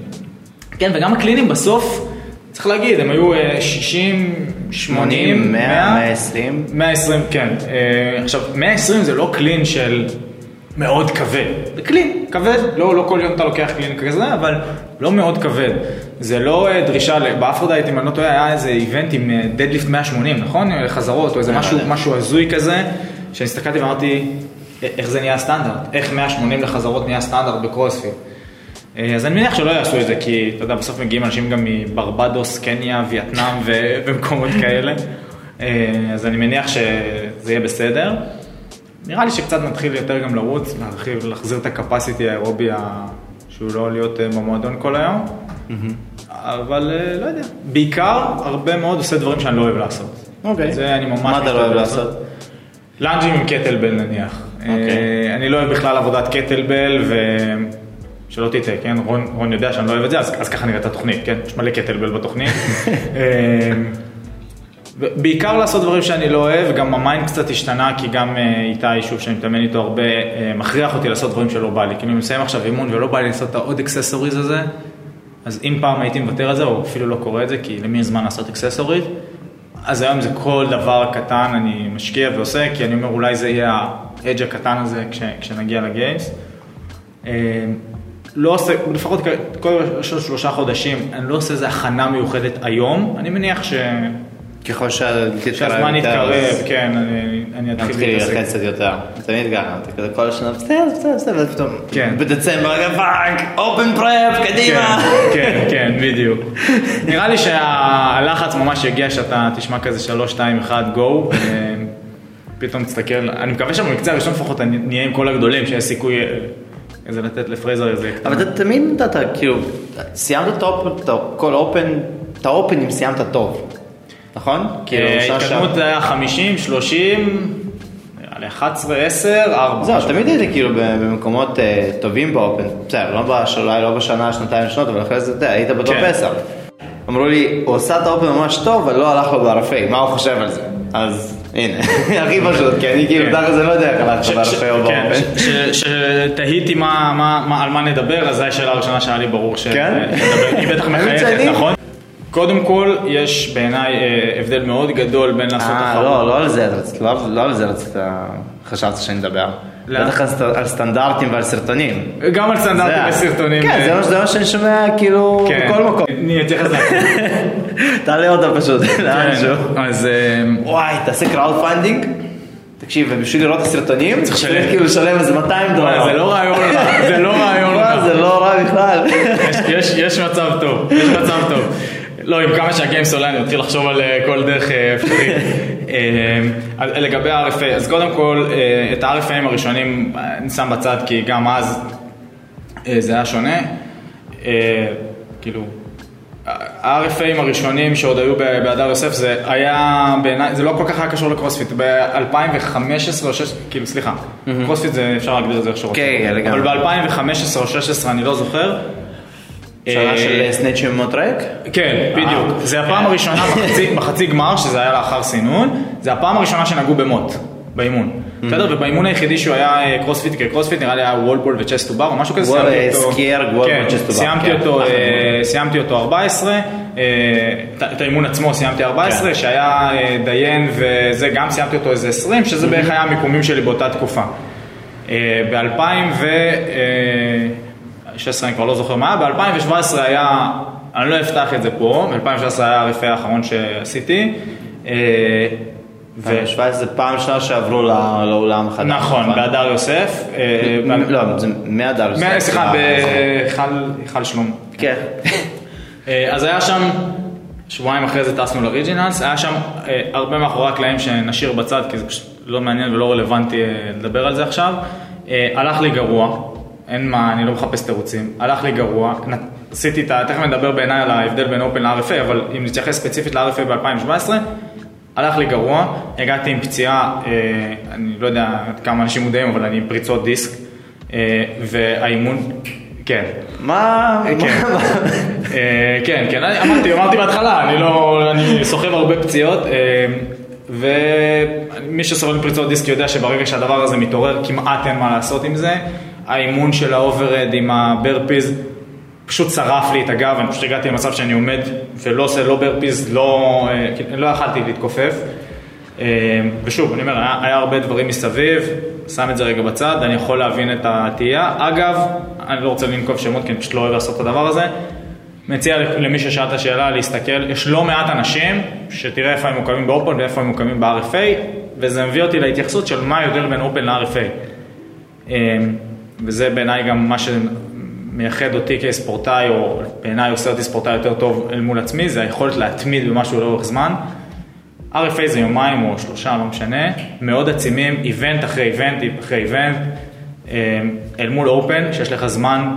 כן, וגם הקלינים בסוף, צריך להגיד, הם היו אה, 60, 80, 100, 120. 120, כן. אה, עכשיו, 120 זה לא קלין של מאוד כבד. זה clean כבד, לא, לא כל יום אתה לוקח clean כזה, אבל לא מאוד כבד. זה לא אה, דרישה, באפרודייט, אם אני לא טועה, היה איזה event עם אה, deadlift 180, נכון? אה, לחזרות, או איזה משהו, משהו הזוי כזה, שאני הסתכלתי ואמרתי, "א- איך זה נהיה סטנדרט? איך 180 לחזרות נהיה סטנדרט בקרוספיט? אה, אז אני מניח שלא יעשו את זה, כי אתה יודע, בסוף מגיעים אנשים גם מברבדוס, קניה, וייטנאם *laughs* ומקומות כאלה. אה, אז אני מניח שזה יהיה בסדר. נראה לי שקצת נתחיל יותר גם לרוץ, להרחיב, להחזיר את הקפסיטי האירובי שהוא לא להיות אה, במועדון כל היום. אבל אה, לא יודע, בעיקר הרבה מאוד עושה דברים שאני לא אוהב לעשות. אוקיי. זה אני ממש מה אתה לא אוהב לעשות? לאנג'ים עם קטלבל נניח. אוקיי. אה, אני לא אוהב בכלל עבודת קטלבל, ושלא תטעה, כן? רון, רון יודע שאני לא אוהב את זה, אז, אז ככה נראית התוכנית, כן? יש מלא קטלבל בתוכנית. *laughs* בעיקר לעשות דברים שאני לא אוהב, גם ה mind קצת השתנה, כי גם אה, איתי, שוב, שאני מתאמן איתו הרבה, אה, מכריח אותי לעשות דברים שלא בא לי. כאילו, אני מסיים עכשיו אימון ולא בא לי לעשות את העוד accessories הזה, אז אם פעם הייתי מוותר על זה, או אפילו לא קורא את זה, כי למי יש זמן לעשות accessories, אז היום זה כל דבר קטן אני משקיע ועושה, כי אני אומר אולי זה יהיה ה edge הקטן הזה כש, כשנגיע ל Games. אה, לא עושה, לפחות כל של- שלושה חודשים, אני לא עושה איזה הכנה מיוחדת היום, אני מניח ש... ככל שהזמן יתקרב, כן, אני, אני אתחיל להתעסק. ללחץ קצת יותר. תמיד ככה, אתה כזה כל השנה, בסדר, בסדר, בסדר, ואז פתאום, כן. בדצמבר, fuck, Open prep, קדימה. כן, כן, בדיוק. נראה לי שהלחץ ממש יגיע שאתה תשמע כזה 3, 2, 1, go, פתאום תסתכל, אני מקווה שבמקצה הראשון לפחות אני- נהיה עם כל הגדולים, שיש סיכוי אה, איזה לתת לפרייזר איזה... אבל אתה תמיד נתת, כאילו, סיימת top, אתה- כל אופן, את האופנים סיימת טוב, נכון? כאילו, שעה- ההתקדמות שעה- זה היה 50, 30, נראה לי 11, 10, 4. זהו, תמיד הייתי כאילו במקומות אה, טובים ב Open, בסדר, לא בש- אולי לא בשנה, שנתיים ראשונות, אבל אחרי זה, אתה יודע, היית ב top כן. 10. אמרו לי, הוא עשה את ה Open ממש טוב, אבל לא הלך לו ב-RFA, מה הוא חושב על זה? אז הנה, *laughs* הכי פשוט, כי אני כאילו, כן. תכל'ס זה לא יודע איך ש- ב-RFA או כן, ב Open. שתהיתי על מה נדבר, אז זו השאלה הראשונה שהיה לי ברור. כן? שנדבר. היא בטח מחייכת, נכון? קודם כל, יש בעיניי אה, הבדל מאוד גדול בין לעשות אה, תחרות. לא, לא על זה לא לא על זה רצית, חשבת שאני מדבר. למה? בטח על סט- על סטנדרטים ועל סרטונים. גם על סטנדרטים וסרטונים. כן, אה, זה מה- שאני שומע כאילו כן. בכל מקום. אני אתייחס לזה. *laughs* תעלה אותה פשוט, לאנשהו. אז אה, וואי, תעשה crowdfunding? תקשיב, ובשביל לראות את הסרטונים, צריך לשלם. כאילו לשלם איזה 200 דולר. זה לא רעיון רע, זה לא רעיון *laughs* רע. זה לא רע בכלל. יש מצב טוב, יש מצב טוב. לא, עם כמה שהגיימס עולה, אני מתחיל לחשוב על אה, כל דרך אה, אפשרית. *laughs* אה, לגבי ה-RFA, אז קודם כל, את ה-RFAים הראשונים אני שם בצד, כי גם אז זה היה שונה. כאילו, ה-RFAים הראשונים שעוד היו בהדר יוסף, זה היה בעיניי, זה לא כל כך היה קשור לקרוספיט. ב-2015 או 2016, כאילו, סליחה, קרוספיט זה, אפשר להגדיר את זה איך שרוצים. כן, לגמרי. אבל ב-2015 או 2016, אני לא זוכר. שנה אה, של סנאצ'ים ומוט רק? כן, בדיוק. זה הפעם הראשונה *laughs* בחצי, גמר, שזה היה לאחר סינון, זה הפעם הראשונה שנגעו במוט, באימון. בסדר? ובאימון היחידי שהוא היה אה, קרוספיט כקרוספיט, נראה לי היה wall ball ו chest to bar או משהו כזה, סיימתי אותו- סקייר, wall ball, chest to bar, סיימתי אותו, אחלה אה, סיימתי אותו 14, אה, את- האימון עצמו סיימתי 14, כן. שהיה אה, דיין וזה, גם סיימתי אותו איזה 20, שזה בערך היה המיקומים שלי באותה תקופה. ב-2016 אני כבר לא זוכר מה, ב-2017 היה, אני לא אפתח את זה פה, ב-2017 היה הרפא האחרון שעשיתי. אה, ו- 2017 זה פעם ראשונה שעברו לאולם החדש. נכון, בהדר יוסף. אה, לא, זה מהדר. מאה- סליחה, בהיכל שלמה. כן. *laughs* אה, אז היה שם, שבועיים אחרי זה טסנו לריג'ינלס, היה שם הרבה מאחורי הקלעים שנשאיר בצד, כי זה פשוט לא מעניין ולא רלוונטי לדבר על זה עכשיו. הלך לי גרוע, אין מה, אני לא מחפש תירוצים, הלך לי גרוע, עשיתי את ה... תכף נדבר בעיניי על ההבדל בין אופן ל-RFA, אבל אם נתייחס ספציפית ל-RFA ב-2017, הלך לי גרוע, הגעתי עם פציעה, אה, אני לא יודע עד כמה אנשים מודעים, אבל אני עם פריצות דיסק, אה, והאימון, כן. מה? כן. מה- אה, כן, כן, אני אמרתי, אמרתי בהתחלה, אני לא, אני סוחב הרבה פציעות, אה, ומי שסובל מפריצות דיסק יודע שברגע שהדבר הזה מתעורר, כמעט אין מה לעשות עם זה. האימון של ה overhead עם ה burpees פשוט שרף לי את הגב, אני פשוט הגעתי למצב שאני עומד ולא עושה לא burpees, לא, אה, לא יכלתי להתכופף. אה, ושוב, אני אומר, היה, היה הרבה דברים מסביב, שם את זה רגע בצד, אני יכול להבין את התהייה. אגב, אני לא רוצה לנקוב שמות כי אני פשוט לא אוהב לעשות את הדבר הזה. מציע למי ששאל את השאלה להסתכל, יש לא מעט אנשים שתראה איפה הם מוקמים באופן ואיפה הם מוקמים ב-RFA, וזה מביא אותי להתייחסות של מה ההבדל בין אופן ל-RFA. וזה בעיניי גם מה שמייחד אותי כספורטאי, או בעיניי עושה אותי ספורטאי יותר טוב אל מול עצמי, זה היכולת להתמיד במשהו לאורך זמן. RFA זה יומיים או שלושה, לא משנה, מאוד עצימים, איבנט אחרי איבנט אחרי איבנט, אה, אל מול אופן, שיש לך זמן,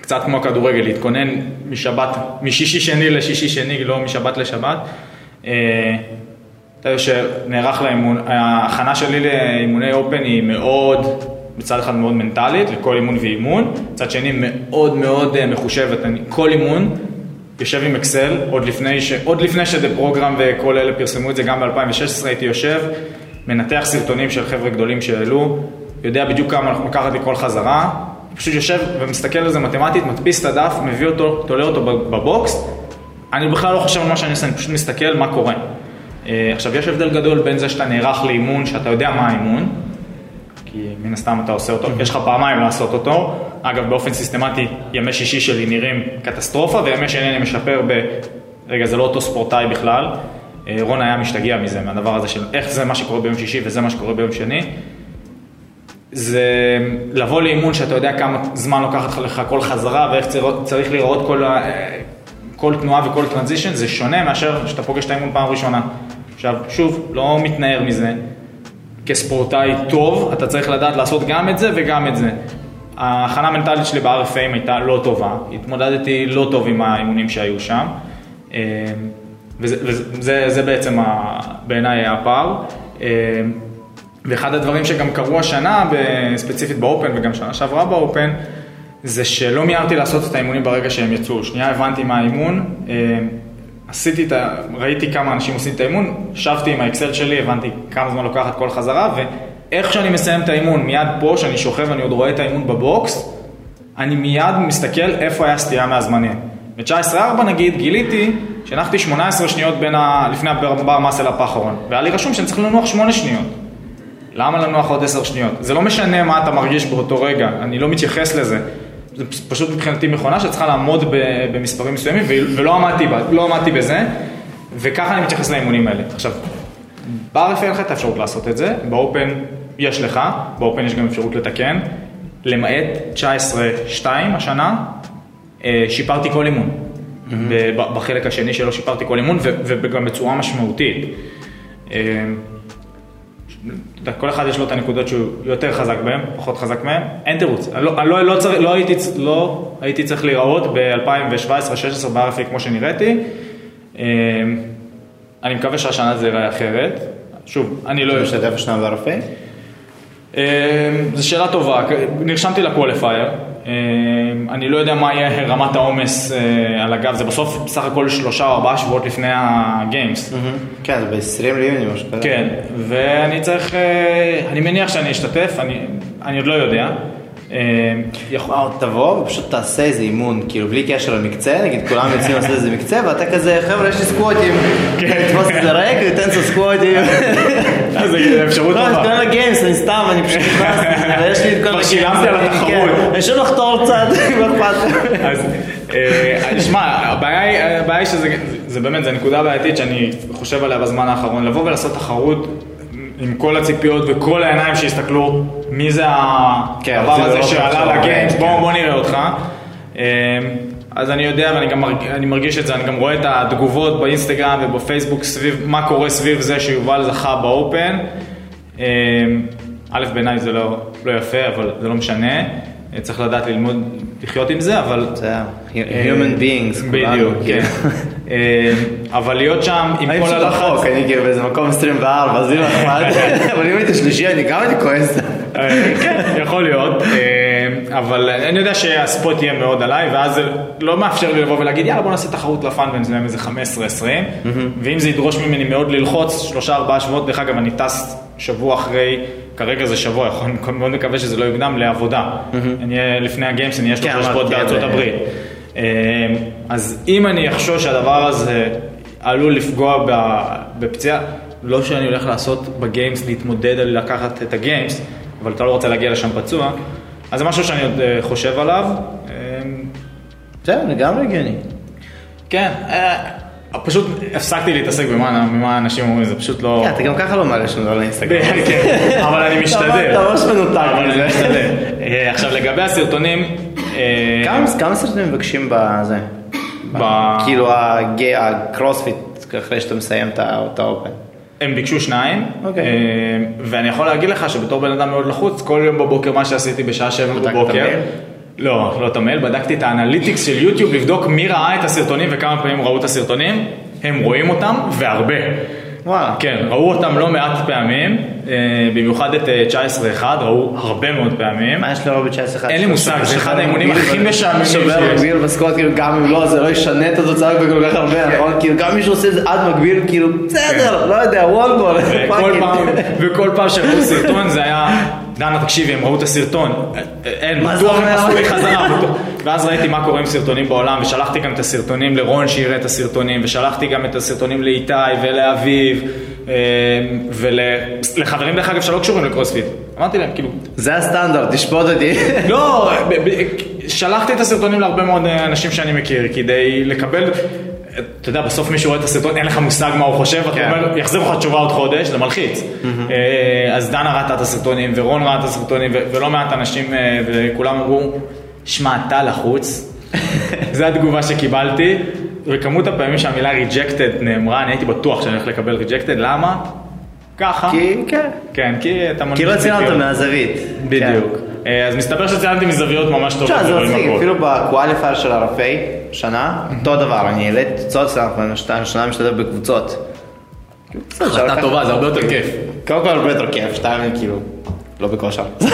קצת כמו כדורגל, להתכונן משבת, משישי שני לשישי שני, לא משבת לשבת. אה, אתה יודע שנערך לאימון, ההכנה שלי לאימוני אופן היא מאוד, מצד אחד מאוד מנטלית, לכל אימון ואימון, מצד שני מאוד מאוד אה, מחושבת, אני, כל אימון יושב עם אקסל, עוד לפני, ש, עוד לפני שדה פרוגרם וכל אלה פרסמו את זה, גם ב-2016 הייתי יושב, מנתח סרטונים של חבר'ה גדולים שהעלו, יודע בדיוק כמה לקחת לי כל חזרה, פשוט יושב ומסתכל על זה מתמטית, מדפיס את הדף, מביא אותו, תולה אותו בבוקס, אני בכלל לא חושב על מה שאני עושה, אני פשוט מסתכל מה קורה. אה, עכשיו, יש הבדל גדול בין זה שאתה נערך לאימון, שאתה יודע מה האימון, כי מן הסתם אתה עושה אותו, יש לך פעמיים לעשות אותו. אגב, באופן סיסטמטי, ימי שישי שלי נראים קטסטרופה, וימי שני אני משפר ב... רגע, זה לא אותו ספורטאי בכלל. אה, רון היה משתגע מזה, מהדבר הזה של איך זה מה שקורה ביום שישי וזה מה שקורה ביום שני. זה לבוא לאימון שאתה יודע כמה זמן לוקחת לך כל חזרה ואיך צריך, להיראות כל, ה- כל תנועה וכל טרנזישן, זה שונה מאשר שאתה פוגש את האימון פעם ראשונה. עכשיו, שוב, לא מתנער מזה. כספורטאי טוב, אתה צריך לדעת לעשות גם את זה וגם את זה. ההכנה המנטלית שלי ב-RFA הייתה לא טובה, התמודדתי לא טוב עם האימונים שהיו שם, אה, וזה, וזה זה, זה בעצם בעיניי הפער. אה, ואחד הדברים שגם קרו השנה, ספציפית באופן וגם שנה שעברה באופן, זה שלא מיהרתי לעשות את האימונים ברגע שהם יצאו. שנייה הבנתי מה האימון, אה, עשיתי את ה... ראיתי כמה אנשים עושים את האימון, ישבתי עם האקסל שלי, הבנתי כמה זמן לוקחת כל חזרה, ואיך שאני מסיים את האימון, מיד פה, שאני שוכב ואני עוד רואה את האימון בבוקס, אני מיד מסתכל איפה היה סטייה מהזמנים. ב-19.4 נגיד, גיליתי שהנחתי 18 שניות בין ה... לפני הבר מסל אפ האחרון, והיה לי רשום שאני צריך לנוח 8 שניות. למה לנוח עוד 10 שניות? זה לא משנה מה אתה מרגיש באותו רגע, אני לא מתייחס לזה. זה פשוט מבחינתי מכונה שצריכה לעמוד במספרים מסוימים, ולא עמדתי, בה- לא עמדתי בזה, וככה אני מתייחס לאימונים האלה. עכשיו, ב-RFA אין לך את האפשרות לעשות את זה, באופן יש לך, באופן יש גם אפשרות לתקן, למעט 19-2 השנה, אה, שיפרתי כל אימון. ב- בחלק השני שלו שיפרתי כל אימון, וגם בצורה משמעותית. כל אחד יש לו את הנקודות שהוא יותר חזק בהן, פחות חזק מהן, אין תירוץ. לא, אני לא, לא, צריך, לא, הייתי, לא הייתי צריך להיראות ב-2017-2016 ב-RFA כמו שנראיתי. אה, אני מקווה שהשנה זה ייראה אחרת. שוב, אני לא... אתה משתתף השנה ב-RFA? אה, זו שאלה טובה, נרשמתי לקווליפייר, אה, אני לא יודע מה יהיה רמת העומס אה, על הגב, זה בסוף בסך הכל שלושה או ארבעה שבועות לפני הגיימס. כן, זה ב-20 ליוני, משהו כזה. כן, ואני צריך, אה, אני מניח שאני אשתתף, אני עוד לא יודע. אה, יכול- וואו, תבוא ופשוט תעשה איזה אימון, כאילו בלי קשר למקצה, נגיד כולם יוצאים לעשות איזה מקצה, ואתה כזה, חבר'ה, יש לי סקווטים, תתפוס את זה ריק ותן קצת סקווטים. אז זה אפשרות לא, אני טובה. קורא לגיימס, אני סתם, אני פשוט נכנסתי, אבל יש לי את כל כבר הגיימס. שילמתי על התחרות. כן, אני שוב לחתור קצת, מה *laughs* אכפת לך? אז אה, שמע, הבעיה היא- שזה זה באמת, זו נקודה בעייתית שאני חושב עליה בזמן האחרון, לבוא ולעשות תחרות עם כל הציפיות וכל העיניים שיסתכלו מי זה כן, הדבר רוצים הזה שעלה לגיימס, כן. בוא נראה אותך. אה, אז אני יודע ואני גם מרג- אני מרגיש את זה, אני גם רואה את התגובות באינסטגרם ובפייסבוק סביב מה קורה סביב זה שיובל זכה באופן. אה, א', בעיניי זה לא, לא יפה, אבל זה לא משנה. צריך לדעת ללמוד לחיות עם זה, אבל human beings, כולנו, בדיוק, כאילו. כן. אה, אבל להיות שם עם כל הלחץ, רחוק, אני כאילו באיזה מקום 24, אז לי לא אכפת, אבל אם הייתי שלישי, אני גם הייתי כועס. אה, כן, יכול להיות, אה, אבל אני יודע שהספוט יהיה מאוד עליי, ואז זה לא מאפשר לי לבוא ולהגיד, יאללה בוא נעשה תחרות לפאן ונזמם איזה 15-20, ואם זה ידרוש ממני מאוד ללחוץ, שלושה ארבעה שבועות, דרך אגב אני טס שבוע אחרי, כרגע זה שבוע, אני מאוד מקווה שזה לא יוקדם, לעבודה. אני אהיה לפני הגיימס, אני אהיה שלושה שבועות בארצות כן, הברית. אה, אז אם אני אחשוש שהדבר הזה עלול לפגוע בפציעה, לא שאני הולך לעשות בגיימס, להתמודד על לקחת את הגיימס, אבל אתה לא רוצה להגיע לשם פצוע, אז זה משהו שאני עוד אה, חושב עליו. אה, זהו, לגמרי הגיוני. כן, אה, פשוט הפסקתי להתעסק במה אנשים אומרים, זה פשוט לא... כן, אתה גם ככה לא מעלה שום דבר לאינסטגרם. *laughs* כן, אבל אני משתדל. אתה ממש מנותק אבל אני. משתדל. *laughs* אה, עכשיו לגבי הסרטונים, אה, כמה- סרטונים מבקשים בזה? כאילו הקרוספיט, אחרי שאתה מסיים את האופן. הם ביקשו שניים, אוקיי. אה, ואני יכול להגיד לך שבתור בן אדם מאוד לחוץ, כל יום בבוקר מה שעשיתי בשעה שבע בבוקר? לא, לא את המייל, בדקתי את האנליטיקס של יוטיוב לבדוק מי ראה את הסרטונים וכמה פעמים ראו את הסרטונים, הם רואים אותם והרבה. וואלה. כן, ראו אותם לא מעט פעמים, אה, במיוחד את אה, 19-1, ראו הרבה מאוד פעמים. מה יש לרובי 19 אין לי מושג, זה אחד האימונים הכי משעממים שובר שיש. מגביל בסקוט, כאילו גם אם לא, זה לא ישנה את התוצאה בכל כך הרבה, נכון? כאילו גם מי שעושה את זה עד מגביל, כאילו בסדר, לא יודע, וולבול, וכל פעם, וכל פעם שראו סרטון זה היה, דנה תקשיבי, הם ראו את הסרטון, אין, בטוח הם? עשו לי חזרה. ואז ראיתי מה קורה עם סרטונים בעולם, ושלחתי גם את הסרטונים לרון שיראה את הסרטונים, ושלחתי גם את הסרטונים לאיתי ולאביב, אה, ולחברים דרך אגב שלא קשורים לקרוספיט. אמרתי להם, כאילו, זה הסטנדרט, תשפוט אותי. לא, *laughs* שלחתי את הסרטונים להרבה מאוד אנשים שאני מכיר כדי לקבל, אתה יודע, בסוף מישהו רואה את הסרטון, אין לך מושג מה הוא חושב, אתה כן. אומר, יחזיר לך תשובה עוד חודש, זה מלחיץ. אה, אז דנה ראתה את הסרטונים, ורון ראה את הסרטונים, ולא מעט אנשים, אה, וכולם אמרו, שמע, אתה לחוץ. *laughs* זו התגובה שקיבלתי, וכמות הפעמים שהמילה ריג'קטד נאמרה, אני הייתי בטוח שאני הולך לקבל ריג'קטד, למה? ככה. כי, כן. כן, כי אתה כי לא צילמת. מהזווית. בדיוק. אה, אז מסתבר שציינתי מזוויות ממש טובות. תשמע, זה מצחיק. אפילו בקואליפייר של הרפאי, שנה, אותו דבר, אני העליתי תוצאות, אנחנו השנה משתתף בקבוצות. כאילו, החלטה טובה, זה הרבה יותר כיף. קודם כל הרבה יותר כיף, שתיים כאילו, לא בכושר. *laughs*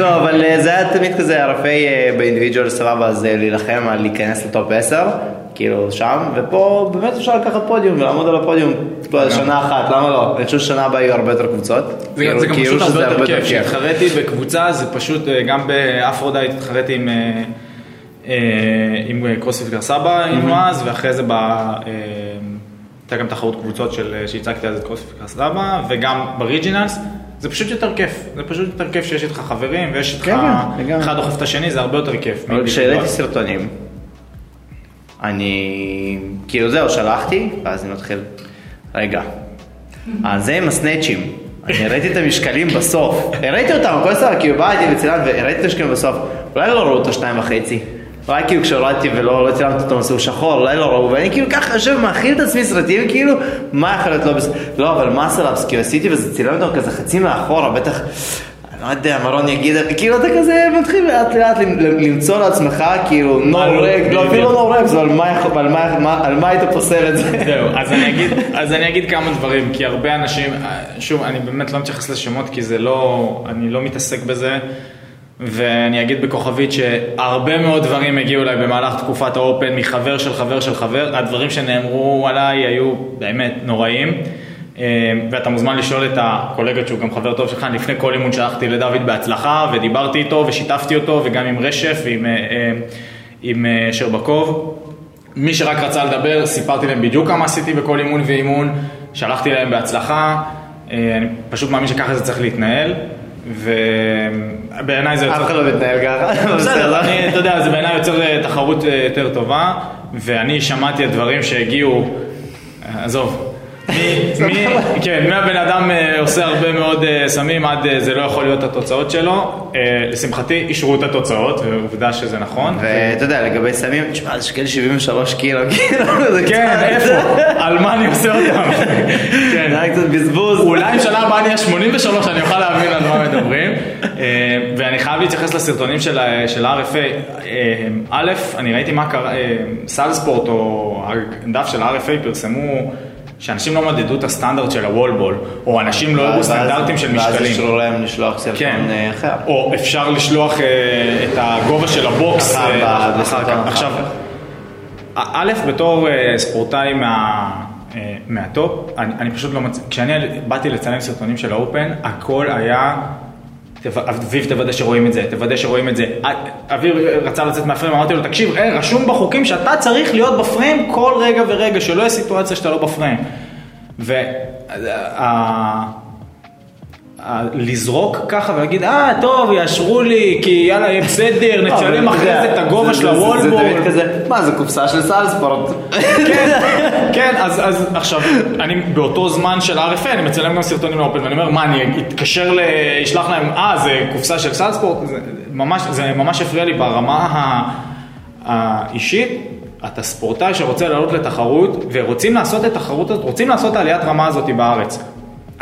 לא, אבל אה, זה היה תמיד כזה, הרפאי אה, באינדיבידואל סבבה, אז אה, להילחם על להיכנס לטופ 10, כאילו שם, ופה באמת אפשר לקחת פודיום ולעמוד על הפודיום שנה אחת, למה לא? אני חושב ששנה הבאה יהיו הרבה יותר קבוצות. זה כאילו, זה גם כאילו פשוט הרבה יותר כיף. כשהתחרתי בקבוצה, זה פשוט, אה, גם באפרודייט התחרתי עם... אה, אה, עם כפר סבא, עם אז, ואחרי זה הייתה גם תחרות קבוצות של, שהצגתי אז את כפר סבא, וגם ב Regionals, זה פשוט יותר כיף. זה פשוט יותר כיף שיש איתך חברים, ויש איתך... כן, כן. אחד דוחף את השני, זה הרבה יותר כיף. אבל. כשהעליתי סרטונים, אני, כאילו זהו, שלחתי, ואז אני מתחיל, רגע, אז זה עם הסנאצ'ים, אני הראיתי את המשקלים בסוף, הראיתי אותם, הכל סבבה, כאילו באתי וצילמתי והראיתי את המשקלים בסוף, אולי לא ראו את השתיים וחצי, אולי כאילו כשהורדתי ולא לא צילמתי אותו מסלול שחור, אולי לא ראו, ואני כאילו ככה יושב ומאכיל את עצמי סרטים, כאילו, מה יכול להיות לא בסדר, לא, אבל מה סלאפס, כאילו עשיתי וזה צילם אותם כזה חצי מאחורה, בטח, לא יודע, מרון יגיד, כאילו אתה כזה מתחיל לאט לאט למצוא לעצמך כאילו no reg, לא אפילו no יכול- על מה- היית פוסל את זה? זהו, אז אני אגיד כמה דברים, כי הרבה אנשים, שוב, אני באמת לא מתייחס לשמות, כי זה לא, אני לא מתעסק בזה. ואני אגיד בכוכבית שהרבה מאוד דברים הגיעו אליי במהלך תקופת האופן מחבר של חבר של חבר, הדברים שנאמרו עליי היו באמת נוראים. אה, ואתה מוזמן לשאול את הקולגה שהוא גם חבר טוב שלך, לפני כל אימון שלחתי לדוד בהצלחה ודיברתי איתו ושיתפתי אותו וגם עם רשף ועם אה, אה, עם שרבקוב. מי שרק רצה לדבר, סיפרתי להם בדיוק כמה עשיתי בכל אימון ואימון, שלחתי להם בהצלחה, אני פשוט מאמין שככה זה צריך להתנהל. ובעיניי זה יוצר... אף אחד לא מתנהל ככה. בסדר, אתה יודע, זה בעיניי יוצר תחרות יותר טובה, ואני שמעתי את דברים שהגיעו, עזוב, כן, מהבן אדם אה, עושה הרבה מאוד אה, סמים עד אה, זה לא יכול להיות התוצאות שלו. לשמחתי אישרו את התוצאות, ועובדה שזה נכון. ואתה יודע, לגבי סמים, תשמע, זה שקל 73 קילו, כאילו, *laughs* כן, איפה? על מה אני עושה אותם? *laughs* כן. זה היה קצת בזבוז. אולי אם שנה הבאה אני אהיה 83, אני אוכל להבין על מה מדברים. ואני חייב להתייחס לסרטונים של RFA. א', אני ראיתי מה קרה, סלספורט או הדף של RFA פרסמו... שאנשים לא מדדו את הסטנדרט של הוולבול, או אנשים לא הראו סטנדרטים של משקלים. ואז אפשרו להם לשלוח סרטון כן. אה, אחר. או אפשר לשלוח אה, את הגובה של ה box אה, אחר כך. עכשיו, א', בתור ספורטאי מה... מה top, אני, אני פשוט לא מצ... כשאני באתי לצלם סרטונים של ה Open, הכל היה אביב תוודא שרואים את זה, תוודא שרואים את זה. אביב רצה לצאת מהפריים, אמרתי לו, תקשיב, אה, רשום בחוקים שאתה צריך להיות בפריים כל רגע ורגע, שלא יהיה סיטואציה שאתה לא בפריים. וה... לזרוק ככה ולהגיד, אה, טוב, יאשרו לי, כי יאללה, יהיה בסדר, נצלם אחרי זה את הגובה של הוולבול. זה תמיד כזה, מה, זה קופסה של סלספורט. כן, *laughs* כן, אז עכשיו, אני באותו זמן של RFA, אני מצלם גם סרטונים לאופן, ואני אומר, מה, אני אתקשר, אשלח להם, אה, זה קופסה של סלספורט? זה ממש הפריע לי ברמה האישית. אתה ספורטאי שרוצה לעלות לתחרות, ורוצים לעשות את התחרות הזאת, רוצים לעשות את העליית רמה הזאת בארץ.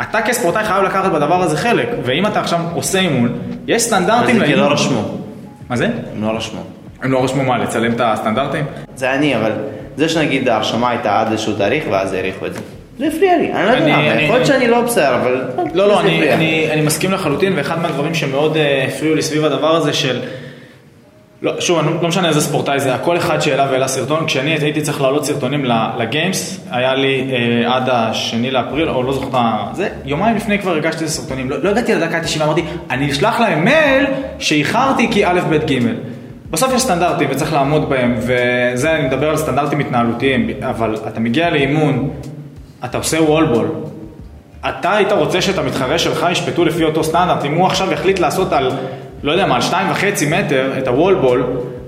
אתה כספורטאי חייב לקחת בדבר הזה חלק, ואם אתה עכשיו עושה אימון, יש סטנדרטים לאימון. זה כי לא רשמו. מה זה? הם לא רשמו. הם לא רשמו מה, לצלם את הסטנדרטים? זה אני, אבל זה שנגיד ההרשמה הייתה עד איזשהו תאריך ואז האריכו את זה. זה הפריע לי, אני לא יודע למה, יכול להיות שאני לא בסדר, אבל... לא, לא, אני מסכים לחלוטין, ואחד מהדברים שמאוד אה, הפריעו לי סביב הדבר הזה של... לא, שוב, לא משנה איזה ספורטאי זה, כל אחד שאליו העלה סרטון, כשאני הייתי צריך להעלות סרטונים לגיימס, היה לי אה, עד השני לאפריל, או לא זוכר מה זה, יומיים לפני כבר הגשתי את הסרטונים, לא, לא הגעתי לדקה ה-90, אמרתי, אני אשלח להם מייל שאיחרתי כי א', ב', ג'. בסוף יש סטנדרטים וצריך לעמוד בהם, וזה, אני מדבר על סטנדרטים התנהלותיים, אבל אתה מגיע לאימון, אתה עושה וולבול, אתה היית רוצה שאת המתחרה שלך ישפטו לפי אותו סטנדרט, אם הוא עכשיו יחליט לעשות על לא יודע מה, על שתיים וחצי מטר, את הוולבול,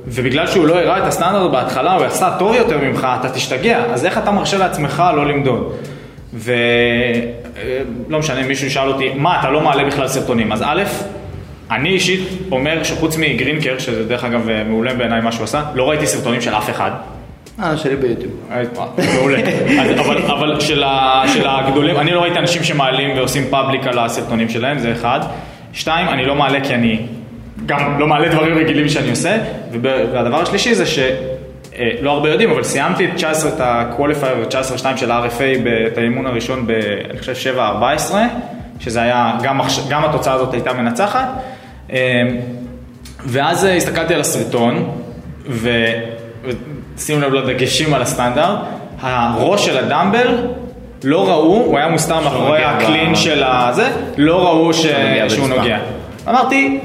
ובגלל שהוא לא הראה את הסטנדרט בהתחלה, הוא עשה טוב יותר ממך, אתה תשתגע. אז איך אתה מרשה לעצמך לא למדוד? ולא אה, משנה, מישהו ישאל אותי, מה, אתה לא מעלה בכלל סרטונים? אז א', אני אישית אומר שחוץ מגרינקר, שזה דרך אגב אה, מעולה בעיניי מה שהוא עשה, לא ראיתי סרטונים של אף אחד. אה, שלי ביוטיוב. אה, מעולה. אבל, אבל של, ה, של הגדולים, אני לא ראיתי אנשים שמעלים ועושים פאבליק על הסרטונים שלהם, זה אחד. שתיים, אני לא מעלה כי אני גם לא מעלה דברים רגילים שאני עושה, והדבר השלישי זה שלא אה, הרבה יודעים, אבל סיימתי את 19, את ה-qualifier 19-2 של ה-RFA, את האימון הראשון ב, אני חושב, 7-14, שזה היה, גם, גם התוצאה הזאת הייתה מנצחת, אה, ואז אה, הסתכלתי על הסרטון, ושימו לב לדגשים על הסטנדרט, הראש של הדמבל לא ראו, הוא היה מוסתר מאחורי הקלין של הזה, לא ראו שהוא נוגע. אמרתי,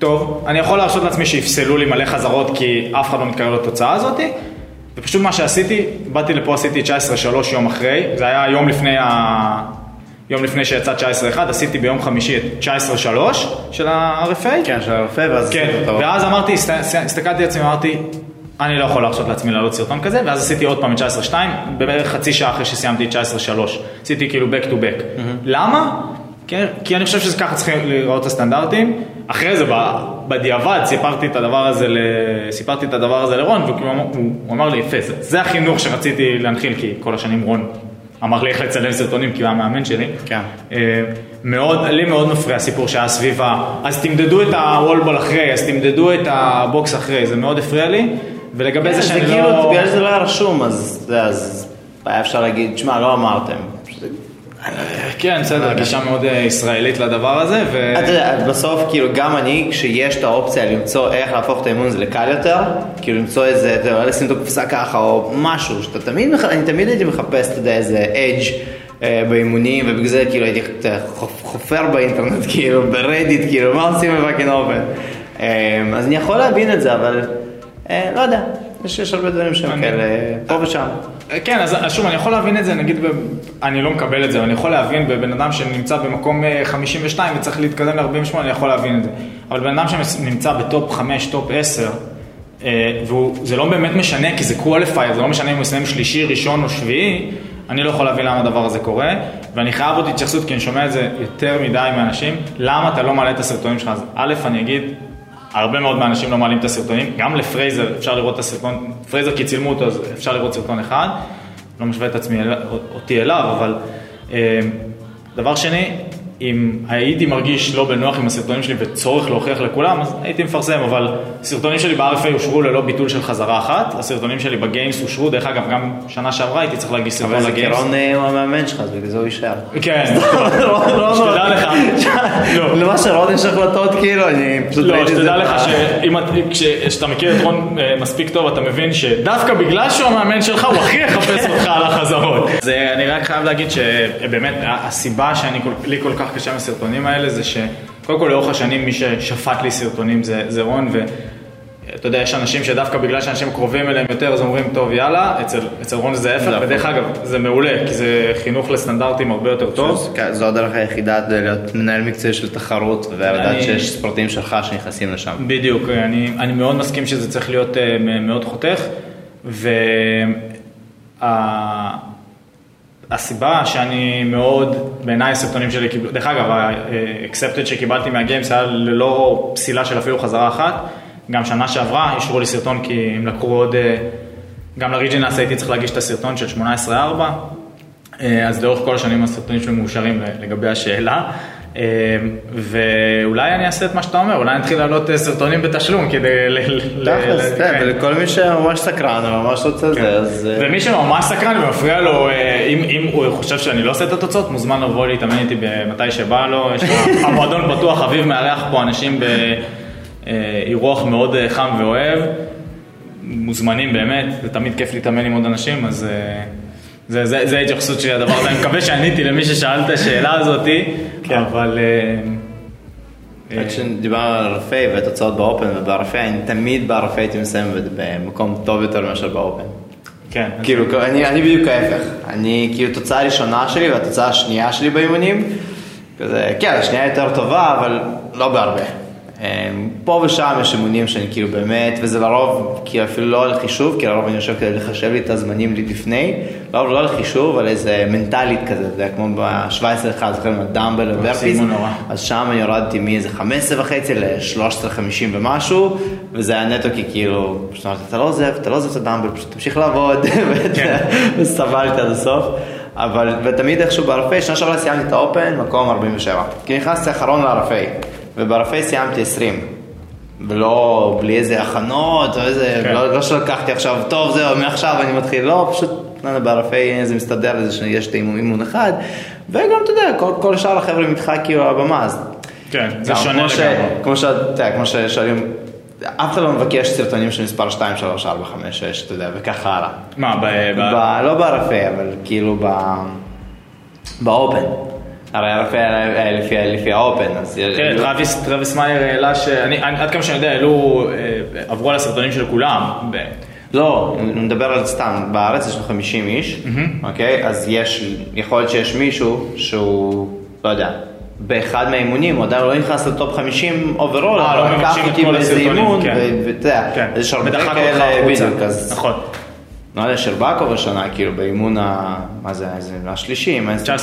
טוב, אני יכול להרשות לעצמי שיפסלו לי מלא חזרות כי אף אחד לא מתקרב לתוצאה הזאת ופשוט מה שעשיתי, באתי לפה עשיתי 19-3 יום אחרי, זה היה יום לפני, ה... יום לפני שיצא 19-1, עשיתי ביום חמישי את 19-3 של ה-RFA. כן, של ה-RFA, ואז כן, ואז אמרתי, הסתכלתי על עצמי, אמרתי, אני לא יכול להרשות לעצמי לעלות סרטון כזה, ואז עשיתי עוד פעם את 19-2, בערך חצי שעה אחרי שסיימתי את 19-3, עשיתי כאילו back to back. Mm-hmm. למה? כן, כי אני חושב שזה ככה צריכים לראות את הסטנדרטים. אחרי זה, בדיעבד, סיפרתי את הדבר הזה, סיפרתי את הדבר הזה לרון, והוא אמר לי, יפה, זה, זה החינוך שרציתי להנחיל, כי כל השנים רון אמר לי איך לצלם סרטונים, כי הוא היה המאמן שלי. כן. אה, מאוד, לי מאוד מפריע הסיפור שהיה סביב ה... אז תמדדו את הוולבול אחרי, אז תמדדו את הבוקס אחרי, זה מאוד הפריע לי. ולגבי זה שאני לא... זה כאילו, בגלל שזה לא היה רשום, אז היה אפשר להגיד, שמע, לא אמרתם. כן, בסדר, גישה מאוד אה, ישראלית לדבר הזה, ו... אתה יודע, בסוף, כאילו, גם אני, כשיש את האופציה למצוא איך להפוך את האימון זה לקל יותר, כאילו למצוא איזה, אתה יודע, לשים את הקופסה ככה, או משהו, שאתה תמיד, אני תמיד הייתי מחפש, אתה יודע, איזה edge באימונים, ובגלל זה כאילו הייתי חופר באינטרנט, *laughs* כאילו, ב Reddit, כאילו, מה עושים ב fucking Open? אז אני יכול להבין את זה, אבל אה, לא יודע, יש יש הרבה דברים שהם כאלה, פה ושם. כן, אז שוב, אני יכול להבין את זה, נגיד. אני לא מקבל את זה, אבל אני יכול להבין בבן אדם שנמצא במקום אה, 52 וצריך להתקדם ל-48, אני יכול להבין את זה. אבל בן אדם שנמצא ב top 5, top 10, וזה לא באמת משנה, כי זה qualifier, זה לא משנה אם הוא יסיים שלישי, ראשון או שביעי, אני לא יכול להבין למה הדבר הזה קורה, ואני חייב עוד התייחסות, כי אני שומע את זה יותר מדי מאנשים, למה אתה לא מעלה את הסרטונים שלך? אז א', אני אגיד, הרבה מאוד מהאנשים לא מעלים את הסרטונים, גם לפרייזר אפשר לראות את הסרטון, פרייזר כי צילמו אותו אז אפשר לראות סרטון אחד, לא משווה את עצמי, אותי אליו, אבל אה, דבר שני, אם הייתי מרגיש לא בנוח עם הסרטונים שלי וצורך להוכיח לכולם, אז הייתי מפרסם, אבל הסרטונים שלי ב-RFA אושרו ללא ביטול של חזרה אחת, הסרטונים שלי ב Games אושרו, דרך אגב, גם שנה שעברה הייתי צריך להגיש סרטון אבל זה ל Games. אה, הוא המאמן שלך, אז בגלל זה הוא יישאר. כן, *laughs* לא, שתדע לך, *laughs* לא. למה שרון יש החלטות כאילו, אני פשוט לא, שתדע לך שאם את- כש- כשאתה מכיר את רון אה, מספיק טוב, אתה מבין שדווקא בגלל שהוא המאמן שלך, הוא הכי יחפש אותך על החזרות. *laughs* אני רק חייב להגיד שבאמת, הסיבה שאני, כל- לי כך קשה עם הסרטונים האלה, זה שקודם כל לאורך השנים מי ששפט לי סרטונים זה, זה רון, ואתה יודע, יש אנשים שדווקא בגלל שאנשים קרובים אליהם יותר, אז אומרים, טוב, יאללה, אצל, אצל רון זה ההפך, זה ודרך אגב, זה מעולה, כי זה חינוך לסטנדרטים הרבה יותר טוב. כן, זו הדרך היחידה להיות מנהל מקצועי של תחרות, ולדעת אני- שיש ספורטים שלך שנכנסים לשם. בדיוק, אני, אני מאוד מסכים שזה צריך להיות uh, מאוד חותך, והסיבה שאני מאוד, בעיניי הסרטונים שלי קיבלו, דרך אגב, ה-accepted שקיבלתי מהגיימס היה ללא פסילה של אפילו חזרה אחת, גם שנה שעברה אישרו לי סרטון כי הם לקחו עוד, אה, גם לריג'ינס הייתי צריך להגיש את הסרטון של 18-4, אה, אז לאורך כל השנים הסרטונים שלי מאושרים לגבי השאלה. אה, ואולי אני אעשה את מה שאתה אומר, אולי אני אתחיל לעלות אה, סרטונים בתשלום כדי... תכלס, כן, כן. ולכל מי שממש סקרן וממש רוצה זה, אז... אה, ומי שממש סקרן ומפריע לו, אה, אם, הוא חושב שאני לא עושה את התוצאות, מוזמן לבוא להתאמן איתי מתי שבא לו. *laughs* המועדון פתוח, אביב מארח פה אנשים באירוח מאוד חם ואוהב. מוזמנים באמת, זה תמיד כיף להתאמן עם עוד אנשים, אז זה, זה, זה ההתייחסות שלי לדבר הזה. אני מקווה שעניתי למי ששאל את השאלה הזאתי, אבל... אה, אה, כשדיברנו על RFA והתוצאות באופן וב-RFA, אני תמיד ב-RFA הייתי מסיים במקום טוב יותר מאשר באופן. כן. כאילו, אני, אני בדיוק ההפך. אני, כאילו, תוצאה הראשונה שלי והתוצאה השנייה שלי באימונים, כזה, כן, השנייה יותר טובה, אבל לא בהרבה. אמ, פה ושם יש אימונים שאני כאילו באמת, וזה לרוב, כאילו אפילו לא על חישוב, כי לרוב אני יושב כדי לחשב לי את הזמנים לי לפני, לא, לא על חישוב, על איזה מנטלית כזה, יודע, כמו ב-17-1, זוכר עם הדמבל וברפיס. אז שם אני הורדתי מאיזה 15 וחצי ל-13.50 ומשהו, וזה היה נטו כי כאילו, פשוט אמרתי, אתה לא עוזב, אתה לא עוזב את הדמבל, פשוט תמשיך לעבוד, כן. *laughs* וסבלתי עד הסוף. אבל, ותמיד איכשהו ב-RFA, שנה שעברה סיימתי את האופן, מקום 47. כי נכנסתי אחרון ל-RFA, וב-RFA סיימתי 20. ולא, בלי איזה הכנות, או איזה, כן. לא, לא שלקחתי עכשיו, טוב זהו, מעכשיו אני מתחיל, לא, פשוט, לא ב-RFA זה מסתדר לזה שיש את האימון אימון אחד, וגם, אתה יודע, כל, כל שאר החבר'ה איתך כאילו על הבמה, אז... כן, זה שונה ש- לגמרי. כמו שאתה יודע, כמו ששואלים, אף אחד לא מבקש סרטונים של מספר 2, 3, 4, 5, 6, אתה יודע, וככה הלאה. מה, ב... ב- ב- לא ב-RFA, אבל כאילו ב... ב Open. הרי היה לפי, ה Open, אז... כן, טרוויס, מאייר העלה אני- עד כמה שאני יודע, העלו, אה, עברו על הסרטונים של כולם. לא, אני מדבר על סתם, בארץ יש לנו 50 איש, אוקיי? אז יש, יכול להיות שיש מישהו שהוא, לא יודע, באחד מהאימונים, הוא עדיין לא נכנס ל top 50 overall, אה, לא אבל לקח אותי באיזה אימון, כן. ואתה יודע, כן, יש הרבה כאלה. בדיוק, אז... נכון. לא יודע, שרבקוב השנה, כאילו באימון ה... מה זה, איזה, השלישי, מה זה 19-3,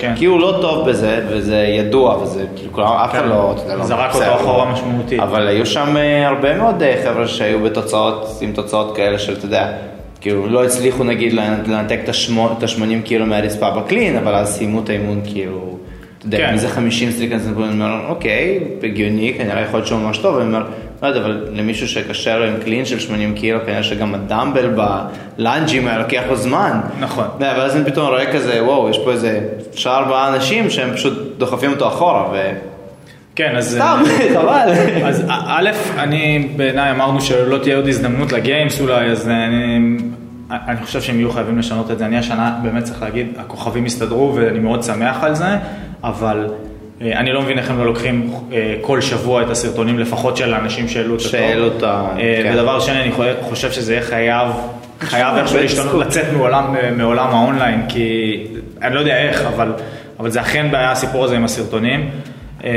כן. כי הוא לא טוב בזה, וזה ידוע, וזה, כאילו, כולם, אף אחד כן. לא, לא זרק אותו אחורה משמעותית. אבל היו שם אה, הרבה מאוד אה, חבר'ה שהיו בתוצאות, עם תוצאות כאלה של, אתה יודע, כאילו, לא הצליחו נגיד לנ- לנתק את ה-80 קילו מהרצפה בקלין, אבל אז סיימו את האימון, כאילו, אתה יודע, כן. מזה 50 strict hands, אני אומר, אוקיי, הגיוני, כנראה יכול להיות שהוא ממש טוב, ואני אומר, לא יודע, אבל למישהו שקשה לו עם clean של 80 קילו, כנראה שגם ה dumbbell לאנג'ים היה לוקח לו זמן. נכון. אתה יודע, ואז אני פתאום רואה כזה, וואו, יש פה איזה שלושה ארבעה אנשים שהם פשוט דוחפים אותו אחורה, ו... כן, אז... סתם, *laughs* חבל. אז א', אני, בעיניי אמרנו שלא תהיה עוד הזדמנות ל games אולי, אז אני, אני חושב שהם יהיו חייבים לשנות את זה. אני השנה באמת צריך להגיד, הכוכבים הסתדרו ואני מאוד שמח על זה, אבל אני לא מבין איך הם לא לוקחים אה, כל שבוע את הסרטונים לפחות של האנשים שהעלו את התור. שהעלו את ה- אה, כן. ודבר שני, אני חושב שזה יהיה חייב, חייב איכשהו להשתנות. לצאת מעולם, מעולם האונליין, כי אני לא יודע איך, אבל, אבל זה אכן בעיה הסיפור הזה עם הסרטונים. אה,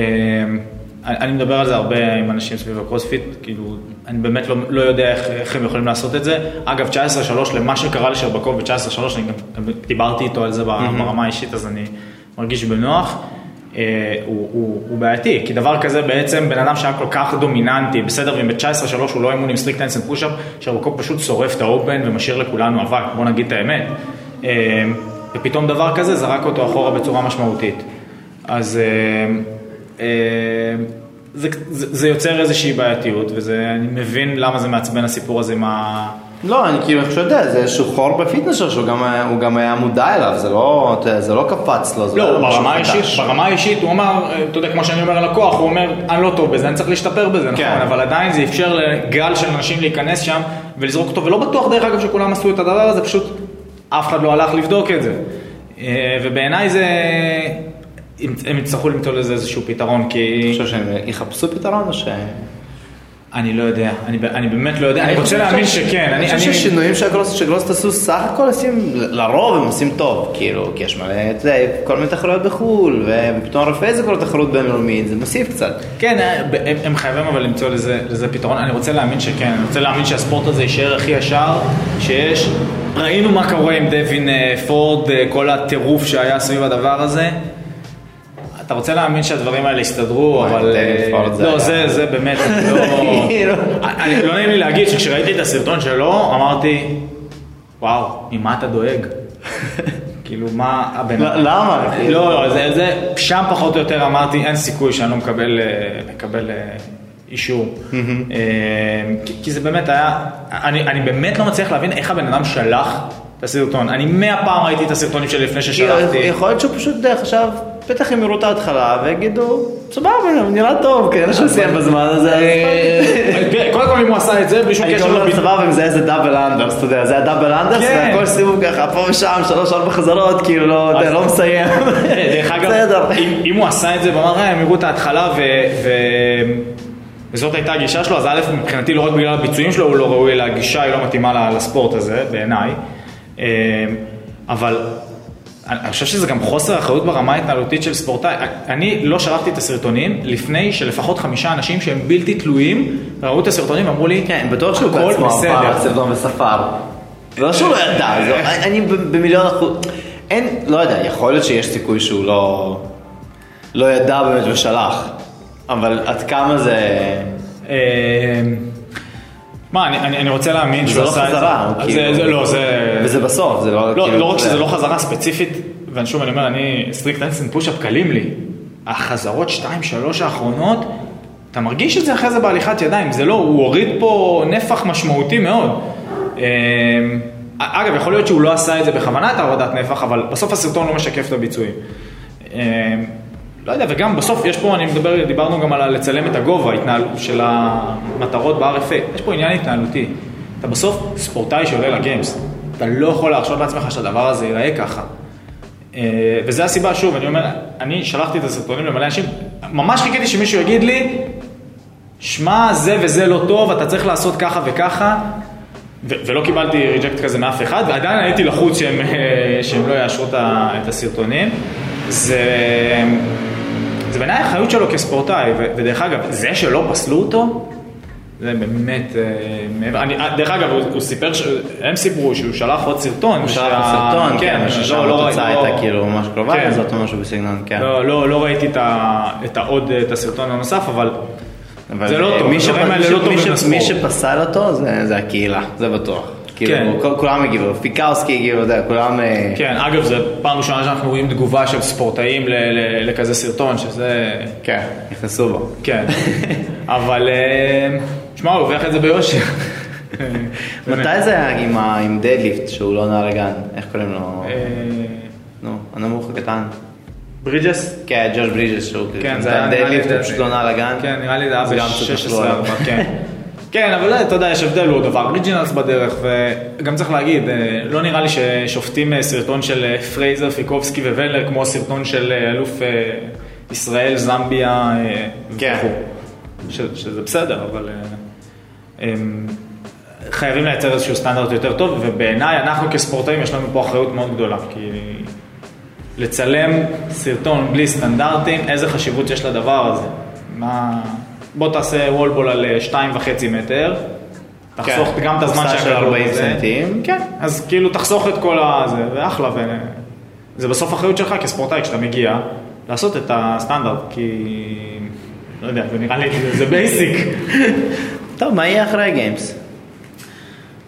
אני מדבר על זה הרבה עם אנשים סביב הקרוספיט, כאילו, אני באמת לא, לא יודע איך, איך הם יכולים לעשות את זה. אגב, 19-3 למה שקרה לשרבקוב ב-19-3, אני גם דיברתי איתו על זה ברמה האישית, אז אני מרגיש בנוח. אה, הוא, הוא, הוא בעייתי, כי דבר כזה בעצם בן אדם שהיה כל כך דומיננטי, בסדר, ואם ב-19-3 הוא לא אימון עם strict handstand push-up, שרבקוב פשוט שורף את ה Open ומשאיר לכולנו אבק, בוא נגיד את האמת. אה, ופתאום דבר כזה זרק אותו אחורה בצורה משמעותית. אז אה, זה, זה, זה יוצר איזושהי בעייתיות, ואני מבין למה זה מעצבן הסיפור הזה עם ה... לא, אני כאילו, איך שאתה יודע, זה איזשהו חור בפיטנס שלו, שהוא גם גם היה מודע אליו, זה לא, זה לא קפץ לו, זה לא, ברמה. האישית, ברמה האישית הוא אמר, אתה יודע, כמו שאני אומר ללקוח, הוא אומר, אני לא טוב בזה, אני צריך להשתפר בזה, נכון, כן. אבל עדיין זה אפשר לגל של אנשים להיכנס שם ולזרוק אותו, ולא בטוח דרך אגב שכולם עשו את הדבר הזה, פשוט אף אחד לא הלך לבדוק את זה. אה, ובעיניי זה, הם יצטרכו למצוא לזה איזשהו פתרון, אני כי חושב שהם יחפשו פתרון או ש... אני לא יודע, אני אני באמת לא יודע, אני רוצה להאמין שכן, אני חושב ששינויים שגלוסט עשו סך הכל עושים, לרוב הם עושים טוב, כאילו, כי יש מלא, אתה יודע, כל מיני תחרויות בחו"ל, ופתאום רפאל זה כל תחרות בינלאומית, זה מוסיף קצת. כן, אה, הם, הם חייבים אבל למצוא לזה, לזה פתרון. אני רוצה להאמין שכן, אני רוצה להאמין שהספורט הזה יישאר הכי ישר שיש. ראינו מה קורה עם דווין אה, פורד, אה, כל הטירוף שהיה סביב הדבר הזה. אתה רוצה להאמין שהדברים האלה יסתדרו, אבל... אה, לא, זה, זה באמת, אני לא... *laughs* כאילו. לא נעים לי להגיד שכשראיתי את הסרטון שלו, אמרתי, וואו, ממה אתה דואג? *laughs* כאילו, מה הבן ל- למה? לא, לא, זה, שם פחות או יותר אמרתי, אין סיכוי שאני לא מקבל, אה, מקבל אה, אישור. כי- זה באמת היה, אני, אני באמת לא מצליח להבין איך הבן אדם שלח את הסרטון. אני מאה פעם ראיתי את הסרטונים שלי לפני ששלחתי. כאילו, יכול להיות שהוא פשוט, יודע, חשב, בטח הם יראו את ההתחלה ויגידו, סבבה, נראה טוב, כנראה שהוא סיים בזמן הזה. אה, קודם כל אם הוא עשה את זה, בלי שום אני קשר גם לא לביט- סבבה אם זה איזה דאבל אנדרס, אתה יודע, זה היה דאבל אנדרס, כן. והכל סיבוב ככה, פה ושם, שלוש ארבע חזרות, כאילו, לא, לא מסיים. אה, *laughs* דרך אגב. אם, הוא עשה את זה ואמר, "אה, הם יראו את ההתחלה ו... וזאת הייתה הגישה שלו, אז א', מבחינתי לא רק בגלל הביצועים שלו הוא לא ראוי, אלא הגישה היא לא מתאימה לספורט הזה, בעיניי. אה, אבל אני חושב שזה גם חוסר אחריות ברמה ההתנהלותית של ספורטאי. אני לא שלחתי את הסרטונים לפני שלפחות חמישה אנשים שהם בלתי תלויים ראו את הסרטונים ואמרו לי, כן, בטוח שהוא בעצמו עבר בסדר. על סרטון וספר. לא שהוא לא ידע, זה- אני במיליון אחוז, אין, לא יודע, יכול להיות שיש סיכוי שהוא לא, לא ידע באמת ושלח, אבל עד כמה זה, אה, מה, אני, אני, אני רוצה להאמין זה שהוא לא עשה את זה. חזרה, הוא אז כאילו- זה, זה לא, זה... וזה בסוף, זה לא, לא, כאילו, לא רק שזה. לא חזרה ספציפית, ושוב אני אומר, אני strict handstand push-up קלים לי. החזרות 2-3 האחרונות, אתה מרגיש את זה אחרי זה בהליכת ידיים, זה לא, הוא הוריד פה נפח משמעותי מאוד. אה, אגב, יכול להיות שהוא לא עשה את זה בכוונה, את ההורדת נפח, אבל בסוף הסרטון לא משקף את הביצועים. לא יודע, וגם בסוף יש פה, אני מדבר, דיברנו גם על לצלם את הגובה של המטרות ב-RFA, יש פה עניין התנהלותי. אתה בסוף ספורטאי שעולה לגיימס, אתה לא יכול להרשות לעצמך שהדבר הזה ייראה ככה. אה, וזה הסיבה, שוב, אני אומר, אני שלחתי את הסרטונים למלא אנשים, ממש חיכיתי שמישהו יגיד לי, שמע, זה וזה לא טוב, אתה צריך לעשות ככה וככה, ולא קיבלתי ריג'קט כזה מאף אחד, ועדיין הייתי לחוץ שהם, אה, שהם לא יאשרו את הסרטונים. זה, זה בעיניי האחריות שלו כספורטאי, ו- ודרך אגב, זה שלא פסלו אותו, זה באמת, אה, מעבר- אני, אה, דרך אגב, הוא, הוא סיפר, ש... הם סיפרו שהוא שלח עוד סרטון. הוא שלח שה- סרטון, כן, לא, ששם לא, לא, התוצאה לא- הייתה כאילו ממש קרובה, כן. זאת או משהו בסגנון, כן. לא, לא, לא ראיתי את, ה, את העוד, את הסרטון הנוסף, אבל אבל זה לא טוב, מי הדברים האלה לא טובים לספורט. מי שפסל אותו זה זה הקהילה, זה בטוח. כאילו, כן. כולם הגיבו, פיקאוסקי הגיבו, אתה יודע, כולם... אה, כן, אגב, זו פעם ראשונה שאנחנו רואים תגובה של ספורטאים לכזה סרטון, שזה... כן, נכנסו בו. כן. אבל אה, שמע, הוא הוכיח את זה ביושר. *laughs* מתי זה היה עם deadlift שהוא לא נעל אגן? איך קוראים לו? אה, נו, הנמוך הקטן. ברידג'ס? כן, ג'וש ברידג'ס שהוא כן, כאילו זה היה deadlift, הוא פשוט לא נעל אגן. כן, נראה לי זה היה אז גם קצת נפלו ב-16 עליו. כן. *laughs* כן, אבל אתה יודע, יש הבדל, הוא עבר regionals בדרך, וגם צריך להגיד, אה, לא נראה לי ששופטים אה, סרטון של אה, פרייזר, פיקובסקי ולנר, כמו סרטון של אה, אלוף אה, ישראל, זמביה, אה, כן. וכו'. ש- שזה בסדר, אבל אה, הם חייבים לייצר איזשהו סטנדרט יותר טוב, ובעיניי אנחנו כספורטאים יש לנו פה אחריות מאוד גדולה, כי לצלם סרטון בלי סטנדרטים, איזה חשיבות יש לדבר הזה. מה... בוא תעשה wall ball על אה, שתיים וחצי מטר, תחסוך כן. גם את הזמן של שהכדור 40 הזה. סנטים. כן, אז כאילו תחסוך את כל הזה, ואחלה, ו... זה בסוף אחריות שלך כספורטאי כשאתה מגיע, לעשות את הסטנדרט, כי... לא יודע, זה נראה לי, זה basic. *laughs* טוב, מה יהיה אחרי ה games?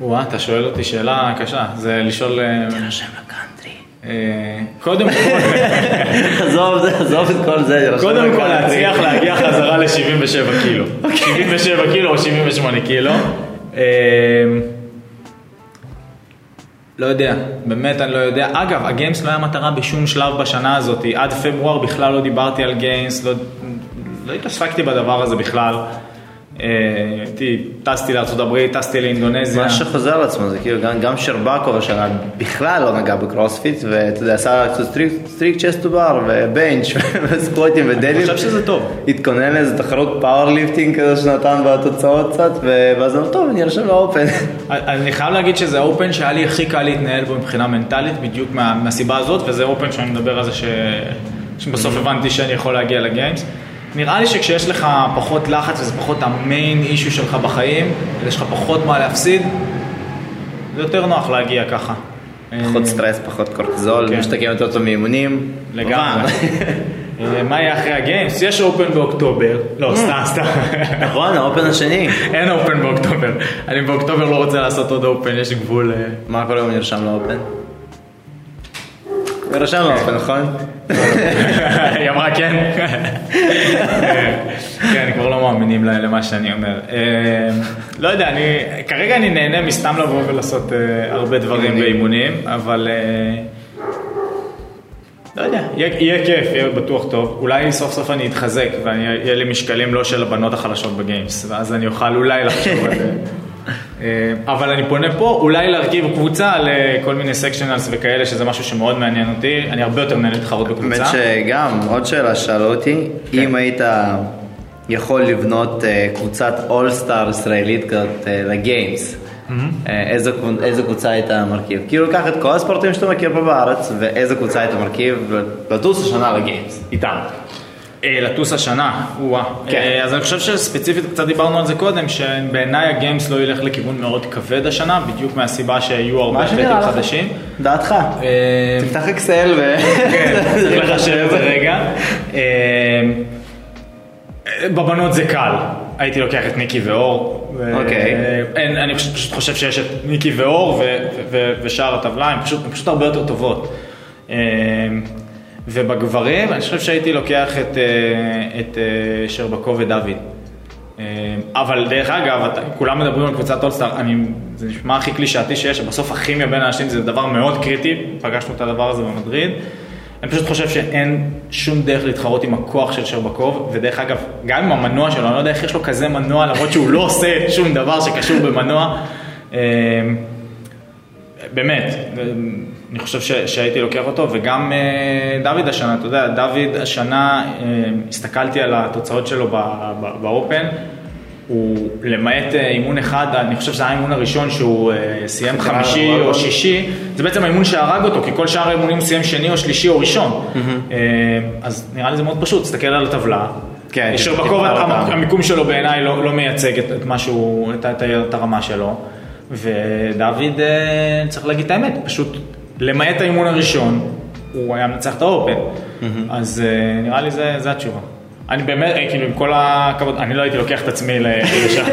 וואה, אתה שואל אותי שאלה קשה, זה לשאול... אה, תירשם. אה, קודם כל... *laughs* עזוב, את כל זה, קודם כל. להצליח להגיע חזרה ל-77 קילו. 77 קילו או 78 קילו. אה, לא יודע, באמת אני לא יודע. אגב, ה games לא היה מטרה בשום שלב בשנה הזאת. עד פברואר בכלל לא דיברתי על games, לא, לא התעסקתי בדבר הזה בכלל. אה, טסתי לארה"ב, טסתי לאינדונזיה. מה שחוזר על עצמו זה כאילו גם, גם שרבקוב השנה בכלל לא נגע בקרוספיט ואתה יודע עשה strict, strict chest to bar ו bench *laughs* וסקווטים אני ודלים. חושב שזה טוב. התכונן לאיזה תחרות powerlifting כזה שנתן בתוצאות קצת ואז אמר טוב אני ארשם ל Open. *laughs* אני חייב להגיד שזה Open שהיה לי הכי קל להתנהל בו מבחינה מנטלית, בדיוק מה, מהסיבה הזאת, וזה Open שאני מדבר על זה ש... שבסוף הבנתי שאני יכול להגיע ל games. נראה לי שכשיש לך פחות לחץ וזה פחות ה main issue שלך בחיים, ויש לך פחות מה להפסיד, זה יותר נוח להגיע ככה. פחות סטרס פחות קורטיזול כן. משתקם יותר טוב מאימונים. לגמרי. *laughs* אה, מה יהיה אחרי ה games? יש Open באוקטובר. לא, סתם, סתם. *laughs* נכון האופן השני. אין אופן באוקטובר. אני באוקטובר לא רוצה לעשות עוד אופן, יש גבול. אה, מה קורה אם נרשם לאופן? נרשם לאופן נכון? *laughs* היא אמרה כן. *laughs* כן, כבר לא מאמינים למה שאני אומר. אה, לא יודע, אני, כרגע אני נהנה מסתם לבוא ולעשות אה, הרבה דברים אימונים. באימונים, אבל אה, לא יודע, יהיה יהיה כיף, יהיה בטוח טוב. אולי סוף סוף אני אתחזק ויהיה לי משקלים לא של הבנות החלשות בגיימס, ואז אני אוכל אולי לחשוב על זה. *laughs* אבל אני פונה פה אולי להרכיב קבוצה לכל מיני Sanctionals וכאלה, שזה משהו שמאוד מעניין אותי. אני הרבה יותר נהנה להתחרות בקבוצה. האמת שגם עוד שאלה שאלו אותי כן. אם היית יכול לבנות אה, קבוצת all-star ישראלית כזאת אה, ל games. אה, איזו איזו קבוצה היית מרכיב? כאילו לקח את כל הספורטים שאתה מכיר פה בארץ ואיזו קבוצה היית מרכיב לטוס השנה ל games איתם. אה, לטוס השנה, או-אה. כן. אה, אז אני חושב שספציפית, קצת דיברנו על זה קודם, שבעיניי ה games לא ילך לכיוון מאוד כבד השנה, בדיוק מהסיבה שיהיו הרבה לך. חדשים. דעתך. אה, תפתח אקסל ו... כן, *laughs* צריך לחשב את זה רגע. בבנות זה קל, הייתי לוקח את ניקי ואור. אוקיי. אני פשוט, חושב שיש את ניקי ואור ושאר הטבלה, הן פשוט הרבה יותר טובות. ובגברים, אני חושב שהייתי לוקח את, אה, את אה, שרבקו ודוד. אה, אבל דרך אגב, כולם מדברים על קבוצת אולסטאר, אני, זה נשמע הכי קלישאתי שיש, שבסוף הכימיה בין האנשים זה דבר מאוד קריטי, פגשנו את הדבר הזה במדריד. אני פשוט חושב שאין שום דרך להתחרות עם הכוח של שרבקוב, ודרך אגב, גם עם המנוע שלו, אני לא יודע איך יש לו כזה מנוע, למרות שהוא לא עושה שום דבר שקשור במנוע. באמת, אני חושב ש, שהייתי לוקח אותו, וגם אה, דוד השנה, אתה יודע, דוד השנה, אה, הסתכלתי על התוצאות שלו ב- ב- באופן, הוא למעט אה, אימון אחד, אני חושב שזה היה האימון הראשון שהוא אה, סיים חמישי. או שישי, זה בעצם האימון שהרג אותו, כי כל שאר האימונים הוא סיים שני או שלישי או ראשון. אה, אז נראה לי זה מאוד פשוט, תסתכל על הטבלה. כן, תבחר אותם. המיקום שלו בעיניי לא, לא מייצג את, את מה שהוא, את, את, את הרמה שלו. ודוד, אה, צריך להגיד את האמת, פשוט למעט האימון הראשון, הוא היה מנצח את ה Open. אז אה, נראה לי זה, זה התשובה. אני באמת, אה, כאילו, עם כל הכבוד, אני לא הייתי לוקח את עצמי *laughs* לשם.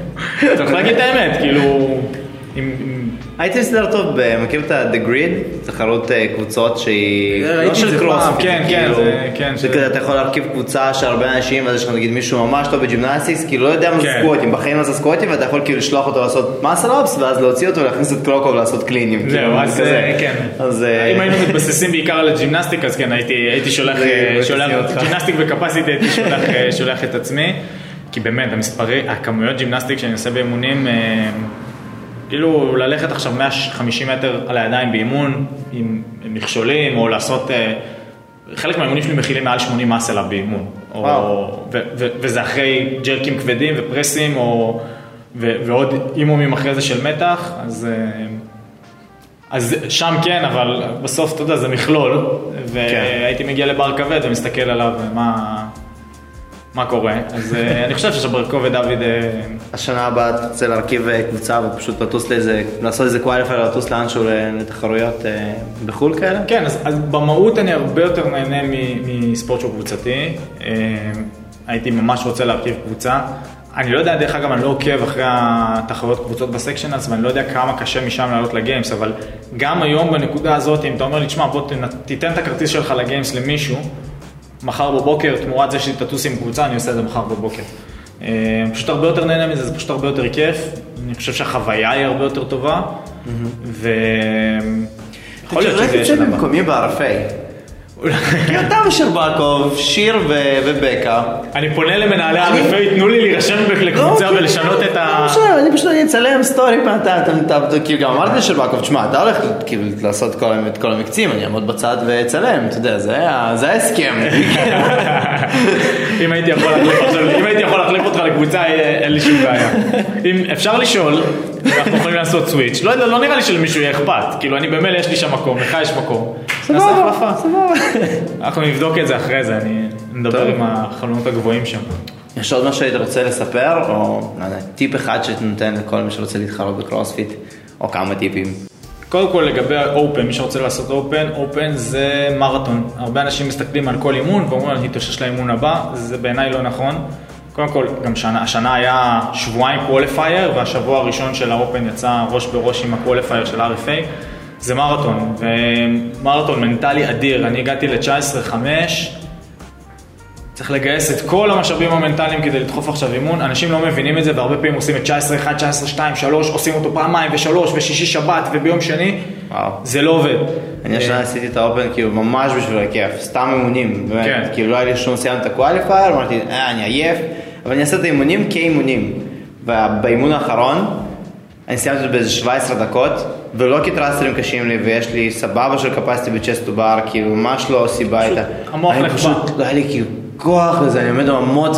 *laughs* צריך להגיד את האמת, כאילו. עם- הייתי מסתדר טוב, מכיר את ה-The Grid? תחרות אה, קבוצות שהיא ראיתי לא של זה קרוס, פעם, כן, כן, זה- כן, זה זה- כזה, אתה יכול להרכיב קבוצה של הרבה אנשים, ואז יש לך נגיד מישהו ממש טוב ב gymnastics, כאילו לא יודע מה זה כן. סקווטים, בחיים לא זה סקווטים, ואתה יכול כאילו לשלוח אותו לעשות muscle-ups, ואז להוציא אותו ולהכניס את קלוקוב ולעשות קלינים. זהו, כאילו, אז כזה. אה, כן. אז אה, אם היינו מתבססים בעיקר על ה gymnastic, אז כן, הייתי שולח, אה. gymnastic ו capacity הייתי שולח, אה, את עצמי, כי באמת, המספרי, הכמויות gymnastic שאני עושה באימונים, אה, כאילו ללכת עכשיו 150 מטר על הידיים באימון, עם מכשולים, או לעשות, אה, חלק מהאימונים שלי מכילים מעל 80 muscle-up באימון. או-. ו- ו- וזה אחרי ג'רקים כבדים ופרסים, או, ו- ועוד אימונים אחרי זה של מתח, אז... אה, אז שם כן, אבל בסוף, אתה יודע, זה מכלול, והייתי מגיע לבר כבד ומסתכל עליו, מה, מה קורה. אז אה, אני חושב ששברקו ודוד, אה, השנה הבאה אתה רוצה להרכיב אה, קבוצה ופשוט לטוס לאיזה, לעשות איזה qualifier, לטוס לאנשהו לתחרויות בחו"ל כאלה? כן, אז, אז במהות אני הרבה יותר נהנה מספורט שהוא קבוצתי. הייתי ממש רוצה להרכיב קבוצה. אני לא יודע, דרך אגב, אני לא עוקב אחרי התחרויות קבוצות ב sanctionals, ואני לא יודע כמה קשה משם לעלות ל Games, אבל גם היום בנקודה הזאת, אם אתה אומר לי, תשמע, בוא תיתן את הכרטיס שלך לגיימס למישהו, מחר בבוקר, תמורת זה שתטוס עם קבוצה, אני עושה את זה מחר בבוקר. אה, פשוט הרבה יותר נהנה מזה, זה פשוט הרבה יותר כיף. אני חושב שהחוויה היא הרבה יותר טובה, ו... יכול להיות שזה יהיה שזה שנה הבאה. במקומי בערפי. כי אתה ושרבקוב, שיר ו- ובקה. אני פונה למנהלי הרפאי, תנו לי להירשם לקבוצה לא, ולשנות את לא ה... משנה, אני פשוט אצלם סטורי אתה, אתה, אתה, כאילו גם אמרתי לשרבקוב, תשמע, אתה הולך כאילו לעשות את כל המקצים, אני אעמוד בצד ואצלם, אתה יודע, זה ההסכם. *laughs* אם הייתי יכול להחליף עכשיו, אם הייתי יכול להחליף אותך לקבוצה, אה, אין לי שום בעיה. אם אפשר לשאול, אנחנו יכולים לעשות סוויץ'. לא יודע, לא נראה לי שלמישהו יהיה אכפת. כאילו, אני במילא יש לי שם מקום, לך יש מקום. נעשה החלפה. אנחנו נבדוק את זה אחרי זה, אני נדבר. עם החלונות הגבוהים שם. יש עוד משהו שהיית רוצה לספר, או לא יודע, טיפ אחד שאתה נותן לכל מי שרוצה להתחרות בקרוספיט, או כמה טיפים. קודם כל לגבי ה Open, מי שרוצה לעשות Open, Open זה מרתון. הרבה אנשים מסתכלים על כל אימון ואומרים, אני אתאושש לאימון הבא, זה בעיניי לא נכון. קודם כל, גם שנה, השנה היה שבועיים qualifier, והשבוע הראשון של ה Open יצא ראש בראש עם ה qualifier של RFA. זה מרתון, ומרתון מנטלי אדיר. אני הגעתי ל-19-5, צריך לגייס את כל המשאבים המנטליים כדי לדחוף עכשיו אימון. אנשים לא מבינים את זה, והרבה פעמים עושים את 19-1, 19-2, 3, עושים אותו פעמיים ושלוש, ושישי שבת, וביום שני. וואו. זה לא עובד. אני השנה עשיתי את ה Open כאילו ממש בשביל הכיף, סתם אימונים, באמת, כן. כאילו לא היה לי שום סיימת את ה qualifier, אמרתי, אה, אני עייף, אבל אני אעשה את האימונים כאימונים. ובאימון האחרון, אני סיימתי אותו באיזה 17 דקות, ולא כי ת'ראסטרים קשים לי, ויש לי סבבה של capacity ב chest-to-bar, כאילו ממש לא סיבה איתה. המוח נחבא. פשוט, לא היה לי כאילו כוח לזה, אני עומד אומר,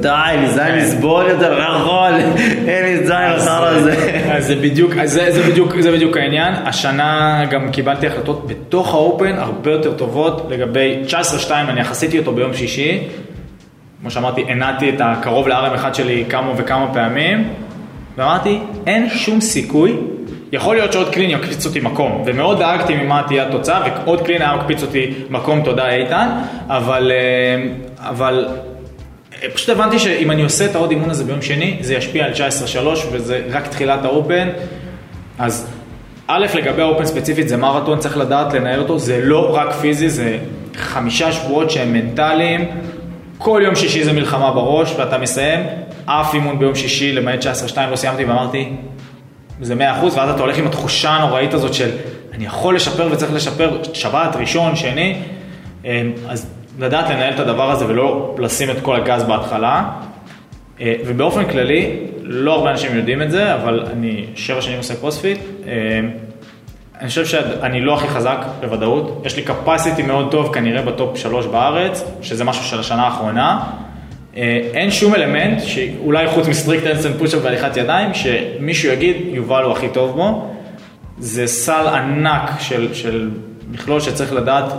די, אני כן. זין לסבול יותר, לא יכול, *laughs* אין לי זין לחר הזה. אז זה בדיוק, זה, זה, בדיוק, זה בדיוק העניין. השנה גם קיבלתי החלטות בתוך האופן הרבה יותר טובות לגבי 19-2, אני יחסיתי אותו ביום שישי. כמו שאמרתי, הנעתי את הקרוב ל-RM1 שלי כמה וכמה פעמים, ואמרתי, אין שום סיכוי. יכול להיות שעוד קלין יקפיץ אותי מקום, ומאוד דאגתי ממה תהיה התוצאה, ועוד קלין היה מקפיץ אותי מקום, תודה איתן, אבל, אה, אבל אה, פשוט הבנתי שאם אני עושה את העוד אימון הזה ביום שני, זה ישפיע על 19-3, וזה רק תחילת האופן. אז א', לגבי האופן ספציפית, זה מרתון, צריך לדעת לנהל אותו, זה לא רק פיזי, זה חמישה שבועות שהם מנטליים, כל יום שישי זה מלחמה בראש, ואתה מסיים, אף אימון ביום שישי, למעט 19-2 לא סיימתי, ואמרתי, זה 100%, ואז אתה הולך עם התחושה הנוראית הזאת של, אני יכול לשפר וצריך לשפר, שבת, ראשון, שני, אמ, אז לדעת לנהל את הדבר הזה ולא לשים את כל הגז בהתחלה. אה, ובאופן כללי, לא הרבה אנשים יודעים את זה, אבל אני שבע שנים עושה קרוספיט. אמ, אני חושב שאני לא הכי חזק בוודאות, יש לי capacity מאוד טוב כנראה בטופ שלוש בארץ, שזה משהו של השנה האחרונה. אה, אין שום אלמנט, שאולי חוץ מ strict handstand push-up והליכת ידיים, שמישהו יגיד יובל הוא הכי טוב בו. זה סל ענק של, של מכלול שצריך לדעת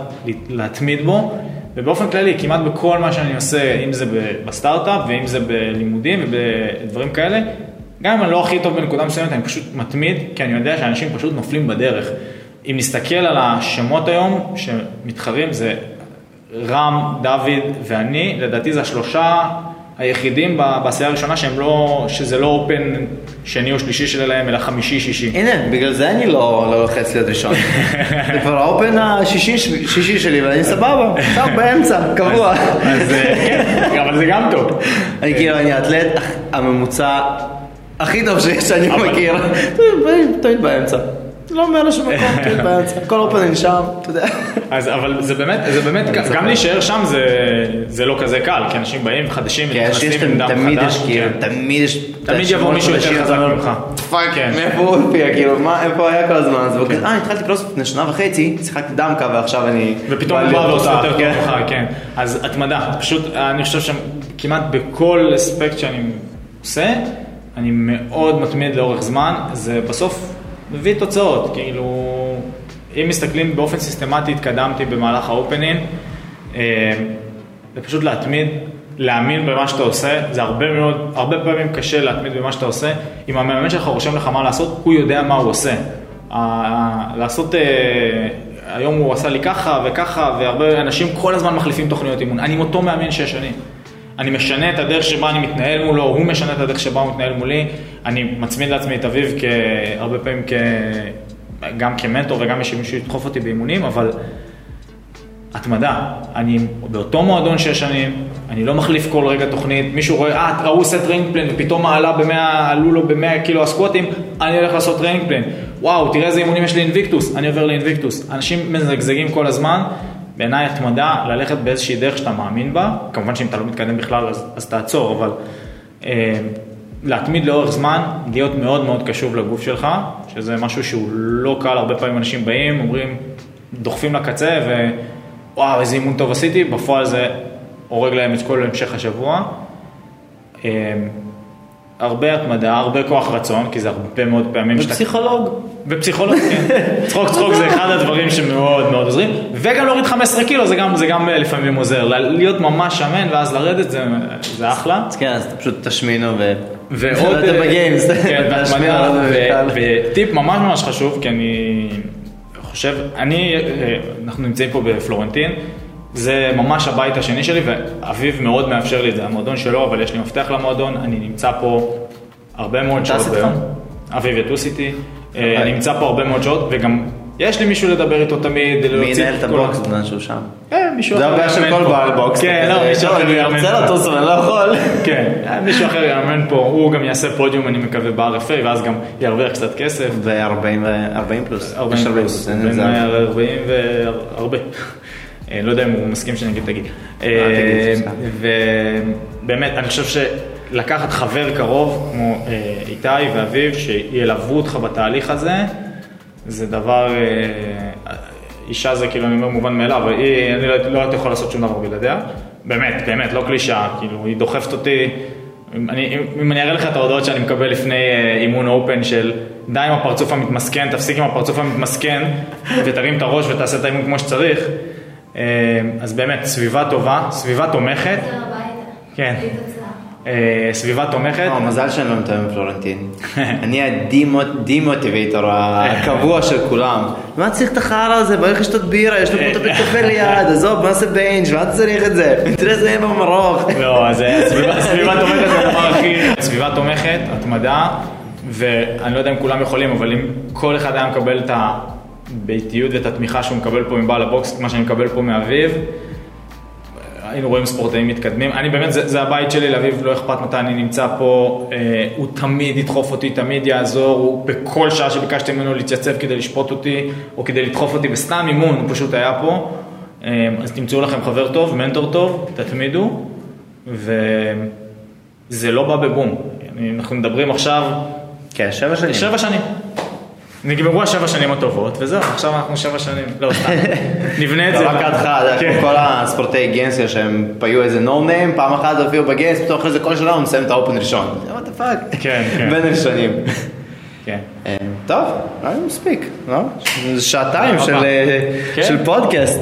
להתמיד בו, ובאופן כללי, כמעט בכל מה שאני עושה, אם זה בסטארט-אפ ואם זה בלימודים ובדברים כאלה, גם אם אני לא הכי טוב בנקודה מסוימת, אני פשוט מתמיד, כי אני יודע שאנשים פשוט נופלים בדרך. אם נסתכל על השמות היום שמתחרים, זה רם, דוד ואני, לדעתי זה השלושה היחידים בעשייה הראשונה שהם לא, שזה לא אופן שני או שלישי שלהם, אלא חמישי-שישי. הנה, בגלל זה אני לא לא לוחץ להיות ראשון. *laughs* זה כבר האופן השישי שישי שלי ואני סבבה, טוב, באמצע, קבוע. אז אה, כן, אבל זה גם טוב. אני כאילו, אני האתלט הממוצע הכי טוב שיש שאני מכיר. תמיד באמצע. לא מעל לשום מקום, *laughs* תמיד באמצע. כל אופן אני שם, אתה יודע. אז אבל זה באמת, זה באמת. גם להישאר שם זה, זה לא כזה קל, כי אנשים באים חדשים, כן, נכנסים עם דם תמיד חדש. יש כאילו, כן. תמיד יש... תמיד יבוא מישהו יותר חזק ממך. fuck, כן. מאיפה הוא הופיע, כאילו, מה, איפה היה כל הזמן? אז הוא כזה, אה, התחלתי קרוס לפני שנה וחצי, שיחקתי דמקה ועכשיו אני... ופתאום הוא בא ועושה יותר כן. טוב ממך, כן. אז התמדה, פשוט אני חושב שכמעט בכל אספקט שאני עושה, אני מאוד מתמיד לאורך זמן, זה בסוף מביא תוצאות, כאילו, אם מסתכלים באופן סיסטמטי, התקדמתי במהלך האופנינג, אה, זה פשוט להתמיד, להאמין במה שאתה עושה, זה הרבה מאוד, הרבה פעמים קשה להתמיד במה שאתה עושה, אם המאמן שלך רושם לך מה לעשות, הוא יודע מה הוא עושה. לעשות, אה, היום הוא עשה לי ככה וככה, והרבה אנשים כל הזמן מחליפים תוכניות אימון. אני עם אותו מאמן שש שנים. אני משנה את הדרך שבה אני מתנהל מולו, הוא משנה את הדרך שבה הוא מתנהל מולי. אני מצמיד לעצמי את אביב הרבה פעמים כ... גם כמנטור וגם יש מישהו שידחוף אותי באימונים, אבל התמדה. אני באותו מועדון שש שנים, אני לא מחליף כל רגע תוכנית, מישהו רואה, אה, ההוא עושה training plan ופתאום עלה במאה, עלו לו במאה קילו הסקווטים, אני הולך לעשות training plan. וואו, תראה איזה אימונים יש לי Invictus, אני עובר ל Invictus. אנשים מזגזגים כל הזמן, בעיניי התמדה, ללכת באיזושהי דרך שאתה מאמין בה, כמובן שאם אתה לא מתקדם בכלל אז, אז תעצור, אבל אה, להתמיד לאורך זמן, להיות מאוד מאוד קשוב לגוף שלך, שזה משהו שהוא לא קל, הרבה פעמים אנשים באים, אומרים, דוחפים לקצה ווואו איזה אימון טוב עשיתי, בפועל זה הורג להם את כל המשך השבוע. הרבה התמדה, הרבה כוח רצון, כי זה הרבה מאוד פעמים שאתה... ופסיכולוג. ופסיכולוג, כן. *laughs* צחוק צחוק זה אחד הדברים שמאוד מאוד עוזרים, וגם להוריד 15 קילו זה גם, זה גם אה, לפעמים עוזר, להיות ממש שמן ואז לרדת זה, זה אחלה. כן, אז פשוט תשמינו ו... ועוד, *laughs* אתה בגיימס. כן, והתמדה. *laughs* וטיפ ממש ממש חשוב, כי אני חושב, אני, אה, אנחנו נמצאים פה בפלורנטין, זה ממש הבית השני שלי, ואביב מאוד מאפשר לי את זה, המועדון שלו, אבל יש לי מפתח למועדון, אני נמצא פה הרבה מאוד שעות? ביום. אביב יטוס איתי, אה. אני נמצא פה הרבה מאוד שעות, וגם יש לי מישהו לדבר איתו תמיד, מי ינהל את הבוקס בזמן שהוא שם? אה, מישהו זה אחר הבעיה של כל. בעל בוקס. כן, לא, מישהו "טוב, אחר אני יאמן רוצה פה. לטוס אבל אני לא יכול. כן, *laughs* מישהו אחר יאמן פה, הוא גם יעשה פודיום אני מקווה ב-RFA ואז גם ירוויח קצת כסף. ו-40 פלוס. 40 יש הרבה פלוס, אין בין זה. 40 והרבה. אה, לא יודע אם הוא מסכים שאני אגיד, תגיד. אה, סתם. ובאמת, אני חושב שלקחת חבר קרוב כמו אה, איתי ואביב, שילוו אותך בתהליך הזה, זה דבר, אה, אישה זה כאילו, אני אומר מובן מאליו, היא, אני לא לא הייתי יכול לעשות שום דבר בלעדיה. באמת, באמת, לא קלישאה, כאילו, היא דוחפת אותי. אני, אם- אם אני אראה לך את ההודעות שאני מקבל לפני אה, אימון אופן של די עם הפרצוף המתמסכן, תפסיק עם הפרצוף המתמסכן ותרים את הראש ותעשה את האימון כמו שצריך, אה, אז באמת, סביבה טובה, סביבה תומכת. כן. אה, סביבה תומכת, לא, מזל שאני לא מתאם עם פלורנטין. *laughs* אני ה demotivator הקבוע של כולם. מה צריך את החרא הזה? בוא נלך לשתות בירה, יש לנו פה את קפה ליד, עזוב, בוא נעשה binge, מה אתה צריך את זה? תראה איזה אם המרוך. *laughs* לא, אז אה, סביבה, תומכת זה הדבר הכי... סביבה תומכת, התמדה, ואני לא יודע אם כולם יכולים, אבל אם כל אחד היה מקבל את הביתיות ואת התמיכה שהוא מקבל פה מבעל ה box, מה שאני מקבל פה מאביב, היינו רואים ספורטאים מתקדמים. אני באמת, זה, זה הבית שלי, לאביב לא אכפת מתי אני נמצא פה, אה, הוא תמיד ידחוף אותי, תמיד יעזור, הוא בכל שעה שביקשתי ממנו להתייצב כדי לשפוט אותי, או כדי לדחוף אותי בסתם אימון, הוא פשוט היה פה. אה, אז תמצאו לכם חבר טוב, מנטור טוב, תתמידו, וזה לא בא בבום. אני- אנחנו מדברים עכשיו, כן, שבע שנים. שבע שנים. נגמרו השבע שנים הטובות, וזהו, עכשיו אנחנו שבע שנים. לא, סתם. נבנה את זה. רק אתה יודע, כן. כל הספורטאי גיינסיה שהם היו איזה נו ניים, פעם אחת הופיעו בגיימס, פתאום אחרי זה כל שנה הוא מסיים את האופן ראשון. what the fuck. כן, כן. בין הראשונים. כן. אה, טוב, נראה לי מספיק, לא? שעתיים של. אה, כן. של פודקאסט.